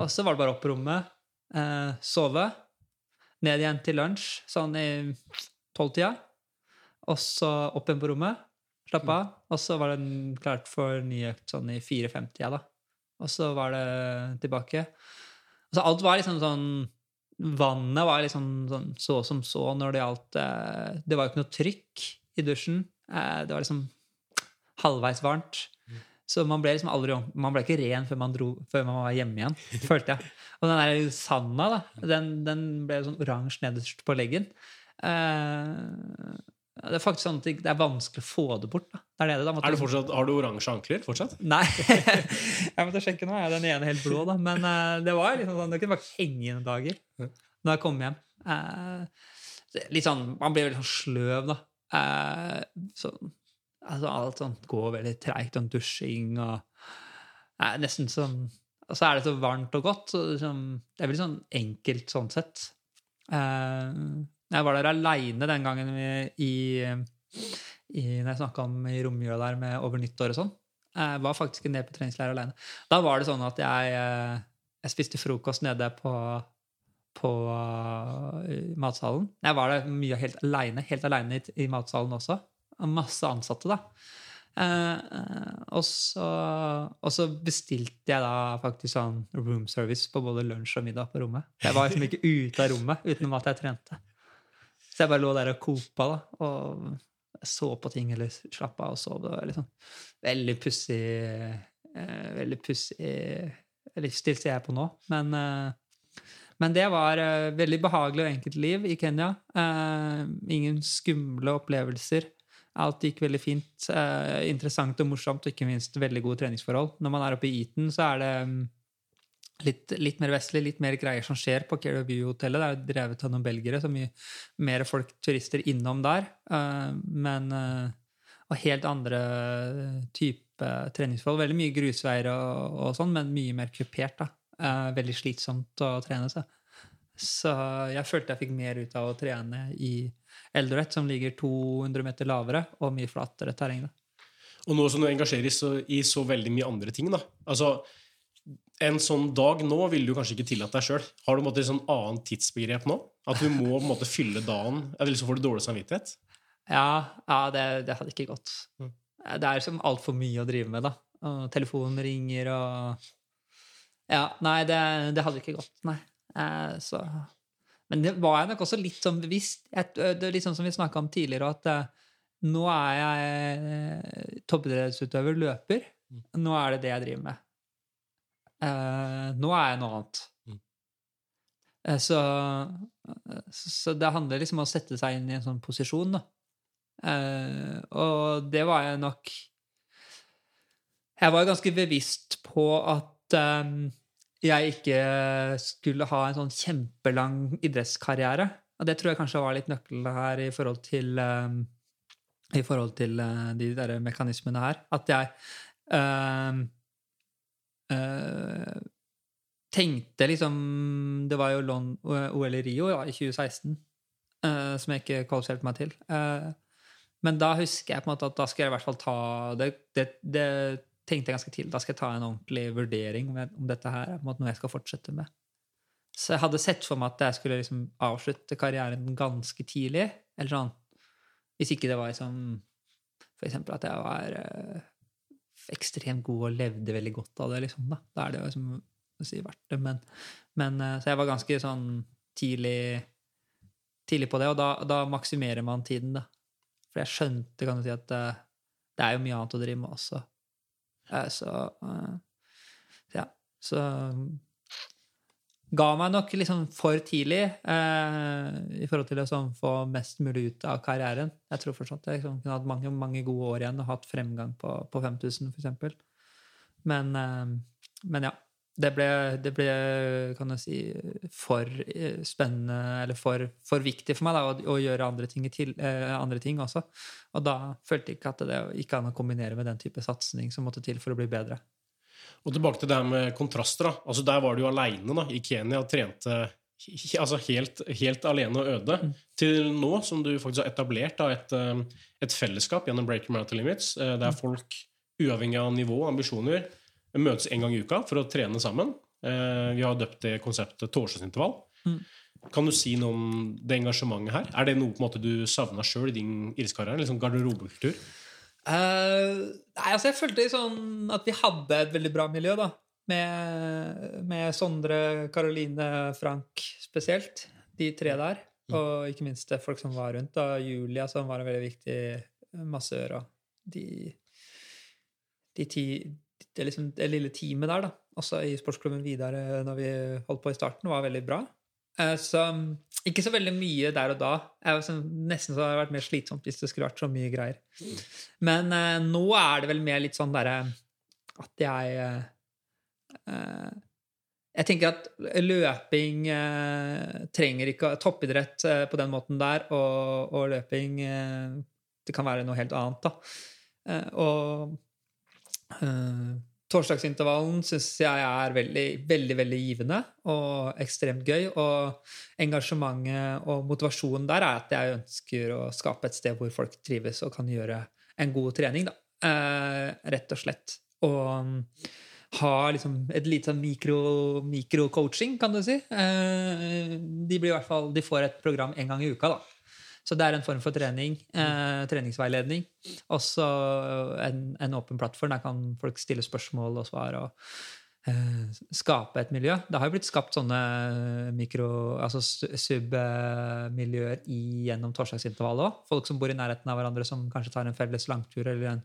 [SPEAKER 2] Og så var det bare opp på rommet, uh, sove, ned igjen til lunsj sånn i tolvtida, og så opp igjen på rommet, slappe av, og så var den klart for ny økt sånn i 4.50, ja da. Og så var det tilbake. Altså alt var liksom sånn Vannet var liksom sånn så som så når det gjaldt eh, Det var jo ikke noe trykk i dusjen. Eh, det var liksom halvveis varmt. Så man ble liksom aldri Man ble ikke ren før man, dro, før man var hjemme igjen, følte jeg. Og den der sanda, da, den, den ble sånn oransje nederst på leggen. Eh, det er faktisk sånn at det er vanskelig å få det bort. Da. er det, da
[SPEAKER 3] Er det fortsatt, har du oransje ankler fortsatt?
[SPEAKER 2] Nei. jeg måtte sjekke nå. Jeg Er den ene helt blå, da? Men uh, det var liksom sånn, det kunne bare henge dager når jeg kom hjem. Uh, litt sånn, Man blir veldig sånn sløv, da. Uh, så, altså, alt sånt går veldig treigt. Sånn dusjing og Nesten sånn og så er det så varmt og godt. Så liksom, det er veldig sånn enkelt sånn sett. Eh, jeg var der aleine den gangen i, i, når jeg snakka om i romjula der med over nyttår og sånn. Jeg var faktisk nede på treningsleir aleine. Da var det sånn at jeg, eh, jeg spiste frokost nede på, på uh, matsalen. Jeg var der mye helt aleine, helt aleine i, i matsalen også. Masse ansatte, da. Uh, og, så, og så bestilte jeg da faktisk sånn room service på både lunsj og middag på rommet. Jeg var liksom ikke ute av rommet utenom at jeg trente. Så jeg bare lå der og kopa da, og så på ting eller slappa av og sov. Det var liksom veldig pussig eh, Veldig livsstil ser jeg på nå. Men, men det var veldig behagelig og enkelt liv i Kenya. ingen skumle opplevelser. Alt gikk veldig fint. Eh, interessant og morsomt, og ikke minst veldig gode treningsforhold. Når man er oppe i Eton, så er det um, litt, litt, mer vestlig, litt mer greier som skjer på Caribou-hotellet. Det er jo drevet av noen belgere, så mye mer folk, turister, innom der. Uh, men uh, Og helt andre type treningsforhold. Veldig mye grusveier og, og sånn, men mye mer kupert. da. Veldig slitsomt å trene seg. Så jeg følte jeg fikk mer ut av å trene i Eldoret, som ligger 200 meter lavere og mye flatere terreng.
[SPEAKER 3] Og nå som du engasjerer i så veldig mye andre ting, da. Altså, en sånn dag nå ville du kanskje ikke tillatt deg sjøl. Har du et sånn annet tidsbegrep nå? At du må på en måte fylle dagen Eller så får du dårlig samvittighet?
[SPEAKER 2] Ja, ja det, det, hadde ikke gått. Mm. Det er som altfor mye å drive med, da. Og telefonen ringer og Ja, nei, det, det hadde ikke gått, nei. Eh, så men det var jeg nok også litt sånn bevisst. Det er litt sånn som vi snakka om tidligere, at eh, nå er jeg eh, toppidrettsutøver, løper. Mm. Nå er det det jeg driver med. Uh, nå er jeg noe annet. Mm. Eh, så, så, det handler liksom om å sette seg inn i en sånn posisjon, da. og det var jeg nok Jeg var ganske bevisst på at um, jeg ikke skulle ha en sånn kjempelang idrettskarriere. Og det tror jeg kanskje var litt nøkkelen her i forhold til, um, i forhold til de der mekanismene her. At jeg uh, uh, tenkte liksom Det var jo OL i Rio ja, i 2016 som jeg ikke kvalifiserte meg til. men da husker jeg på en måte at da skal jeg i hvert fall ta det, det, det tenkte jeg ganske tidlig da skal jeg ta en ordentlig vurdering om, om dette her er noe jeg skal fortsette med. Så jeg hadde sett for meg at jeg skulle liksom avslutte karrieren ganske tidlig. Eller sånn Hvis ikke det var liksom For eksempel at jeg var ekstremt god og levde veldig godt av det, liksom. Da, da er det jo liksom si verdt det. Men, men, øh, så jeg var ganske sånn tidlig, tidlig på det, og da, da, maksimerer man tiden, da. For jeg skjønte, kan du si, at det, det er jo mye annet å drive med også. Så, så eh, Ja. Så ga meg nok liksom for tidlig eh, i forhold til å sånn, få mest mulig ut av karrieren. Jeg tror fortsatt jeg liksom, kunne hatt mange, mange gode år igjen og hatt fremgang på, på 5000, f.eks. Men, eh, men ja. Det ble, det ble, kan jeg si, for eh, spennende eller for, for viktig for meg da, å, å gjøre andre ting, til, eh, andre ting, også. Og da følte jeg ikke at det gikk an å kombinere med den type satsing som måtte til for å bli bedre.
[SPEAKER 3] Og tilbake til det her med kontraster. da. Altså Der var du jo aleine i Kenya og trente altså helt, helt, alene og øde. Mm. Til nå som du faktisk har etablert da, et, eh, et, fellesskap gjennom Breaker Marathon Limits, der mm. folk, uavhengig av nivå og ambisjoner, møtes en gang i uka for å trene sammen. Eh, vi har døpt det konseptet torsdagsintervall. Mm. Kan du si noe om det engasjementet her? Er det noe på en måte du savna sjøl i din idrettskarriere? Liksom garderobekultur?
[SPEAKER 2] Uh, nei, altså jeg følte sånn at vi hadde et veldig bra miljø, da. Med, med Sondre, Karoline, Frank spesielt. De tre der. Mm. Og ikke minst det folk som var rundt. Da. Julia, som var en veldig viktig massør. Og de, de ti, det, liksom, det, lille teamet der, da, også i sportsklubben Vidar når vi holdt på i starten, var veldig bra. Uh, så ikke så veldig mye der og da. Jeg sånn, nesten så det vært mer slitsomt hvis det skulle vært så mye greier. Men eh, nå er det vel mer litt sånn derre at jeg eh, Jeg tenker at løping eh, trenger ikke Toppidrett på den måten der, og, og løping Det kan være noe helt annet, da. og torsdagsintervallen syns jeg er veldig, veldig veldig givende og ekstremt gøy. Og engasjementet og motivasjonen der er at jeg ønsker å skape et sted hvor folk trives og kan gjøre en god trening. Da. Eh, rett og slett. Og ha liksom et lite sånn mikro, mikrocoaching, kan du si. Eh, de, blir i hvert fall, de får et program en gang i uka. da. Så det er en form for trening. Eh, treningsveiledning. Også en, en, åpen plattform. Der kan folk stille spørsmål og svare. og eh, skape et miljø. Det har jo blitt skapt sånne mikro, altså submiljøer gjennom torsdagsintervallet òg. Folk som bor i nærheten av hverandre, som kanskje tar en felles langtur eller en,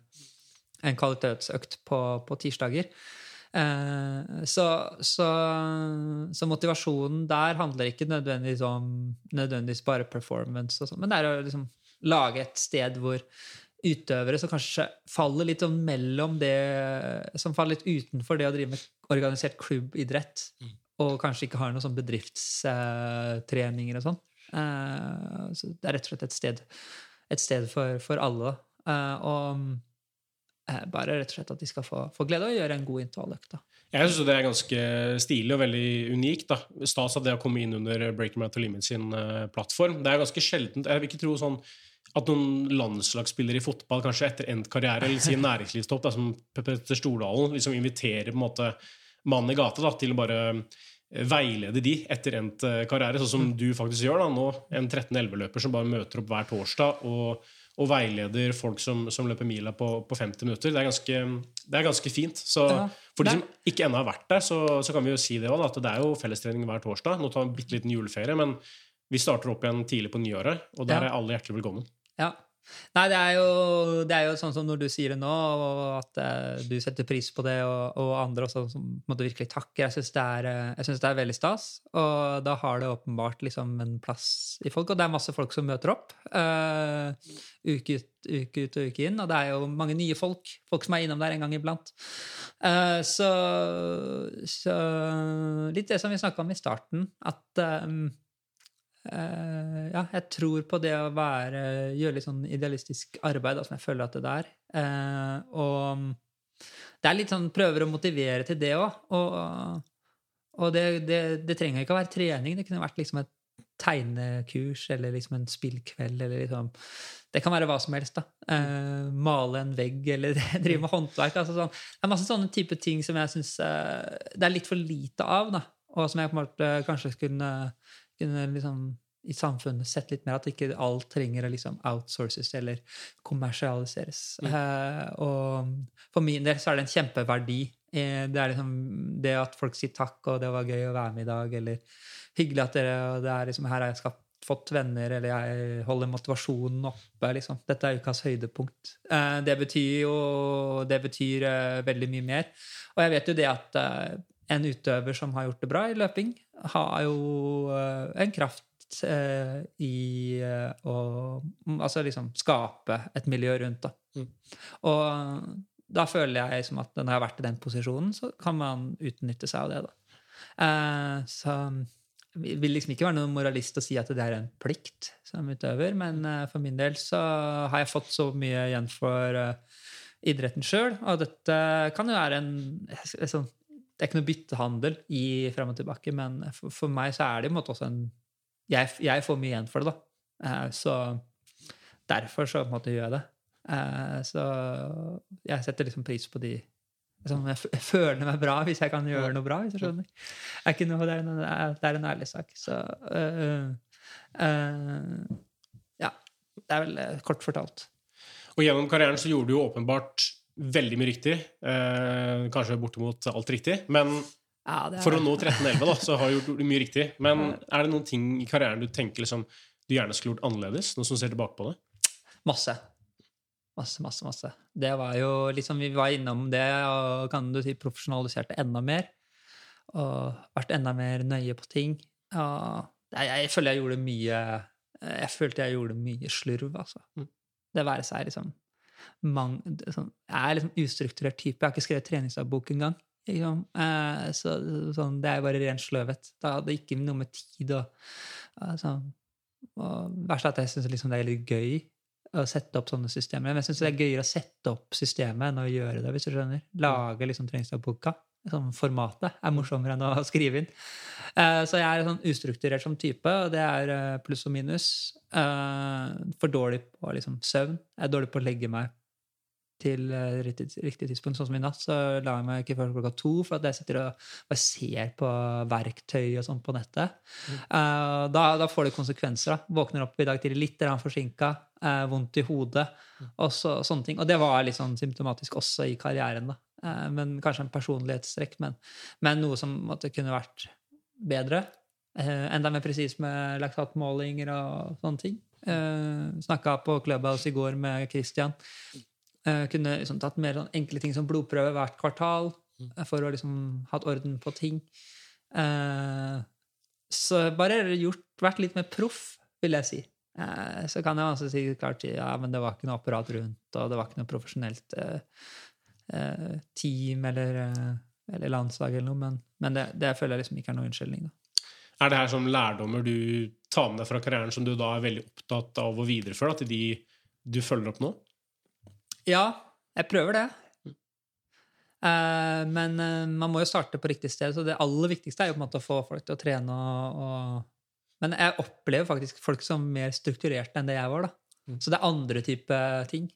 [SPEAKER 2] en kvalitetsøkt på, på tirsdager. Eh, så, så, så, motivasjonen der handler ikke nødvendigvis om nødvendigvis bare performance, og sånt, men det er å liksom lage et sted hvor utøvere som kanskje faller litt sånn mellom det Som faller litt utenfor det å drive med organisert klubbidrett, mm. og kanskje ikke har noen sånn bedriftstreninger og sånn. Eh, så det er rett og slett et sted, et sted for, for alle. Eh, og bare rett og slett at de skal få, få glede av å gjøre en god intervalløkt.
[SPEAKER 3] Jeg syns det er ganske stilig og veldig unikt. da. Stas at det å komme inn under Breaking Out Limit sin uh, plattform. Det er ganske sjeldent. Jeg vil ikke tro sånn at noen landslagsspillere i fotball kanskje etter endt karriere eller sin næringslivstopp, da, som Petter Stordalen, liksom inviterer på en måte mannen i gata da, til å bare eh, veilede de etter endt karriere, sånn som mm. du faktisk gjør da, nå. En 13-11-løper som bare møter opp hver torsdag og og veileder folk som, som løper mila på, på, 50 minutter. Det er ganske, det er ganske fint. Så ja, for de som ikke ennå har vært der, så, så, kan vi jo si det også, at det er jo fellestrening hver torsdag. Nå tar vi en bitte liten juleferie, men vi starter opp igjen tidlig på nyåret, og der ja. er alle hjertelig velkommen.
[SPEAKER 2] Ja, Nei, det er, jo, det er, jo, sånn som når du sier det nå, at uh, du setter pris på det, og, og andre også som måtte virkelig takke. Jeg syns det, uh, det, er veldig stas, og da har det åpenbart liksom en plass i folk. Og det er masse folk som møter opp uh, uke, ut, uke, ut, og uke inn, og det er jo mange nye folk. Folk som er innom der en gang iblant. så, så litt det som vi snakka om i starten, at Uh, ja, jeg tror på det å være, gjøre litt sånn idealistisk arbeid, som jeg føler at det er. Uh, og det er litt sånn prøver å motivere til det òg. Og, og det, det, det, trenger ikke å være trening. Det kunne vært liksom et tegnekurs eller liksom en spillkveld. eller liksom Det kan være hva som helst. da. Uh, male en vegg eller drive med håndverk. altså sånn. Det er masse sånne type ting som jeg syns det er litt for lite av. da, Og som jeg på en måte kanskje kunne kunne liksom i samfunnet sett litt mer at ikke alt trenger å liksom outsources eller kommersialiseres. Mm. Uh, og for min del så er det en kjempeverdi. Eh, det er liksom det at folk sier takk, og det var gøy å være med i dag, eller hyggelig at dere og det er liksom, Her har jeg skapt, fått venner, eller jeg holder motivasjonen oppe. liksom. Dette er ukas høydepunkt. Uh, det betyr jo det betyr veldig mye mer. Og jeg vet jo det at en utøver som har gjort det bra i løping, har jo uh, en kraft uh, i uh, å mm, altså liksom skape et miljø rundt. Da. Mm. Og da føler jeg som at når jeg har vært i den posisjonen, så kan man utnytte seg av det. da. så jeg vil liksom ikke være noen moralist og si at det er en plikt som utøver, men for min del så har jeg fått så mye igjen for idretten sjøl. Og dette kan jo være en, en sånn det er ikke noe byttehandel i frem og tilbake, men for, for, meg så er det i en måte også en jeg, jeg, får mye igjen for det, da. Eh, så derfor så måte gjør jeg det. Eh, så jeg setter liksom pris på de liksom, Jeg føler meg bra hvis jeg kan gjøre noe bra, hvis du skjønner. Det er, noe, det er, en, det er en ærlig sak. Så eh, uh, ja. Det er vel kort fortalt.
[SPEAKER 3] Og gjennom karrieren så gjorde du jo åpenbart veldig mye riktig. Eh, kanskje bortimot alt riktig. Men ja, for å nå 13-11 da, så har du gjort mye riktig. Men er det noen ting i karrieren du tenker liksom, du gjerne skulle gjort annerledes? Noe som ser tilbake på det?
[SPEAKER 2] Masse. Masse, masse, masse. Det var jo liksom, Vi var innom det og kan du si profesjonaliserte enda mer. Og vært enda mer nøye på ting. Og jeg, jeg føler jeg gjorde mye Jeg følte jeg gjorde mye slurv, altså. Mm. Det være seg liksom mang, sånn, Jeg er liksom ustrukturert type. Jeg har ikke skrevet treningsdagbok engang. Liksom. Eh, så, sånn, det er bare ren sløvhet. Det hadde ikke noe med tid og, altså, og Verst er at jeg syns liksom det er litt gøy. å sette opp sånne systemer. Men jeg syns det er gøyere å sette opp systemet enn å gjøre det. hvis du skjønner. Lage liksom treningsdagboka. Sånn formatet er morsommere enn å skrive inn. Uh, så jeg er sånn ustrukturert som type, og det er uh, pluss og minus. Uh, for dårlig på liksom, søvn. Jeg er dårlig på å legge meg til riktig, riktig tidspunkt. Sånn som i natt, så la jeg meg ikke før klokka to, for at jeg sitter og, bare ser på verktøy og sånn på nettet. Uh, da, da får det konsekvenser. da. Våkner opp i dag tidlig litt forsinka, vondt i hodet og så, sånne ting. Og det var litt sånn symptomatisk også i karrieren. da. Eh, men Kanskje en personlighetstrekk, men, men noe som måtte kunne vært bedre. Eh, enda mer presis med laktatmålinger og sånne ting. Eh, Snakka på Clubhouse i går med Christian. Eh, kunne liksom tatt mer sånn enkle ting som blodprøve hvert kvartal eh, for å liksom hatt orden på ting. Eh, så bare gjort, vært litt mer proff, vil jeg si. Eh, så kan jeg også si klart ja, men det var ikke noe apparat rundt, og det var ikke noe profesjonelt eh, eh, team eller, eh, eller landslag eller noe, men, men det, det føler jeg liksom ikke er noen unnskyldning. Da.
[SPEAKER 3] Er det her som lærdommer du tar med deg fra karrieren som du da er veldig opptatt av å videreføre da, til de du følger opp nå?
[SPEAKER 2] Ja, jeg prøver det. Uh, men uh, man må jo starte på riktig sted, så det aller viktigste er jo på en måte å få folk til å trene. Og, og Men jeg opplever faktisk folk som mer strukturerte enn det jeg var. da.
[SPEAKER 3] Mm.
[SPEAKER 2] Så det er andre type ting.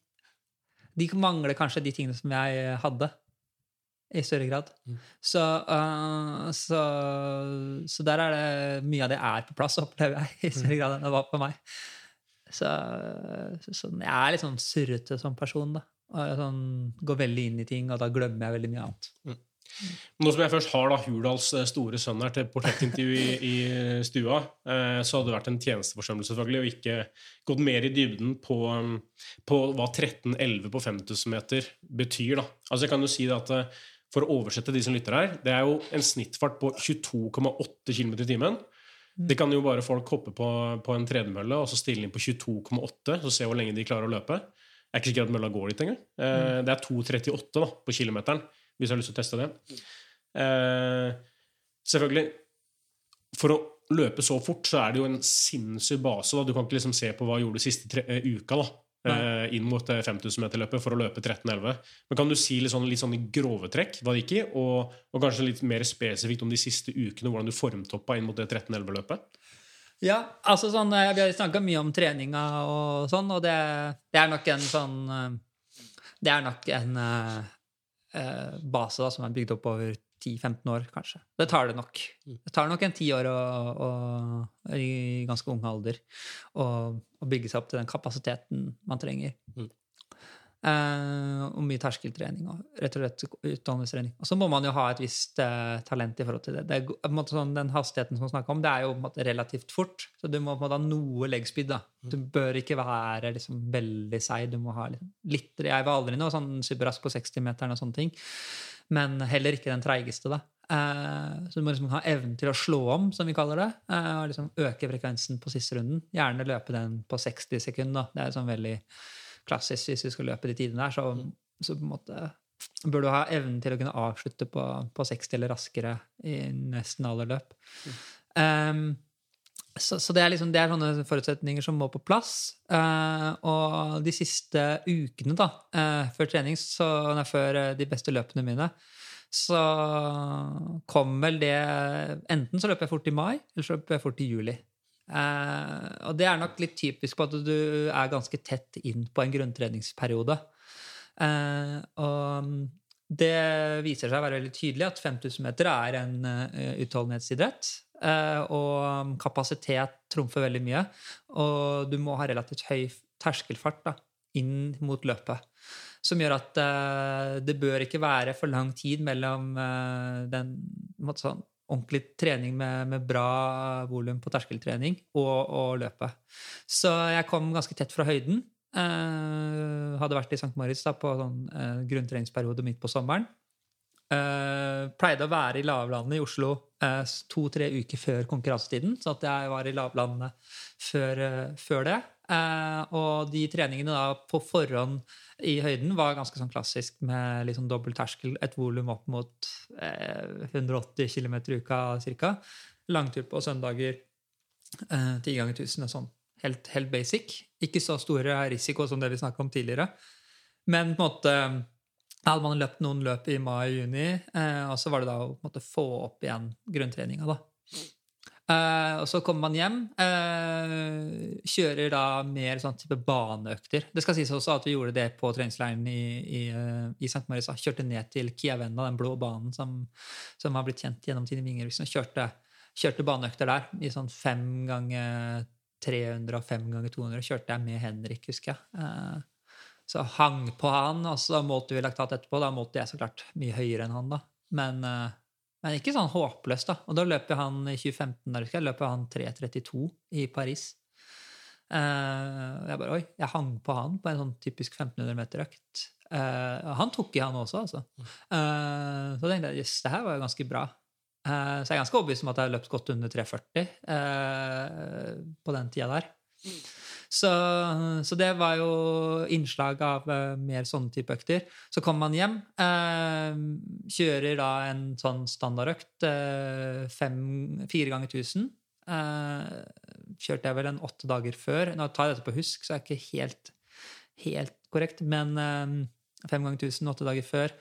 [SPEAKER 2] De mangler kanskje de tingene som jeg hadde, i større grad.
[SPEAKER 3] Mm.
[SPEAKER 2] Så, uh, så, så der er det mye av det er på plass, opplever jeg, i større grad enn det var på meg. Så, så jeg er litt sånn surrete som person, da. Og sånn, går veldig inn i ting, og da glemmer jeg veldig mye annet.
[SPEAKER 3] Nå som jeg først har da Hurdals eh, store sønn her til portrettintervju i, i stua, eh, så hadde det vært en tjenesteforsømmelse selvfølgelig, og ikke gått mer i dybden på, um, på hva 1311 på 5000 meter betyr. da. Altså jeg kan jo si det at eh, For å oversette de som lytter her, det er jo en snittfart på 22,8 km i timen. Det kan jo bare folk hoppe på, på en tredemølle og så stille inn på 22,8 så se hvor lenge de klarer å løpe. Jeg er ikke sikker at mølla går dit engang. Eh, Det er 2,38 da, på kilometeren, hvis du har lyst til å teste det. Uh, selvfølgelig For å løpe så fort, så er det jo en sinnssyk base. Da. Du kan ikke liksom se på hva jeg gjorde siste tre, uh, uka da, uh, inn mot 5000-meterløpet for å løpe 13,11. Men kan du si litt sånn, litt sånn i grove trekk hva det gikk i, og, og kanskje litt mer spesifikt om de siste ukene, hvordan du formtoppa inn mot det 13,11-løpet?
[SPEAKER 2] Ja, altså sånn, eh, Vi har snakka mye om treninga og sånn, og det, det er nok en sånn eh, Det er nok en eh, base da, som er bygd opp over 10-15 år, kanskje. Det tar det nok. Det tar nok en ti år å, å, i ganske ung alder å bygge seg opp til den kapasiteten man trenger.
[SPEAKER 3] Mm.
[SPEAKER 2] Eh, og mye terskeltrening og rett og slett utdannelsestrening. Og så må man jo ha et visst eh, talent i forhold til det. det er, sånn, den hastigheten som man snakker om, det er jo måte relativt fort. Så du må måte ha noe leggspeed. da. Du bør ikke være liksom veldig seig. Du må ha liksom, litt Jeg var aldri noe sånn superrask på 60-meteren og sånne ting. Men heller ikke den treigeste, da. Eh, så du må liksom ha evnen til å slå om, som vi kaller det. eh, og liksom øke frekvensen på siste runden. Gjerne løpe den på 60 sekunder. Det er sånn veldig klassisk hvis du skal løpe de tidene der. Så, så måte bør du ha evnen til å kunne avslutte på, på 60 eller raskere i nesten alle løp. Um, så, så det, er liksom, det er sånne forutsetninger som må på plass. Eh, og de siste ukene da, eh, før trening, så, nei, før eh, de beste løpene mine, så kom vel det Enten så løper jeg fort i mai, eller så løper jeg fort i juli. Eh, og det er nok litt typisk på at du er ganske tett inn på en grunntreningsperiode. Eh, og det viser seg å være veldig tydelig at 5000 meter er en uh, utholdenhetsidrett. eh, og kapasitet trumfer veldig mye. Og du må ha relativt høy terskelfart da, inn mot løpet. Som gjør at uh, det bør ikke være for lang tid mellom den måte sånn, ordentlig trening med, med bra volum på terskeltrening og, og løpet. Så jeg kom ganske tett fra høyden. Uh, hadde vært i St. Moritz på sånn, uh, grunntreningsperiode midt på sommeren. Uh, pleide å være i lavlandet i Oslo to-tre uker før konkurransetiden. Så at jeg var i lavlandet før, før det. Eh, og de treningene da på forhånd i høyden var ganske sånn klassisk med litt sånn dobbel terskel, et volum opp mot eh, 180 km i uka ca. Langtur på søndager, eh, ti ganger 1000 og sånn. Helt, helt basic. Ikke så store risiko som det vi snakka om tidligere. Men på en måte hadde man løpt noen løp i mai-juni, eh, og så var det da å måte, få opp igjen grunntreninga. da. Eh, og så kommer man hjem, uh, kjører da mer sånn type baneøkter. Det skal sies også at vi gjorde det på treningsleiren i, i, uh, i St. Marisa. Kjørte ned til Kiavenna, den blå banen som, som har blitt kjent gjennom tiden i Vingeriksen. Kjørte, kjørte baneøkter der i sånn fem ganger 300 og fem ganger 200. Kjørte jeg med Henrik, husker jeg. Så hang på han, og så målte vi laktat etterpå. Da målte jeg så klart mye høyere enn han, da. Men, eh, men ikke sånn håpløst, da. Og da løper han i 2015 der, jeg, løper han 3.32 i Paris. Uh, jeg bare Oi, jeg hang på han på en sånn typisk 1500 meter-økt. Uh, han tok i, han også, altså. Uh, så tenkte jeg jøss, det her var jo ganske bra. så jeg er ganske overbevist om at jeg har løpt godt under 3,40 på den tida der. Så, så, det var jo innslag av uh, mer sånne type økter. Så kommer man hjem, uh, kjører da en sånn standardøkt uh, fire ganger 1000. kjørte jeg vel en åtte dager før. Nå tar jeg dette på husk, så er det ikke helt, helt korrekt. Men fem ganger 1000, åtte dager før.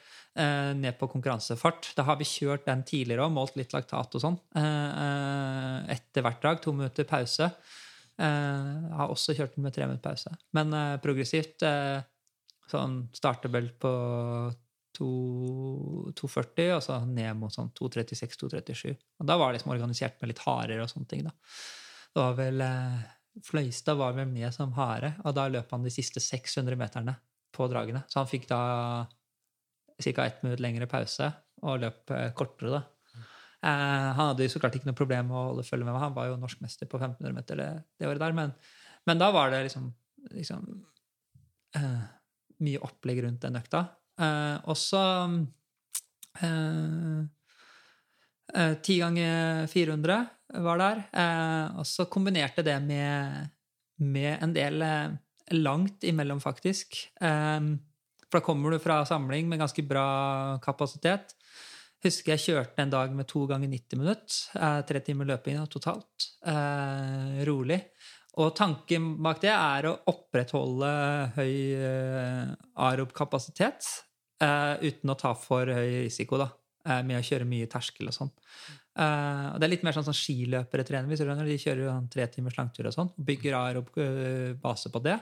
[SPEAKER 2] ned på konkurransefart. Da har vi kjørt den tidligere og målt litt laktat og sånn. etter hvert drag. To minutter pause. Uh, har også kjørt den med tre minutter pause. Men uh, progressivt uh, sånn starterbelt på 2,40, og så ned mot sånn 2,36-2,37. Og da var det liksom organisert med litt harer og sånne ting. da. Det var vel Fløystad var vel med som hare, og da løp han de siste 600 meterne på dragene. Så han fikk da ca. ett minutt lengre pause og løp kortere, da. Uh, han hadde jo så klart ikke noe problem med å holde følge med meg. Han var jo norskmester på 1500 meter det, det året der, men, men, da var det liksom, liksom uh, mye opplegg rundt den økta. Uh, og så Ti ganger 400 var der. og så kombinerte det med, med en del langt imellom, faktisk. for da kommer du fra samling med ganske bra kapasitet. Husker jeg kjørte en dag med to ganger 90 minutter. Eh, tre timer løping totalt. Eh, rolig. Og tanken bak det er å opprettholde høy eh, aerob-kapasitet eh, uten å ta for høy risiko da, eh, med å kjøre mye terskel og sånn. Uh, det er litt mer sånn sånn skiløpere trener. Hvis du De kjører jo tre timers langtur og sånn, og bygger aerob base på det.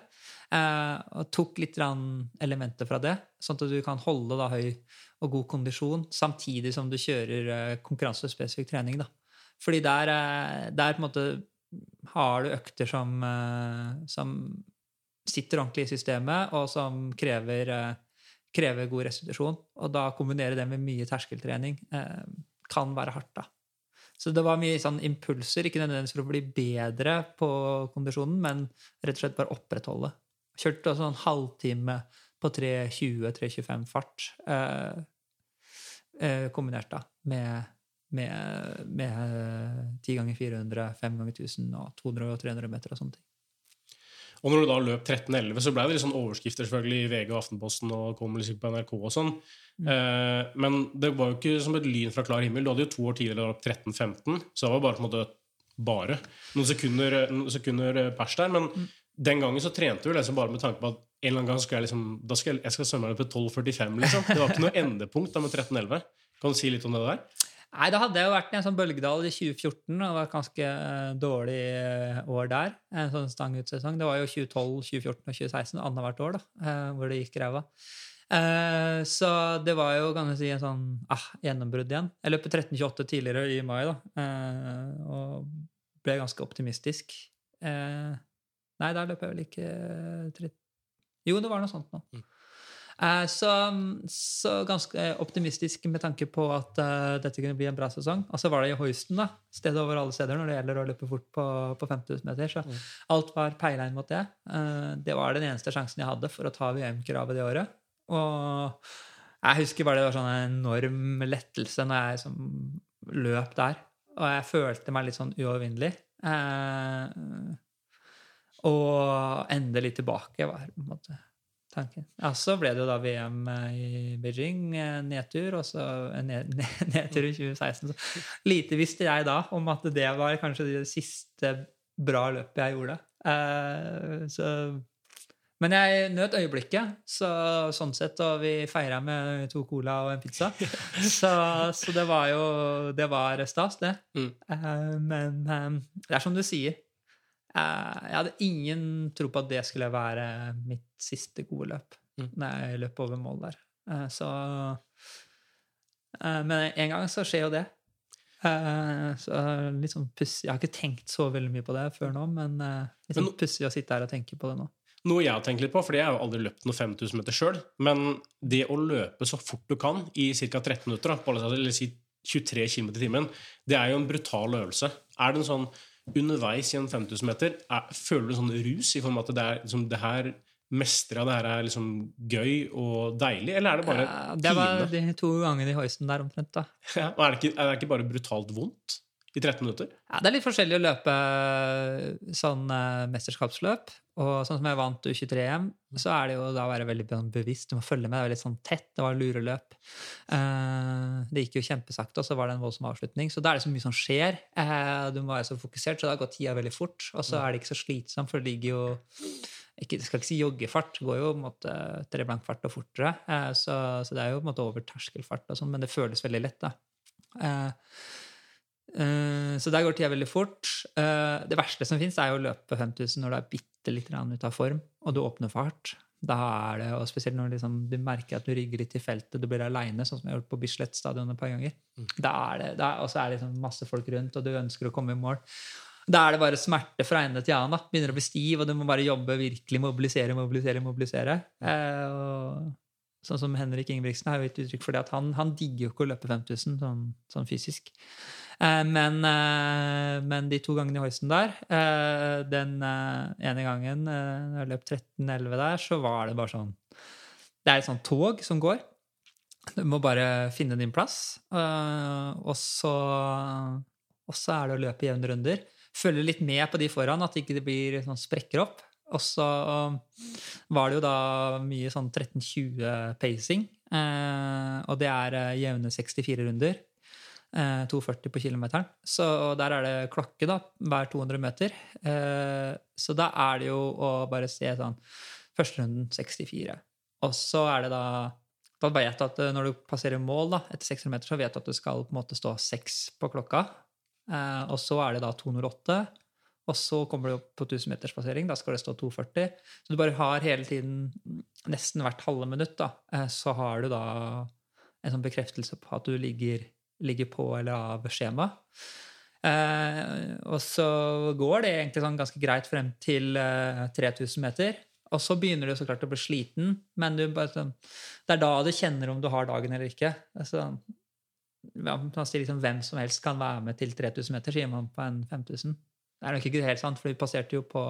[SPEAKER 2] Uh, og tok litt elementer fra det, sånn at du kan holde da høy og god kondisjon samtidig som du kjører uh, konkurransespesifikk trening. da. Fordi der, der, på en måte har du økter som, som sitter ordentlig i systemet, og som krever, krever god restitusjon. Og da kombinere det med mye terskeltrening kan være hardt. da. Så det var mye sånn impulser, ikke nødvendigvis for å bli bedre på kondisjonen, men rett og slett bare opprettholde. Kjørte også en halvtime på 3.20-3.25 fart, eh, eh, kombinert da med, med, med 10 ganger 400, 5 ganger 1000 og 200 og 300 meter og sånne ting.
[SPEAKER 3] Og når du da løp 13.11, så ble det litt sånn overskrifter selvfølgelig i VG og Aftenposten og kom liksom på NRK og sånn. Mm. Eh, men det var jo ikke som et lyn fra klar himmel. Du hadde jo to år tidligere løpt 13.15, så det var bare på en måte bare noen sekunder, noen sekunder eh, pers der. Men mm. den gangen så trente du liksom bare med tanke på at en eller annen gang skal jeg liksom da skal jeg, jeg skal svømme meg på 12,45. liksom. Det var ikke noe endepunkt da med 13.11. Kan du si litt om det der?
[SPEAKER 2] Nei, da hadde jeg jo vært i en sånn bølgedal i 2014, og det var et ganske eh, dårlig eh, år der. En sånn stangutsesong. Det var jo 2012, 2014 og 2016, annethvert år, da, eh, hvor det gikk ræva. Så det var jo kan si, en sånn ah, gjennombrudd igjen. Jeg løp 13,28 tidligere i mai, da, og ble ganske optimistisk. Nei, der løp jeg vel ikke Jo, det var noe sånt nå. Mm. Eh, så, så, ganske optimistisk med tanke på at uh, dette kunne bli en bra sesong. Og så var det i Hoisten, da, stedet over alle steder når det gjelder å løpe fort på, på 5000 meter. Så mm. alt var peila inn mot det. Uh, det var den eneste sjansen jeg hadde for å ta VM-kravet det året. Og jeg husker bare det var sånn en enorm lettelse når jeg som løp der. Og jeg følte meg litt sånn uovervinnelig. Uh, og endelig tilbake var på en måte tanken. Ja, så ble det jo da VM eh, i Beijing, eh, nedtur, og så ned, nedtur i 2016. Så lite visste jeg da om at det var kanskje det siste bra løpet jeg gjorde. Eh, så men jeg nøt øyeblikket, så, sånn sett, og vi feira med to cola og en pizza. Så, så det var jo Det var stas, det.
[SPEAKER 3] Mm.
[SPEAKER 2] Uh, men um, det er som du sier. Eh, jeg hadde ingen tro på at det skulle være mitt siste gode løp.
[SPEAKER 3] Mm.
[SPEAKER 2] Når jeg løp over mål der. Eh, så eh, Men en gang så skjer jo det. Så litt sånn pussig Jeg har ikke tenkt så veldig mye på det før nå, men litt sånn pussig å sitte her og tenke på det nå.
[SPEAKER 3] Noe jeg har tenkt litt på, fordi jeg har jo aldri løpt noe 5000 meter sjøl, men det å løpe så fort du kan i ca. 13 minutter, da, på eller si 23 km i timen, det er jo en brutal øvelse. Er det en sånn underveis i en 5000 meter, er, føler du en sånn rus i form av at det er liksom, det her mestrer det her er liksom gøy og deilig, eller er det bare
[SPEAKER 2] Ja, det var de to gangene i hoisten der omtrent, da.
[SPEAKER 3] Ja, og er, det ikke, er det ikke bare brutalt vondt i 13 minutter?
[SPEAKER 2] Ja, det er litt forskjellig å løpe sånn eh, mesterskapsløp. Og sånn som jeg vant U23-EM, så er det jo da å være veldig sånn bevisst. Du må følge med. Det var litt sånn tett. Det var lureløp. Eh, det gikk jo kjempesakte, og så var det en voldsom avslutning. Så da er det så mye som skjer. Eh, du må være så fokusert, så da går tida veldig fort. Og så er det ikke så slitsomt, for det ligger jo ikke, skal ikke si joggefart, det går jo på en måte tre blankfart og fortere. Eh, så, så det er jo på en måte over terskelfart, og sånn, men det føles veldig lett. da. Eh, Eh, så der går tida veldig fort. Eh, det verste som fins, er jo å løpe 5000 når du er bitte litt ute av form, og du åpner for hardt. Da er det, og Spesielt når liksom, du merker at du rygger litt i feltet, du blir aleine, sånn som jeg har gjort på Bislett stadion et par ganger. Da er det, da, Og så er det liksom masse folk rundt, og du ønsker å komme i mål. Da er det bare smerte fra ende til annen. da. Begynner å bli stiv, og du må bare jobbe virkelig, mobilisere, mobilisere, mobilisere. Eh, og Sånn som Henrik Ingebrigtsen har jo gitt uttrykk for det, at han, han digger jo ikke å løpe 5000 sånn, sånn fysisk. Eh, men, eh, men de to gangene i hoisten der, eh, den ene gangen når jeg løp 13-11 der, så var det bare sånn Det er et sånt tog som går. Du må bare finne din plass. og, så, og så er det å løpe jevne runder. Følge litt med på de foran, at ikke det ikke blir sånn sprekker opp. Og så var det jo da mye sånn 13-20 pacing. Og det er jevne 64 runder. Eh, 2,40 på kilometeren. Så der er det klokke da, hver 200 meter. Eh, så da er det jo å bare se sånn Første runden 64. Og så er det da Da vet du at eh, når du passerer mål da, etter 600 meter, så vet du at det skal på en måte stå 6 på klokka. Eh, og så er det da 208. Og så kommer du opp på 1000 meters passering. Da skal det stå 2,40. Så du bare har hele tiden, nesten hvert halve minutt, da, eh, så har du da en sånn bekreftelse på at du ligger, ligger på eller av skjema. Eh, og så går det egentlig sånn ganske greit frem til eh, 3000 meter. Og så begynner du så klart å bli sliten, men bare, sånn, det er da du kjenner om du har dagen eller ikke. Altså, ja, liksom hvem som helst kan være med til 3000 meter, sier man på en 5000. Det er nok ikke helt sant, for vi passerte jo på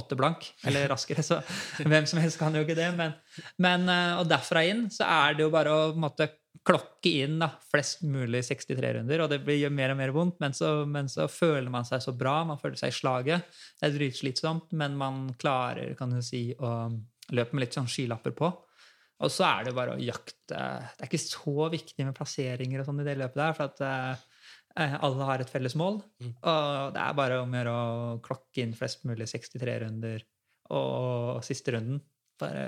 [SPEAKER 2] åtte blank, eller raskere, så hvem som helst kan jo ikke det. Men, men eh, og derfra inn så er det jo bare å måte, klokke inn da, flest mulig 63-runder, og det blir mer og mer vondt, men så, men så føler man seg så bra, man føler seg i slaget. Det er dritslitsomt, men man klarer, kan du si, å løpe med litt sånn skylapper på. Og så er det bare å jakte Det er ikke så viktig med plasseringer og sånn i det løpet der, for at eh, alle har et felles mål. Og det er bare om å gjøre å klokke inn flest mulig 63-runder og siste runden. Bare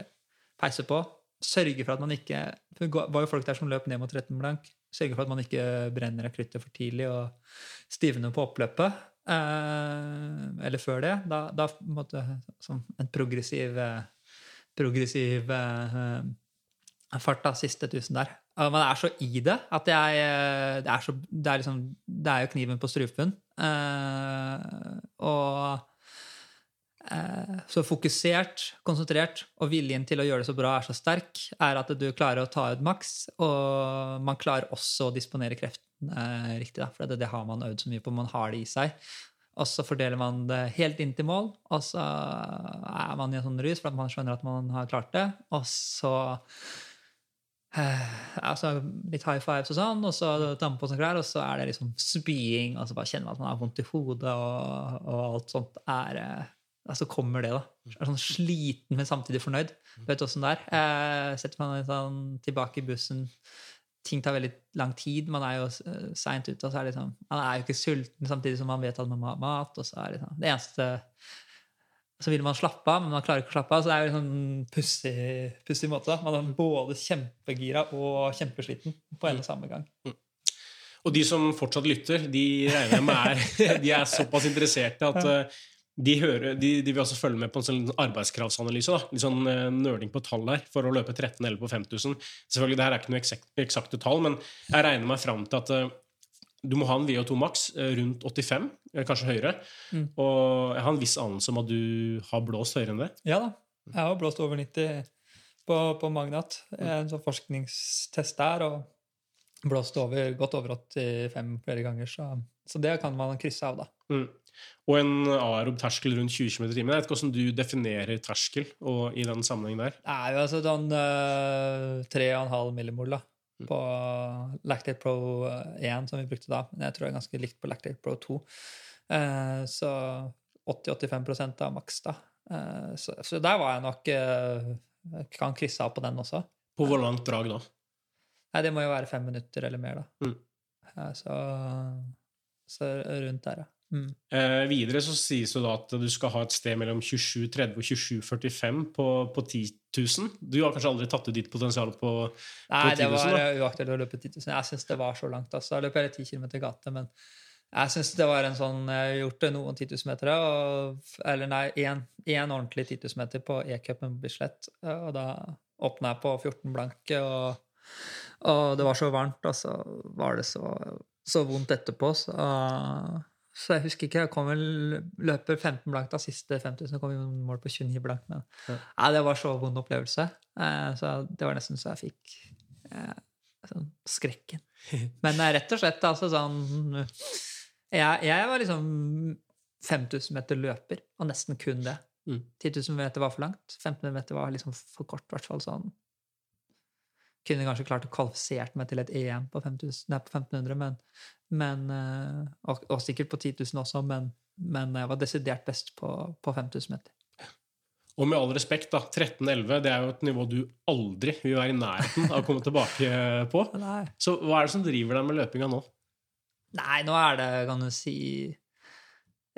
[SPEAKER 2] peise på. Sørge for at man ikke for Det var jo folk der som løp ned mot 13 blank. Sørge for at man ikke brenner av kruttet for tidlig og stivner på oppløpet. Eh, eller før det. Da, da på en en progressiv eh, progressiv eh, fart da, siste tusen der. Og man er så i det at jeg eh, Det er, så, det er, liksom, det er jo kniven på strupen. Eh, og eh, så fokusert, konsentrert, og viljen til å gjøre det så bra er så sterk, er at du klarer å ta ut maks, og man klarer også å disponere kreftene eh, riktig. Da, for det, det har man øvd så mye på, man har det i seg. Og så fordeler man det helt inn til mål, og så er man i en sånn rus for at man skjønner at man har klart det. Og så eh, altså litt high fives og sånn, og så tar man på seg klær, og så er det liksom spying, og så bare kjenner man at man har vondt i hodet, og, og alt sånt er eh, Så kommer det, da. Er sånn sliten, men samtidig fornøyd. Vet du åssen det er? Eh, setter man sånn tilbake i bussen ting tar veldig lang tid. Man er jo uh, seint ute, og så er det sånn, man er jo ikke sulten samtidig som man vet at man må ha mat. og så er det sånn, Det eneste så vil man slappe av, men man klarer ikke å slappe av. Så det er jo en sånn pussig, måte. da. Man er både kjempegira og kjempesliten på en og samme gang.
[SPEAKER 3] Og de som fortsatt lytter, de regner jeg med er, de er såpass interesserte at eh, de, hører, de, de vil også følge med på en sånn arbeidskravsanalyse. Da. Litt sånn uh, nøling på tall her for å løpe 13 eller på 5000. Selvfølgelig, det her er ikke noe eksakt, eksakte tall, men jeg regner meg fram til at uh, du må ha en VO2 maks uh, rundt 85, eller kanskje høyere.
[SPEAKER 2] Mm.
[SPEAKER 3] Og jeg har en viss anelse om at du har blåst høyere enn det.
[SPEAKER 2] Ja da. Jeg har blåst over 90 på, på Magnat. En sånn forskningstest der. Og blåst over, godt over 85 flere ganger. Så, så det kan man krysse av, da.
[SPEAKER 3] Mm. Og en aerob terskel rundt 20 km i timen. Jeg vet ikke hvordan du definerer terskel og, i den sammenhengen der.
[SPEAKER 2] Det er jo altså den uh, 3,5 millimol da, på Lactate Pro 1, som vi brukte da. Men jeg tror det er ganske likt på Lactate Pro 2. Uh, så 80-85 av maks, da. Uh, så, så der var jeg nok Kan krysse av på den også.
[SPEAKER 3] På hvor langt drag da?
[SPEAKER 2] Nei, det må jo være fem minutter eller mer, da.
[SPEAKER 3] Mm.
[SPEAKER 2] Eh, så, så rundt der, ja. Mm.
[SPEAKER 3] Eh, videre så sies det da at du skal ha et sted mellom 27,30 og 27,45 på, på 10 000. Du har kanskje aldri tatt ut ditt potensial på,
[SPEAKER 2] Nei,
[SPEAKER 3] på 10
[SPEAKER 2] det
[SPEAKER 3] 000?
[SPEAKER 2] var
[SPEAKER 3] det
[SPEAKER 2] var uaktuelt å løpe 10 000. Jeg syns det var så langt. Altså. Jeg løp hele 10 km gate, men jeg syns det var en sånn Jeg har gjort noen 10 000 meter, eller nei, én ordentlig 10 000 meter på E-cupen på Bislett. Og da åpna jeg på 14 blanke, og, og det var så varmt, og så var det så, så vondt etterpå. Så, så jeg husker ikke. Jeg kom vel løper 15 blankt av siste 5000. kom vi i mål på 29 blankt. Men
[SPEAKER 3] Ja.
[SPEAKER 2] Nei, det var så vond opplevelse. Eh, så det var nesten så jeg fikk eh, sånn skrekken. Men eh, rett og slett altså sånn jeg, jeg var liksom 5000 meter løper, og nesten kun det.
[SPEAKER 3] Mm.
[SPEAKER 2] 10 000 meter var for langt. 1500 meter var liksom for kort, i hvert fall sånn. Kunne kanskje klart å kvalifisert meg til et EM på, 5000, nei, på 1500, men, men eh, og, og sikkert på 10 000 også, men, men jeg var desidert best på, på 5000 meter.
[SPEAKER 3] Og med all respekt, da, 13-11 det er jo et nivå du aldri vil være i nærheten av å komme tilbake på. Så hva er det som driver deg med løpinga nå?
[SPEAKER 2] Nei, nå er det, kan du si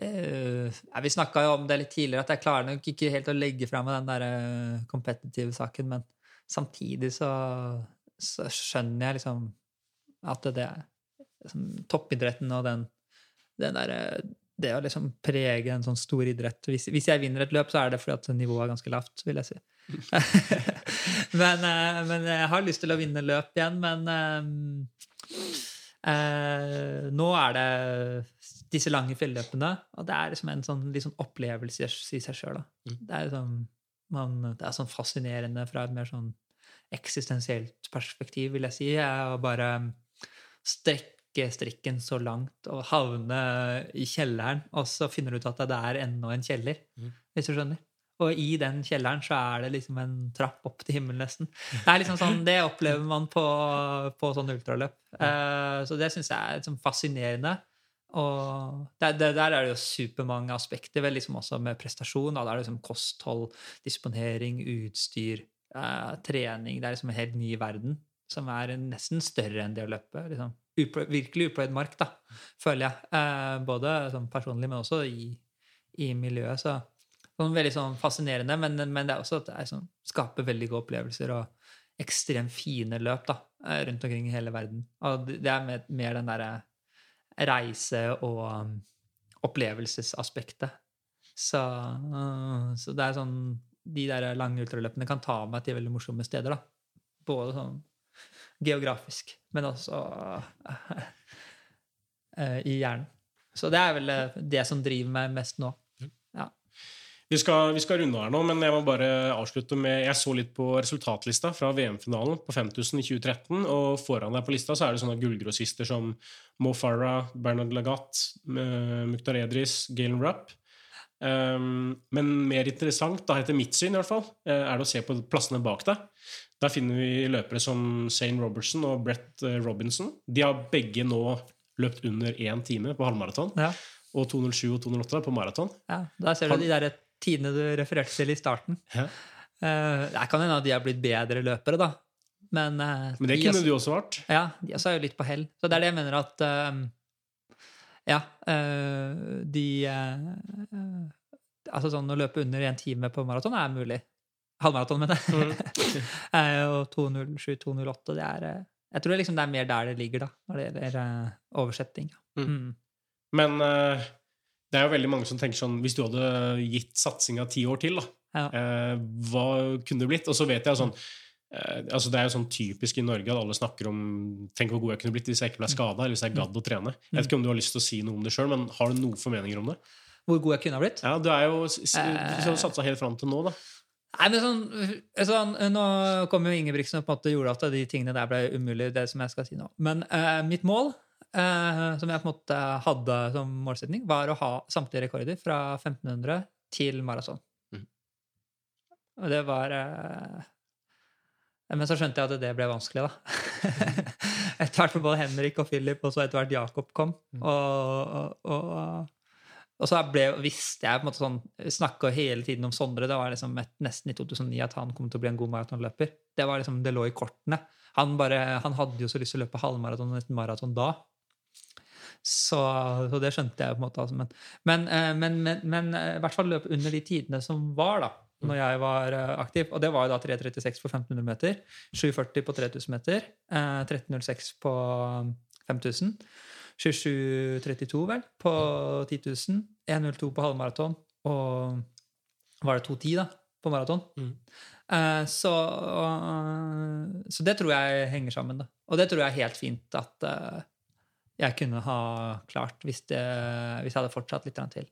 [SPEAKER 2] eh, Vi snakka jo om det litt tidligere, at jeg klarer nok ikke helt å legge fra meg den der eh, kompetitive saken, men samtidig så, så skjønner jeg liksom at det er liksom, toppidretten og den, den der, det å liksom prege en sånn stor idrett hvis, hvis jeg vinner et løp, så er det fordi at nivået er ganske lavt, vil jeg si. men, eh, men jeg har lyst til å vinne løp igjen, men eh, eh, nå er det disse lange fjelløpene, og det er liksom en sånn, sånn opplevelse i seg sjøl. Det er liksom man, det er sånn fascinerende fra et mer sånn eksistensielt perspektiv, vil jeg si. Jeg å bare strekke strikken så langt og havne i kjelleren, og så finner du ut at det er enda en kjeller,
[SPEAKER 3] Mm.
[SPEAKER 2] hvis du skjønner. Og i den kjelleren så er det liksom en trapp opp til himmelen, nesten. Det er liksom sånn, det opplever man på, på sånn ultraløp. Uh, så det syns jeg er liksom fascinerende. Og der, der, der er det jo supermange aspekter, vel liksom også med prestasjon. Da. Det er liksom kosthold, disponering, utstyr, uh, trening. Det er liksom en helt ny verden som er nesten større enn det å løpe. Liksom. Uplø virkelig upløyd mark, da, føler jeg. Eh, både sånn personlig, men også i, i miljøet. Så sånn veldig sånn fascinerende, men, men det er også at det sånn, skaper veldig gode opplevelser og ekstremt fine løp da, eh, rundt omkring i hele verden. Og det er mer, mer den derre reise- og um, opplevelsesaspektet. Så, uh, så det er sånn De der lange ultraløpene kan ta meg til veldig morsomme steder, da. Både sånn geografisk, men også eh, i hjernen. Så det er vel eh, det som driver meg mest nå.
[SPEAKER 3] Vi skal, vi skal runde her nå, men jeg må bare avslutte med Jeg så litt på resultatlista fra VM-finalen på 5000 i 2013, og foran deg på lista så er det sånne gullgrossister som Mo Farah, Bernard Lagat, Mukhtar Edris, Galen Rupp. Um, men mer interessant, da etter mitt syn i hvert fall, eh, er det å se på plassene bak deg. Der finner vi løpere som Zane Robertson og Brett eh, Robinson. De har begge nå løpt under én time på halvmaraton,
[SPEAKER 2] Ja,
[SPEAKER 3] og 2.07 og 2.08 på maraton.
[SPEAKER 2] ja. Der ser du de der tidene du refererte til i starten.
[SPEAKER 3] Ja.
[SPEAKER 2] Eh, det kan hende at de har blitt bedre løpere, da. Men, eh,
[SPEAKER 3] Men det
[SPEAKER 2] de
[SPEAKER 3] kunne
[SPEAKER 2] også-
[SPEAKER 3] du også vært.
[SPEAKER 2] Ja, de også er jo litt på hell. Så det er det jeg mener at eh, Ja, de altså sånn Å løpe under én time på maraton er mulig. Halvmaraton, mener jeg. Mm. og 2.07, 2.08, det er eh, Jeg tror liksom det er mer der det ligger, da, når det gjelder eh, oversetting.
[SPEAKER 3] Mm.
[SPEAKER 2] Mm.
[SPEAKER 3] Men eh, det er jo veldig mange som tenker sånn Hvis du hadde gitt satsinga ti år til, da,
[SPEAKER 2] Ja.
[SPEAKER 3] eh, hva kunne det blitt? Og så vet jeg sånn eh, altså Det er jo sånn typisk i Norge at alle snakker om Tenk hvor god jeg kunne blitt hvis jeg ikke ble skada, eller hvis jeg gadd å trene. Jeg vet ikke om du har lyst til å si noe om det sjøl, men har du noen formeninger om det?
[SPEAKER 2] Hvor god jeg kunne ha blitt?
[SPEAKER 3] Ja, du er jo
[SPEAKER 2] Eh.
[SPEAKER 3] Satsa helt fram til nå, da.
[SPEAKER 2] Nei, men sånn, sånn Nå kom jo Ingebrigtsen og på en måte gjorde at de tingene der ble umulig, det som jeg skal si nå. Men eh, mitt mål, eh, som jeg på en måte hadde som målsetning, var å ha samtlige rekorder fra 1500 til maraton.
[SPEAKER 3] Mm.
[SPEAKER 2] Og det var eh, Men så skjønte jeg at det ble vanskelig, da. etter hvert for både Henrik og Philip, og så etter hvert Jakob kom. Og, og, og og så ble, visste jeg på en måte sånn Snakka hele tiden om Sondre. Det var liksom et, nesten i 2009 at han kom til å bli en god maratonløper. Det var liksom, det lå i kortene. Han, bare, han hadde jo så lyst til å løpe halvmaraton og et maraton da. Så, så det skjønte jeg på en måte. Altså. Men, men, eh, men, men, men eh, i hvert fall løp under de tidene som var da når jeg var eh, aktiv. Og det var jo da 3.36 på 1500 meter, 7.40 på 3000 meter, eh, 13.06 på 5000. 27,32 vel på 10 000. 1,02 på halvmaraton. Og var det 2,10 da på maraton?
[SPEAKER 3] Mm.
[SPEAKER 2] Uh, så, uh, så det tror jeg henger sammen. da. Og det tror jeg er helt fint at uh, jeg kunne ha klart hvis, det, hvis jeg hadde fortsatt litt til.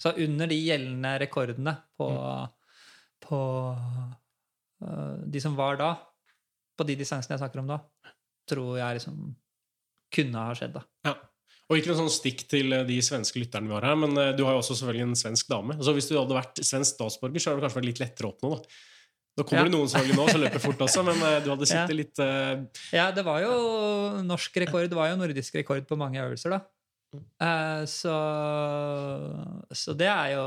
[SPEAKER 2] Så under de gjeldende rekordene på, på øh, de som var da, på de distansene jeg snakker om da, tror jeg liksom kunne ha skjedd. da.
[SPEAKER 3] Ja. Og ikke noe sånn stikk til eh, de svenske lytterne vi har her, men eh, du har jo også selvfølgelig en svensk dame. Så hvis du hadde vært svensk statsborger, så hadde det kanskje vært litt lettere å oppnå. da. Nå kommer
[SPEAKER 2] Ja.
[SPEAKER 3] det noen selvfølgelig nå som løper fort også, men eh, du hadde sittet
[SPEAKER 2] Ja.
[SPEAKER 3] litt uh...
[SPEAKER 2] Ja, det var jo norsk rekord. Det var jo nordisk rekord på mange øvelser, da. Uh, så, så det er jo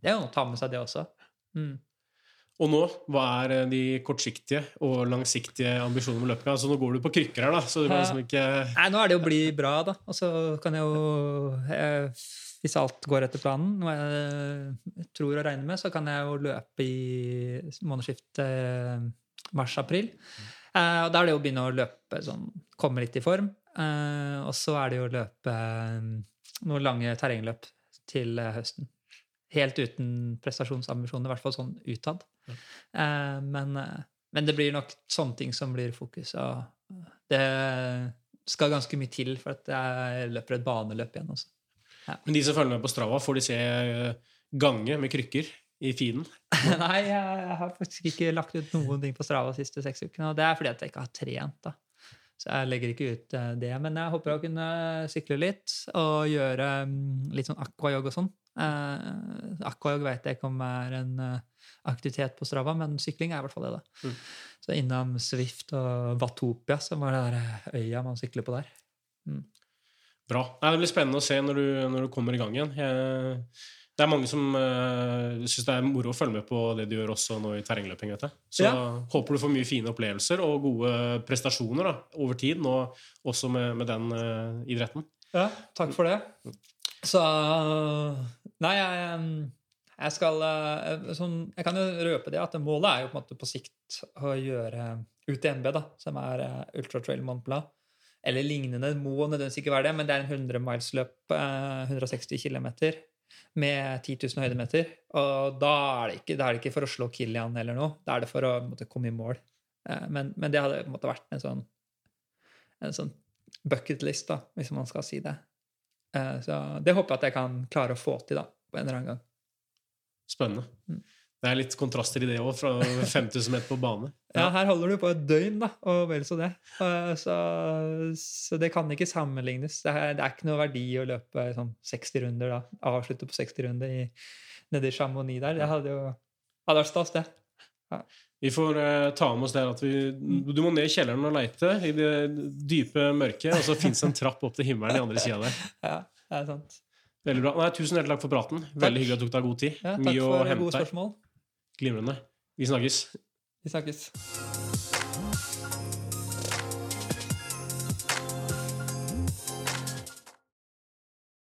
[SPEAKER 2] Det er jo noe å ta med seg, det også. Mm.
[SPEAKER 3] Og nå, hva er eh, de kortsiktige og langsiktige ambisjonene med løpinga? Altså, nå går du på krykker her, da, så du kan liksom ikke
[SPEAKER 2] Nei, nå er det jo å bli bra, da. Og så kan jeg jo jeg, Hvis alt går etter planen, noe jeg tror og regner med, så kan jeg jo løpe i månedsskiftet eh, mars-april. Eh, og da er det jo å begynne å løpe sånn Komme litt i form. Og så er det jo å løpe noen lange terrengløp til høsten. Helt uten prestasjonsambisjoner, i hvert fall sånn utad. Eh, men, eh, men det blir nok sånne ting som blir fokus. Og det skal ganske mye til for at jeg løper et baneløp igjen også.
[SPEAKER 3] Men de som følger med på Strava, får de se eh, gange med krykker i feeden?
[SPEAKER 2] Nei, jeg har faktisk ikke lagt ut noen ting på Strava de siste seks ukene. Og det er fordi at jeg ikke har trent. da. Så jeg legger ikke ut eh, det. Men jeg håper å kunne sykle litt og gjøre mm, litt sånn aquajog og sånn. Eh, aquajog vet jeg ikke om er en eh, aktivitet på Strava, men sykling er i hvert fall det. da.
[SPEAKER 3] Mm.
[SPEAKER 2] Så innom Swift og Vatopia, som var det der øya man sykler på der.
[SPEAKER 3] Bra. Nei, det blir spennende å se når du, når du kommer i gang igjen. Jeg, det er mange som uh, syns det er moro å følge med på det du gjør også nå i terrengløping. vet jeg. Så
[SPEAKER 2] Ja.
[SPEAKER 3] håper du får mye fine opplevelser og gode prestasjoner da, over tid, nå også med, med den uh, idretten.
[SPEAKER 2] Ja, takk for det. Så Nei, jeg, jeg skal eh, sånn, Jeg kan jo røpe det at målet er jo på en måte på sikt å gjøre UTMB, da, som er eh, Ultra Trail Mont Blanc. Eller lignende. Må nødvendigvis ikke være det, men det er en 100 miles-løp, eh, 160 km, med 10 000 høydemeter. Og da er, det ikke, er det ikke for å slå Kilian eller noe, da er det for å måte, komme i mål. Eh, men, men det hadde måte vært en sånn, en sånn bucketlist, da, hvis man skal si det. Eh, Så det håper jeg at jeg kan klare å få til da, på en eller annen gang.
[SPEAKER 3] Spennende.
[SPEAKER 2] Mm.
[SPEAKER 3] Det er litt kontraster i det òg, fra 5000 meter på bane.
[SPEAKER 2] Ja, her holder du på et døgn, da, og vel så det. Eh, Så, så det kan ikke sammenlignes. Det er, det er ikke noe verdi å løpe sånn 60 runder, da. Avslutte på 60 runder i, nede i Chamonix der. Det hadde jo hadde vært stas, det.
[SPEAKER 3] Vi får uh, ta med oss det at vi, du må ned i kjelleren og leite i det dype mørket, og så fins en trapp opp til himmelen i andre sida der.
[SPEAKER 2] Ja, det er sant.
[SPEAKER 3] Veldig bra. Nei, tusen hjertelig takk for praten. Veldig hyggelig at du tok deg god tid.
[SPEAKER 2] Ja, takk
[SPEAKER 3] Mye å
[SPEAKER 2] for
[SPEAKER 3] hente
[SPEAKER 2] gode spørsmål.
[SPEAKER 3] Glimrende. Vi snakkes.
[SPEAKER 2] Vi snakkes.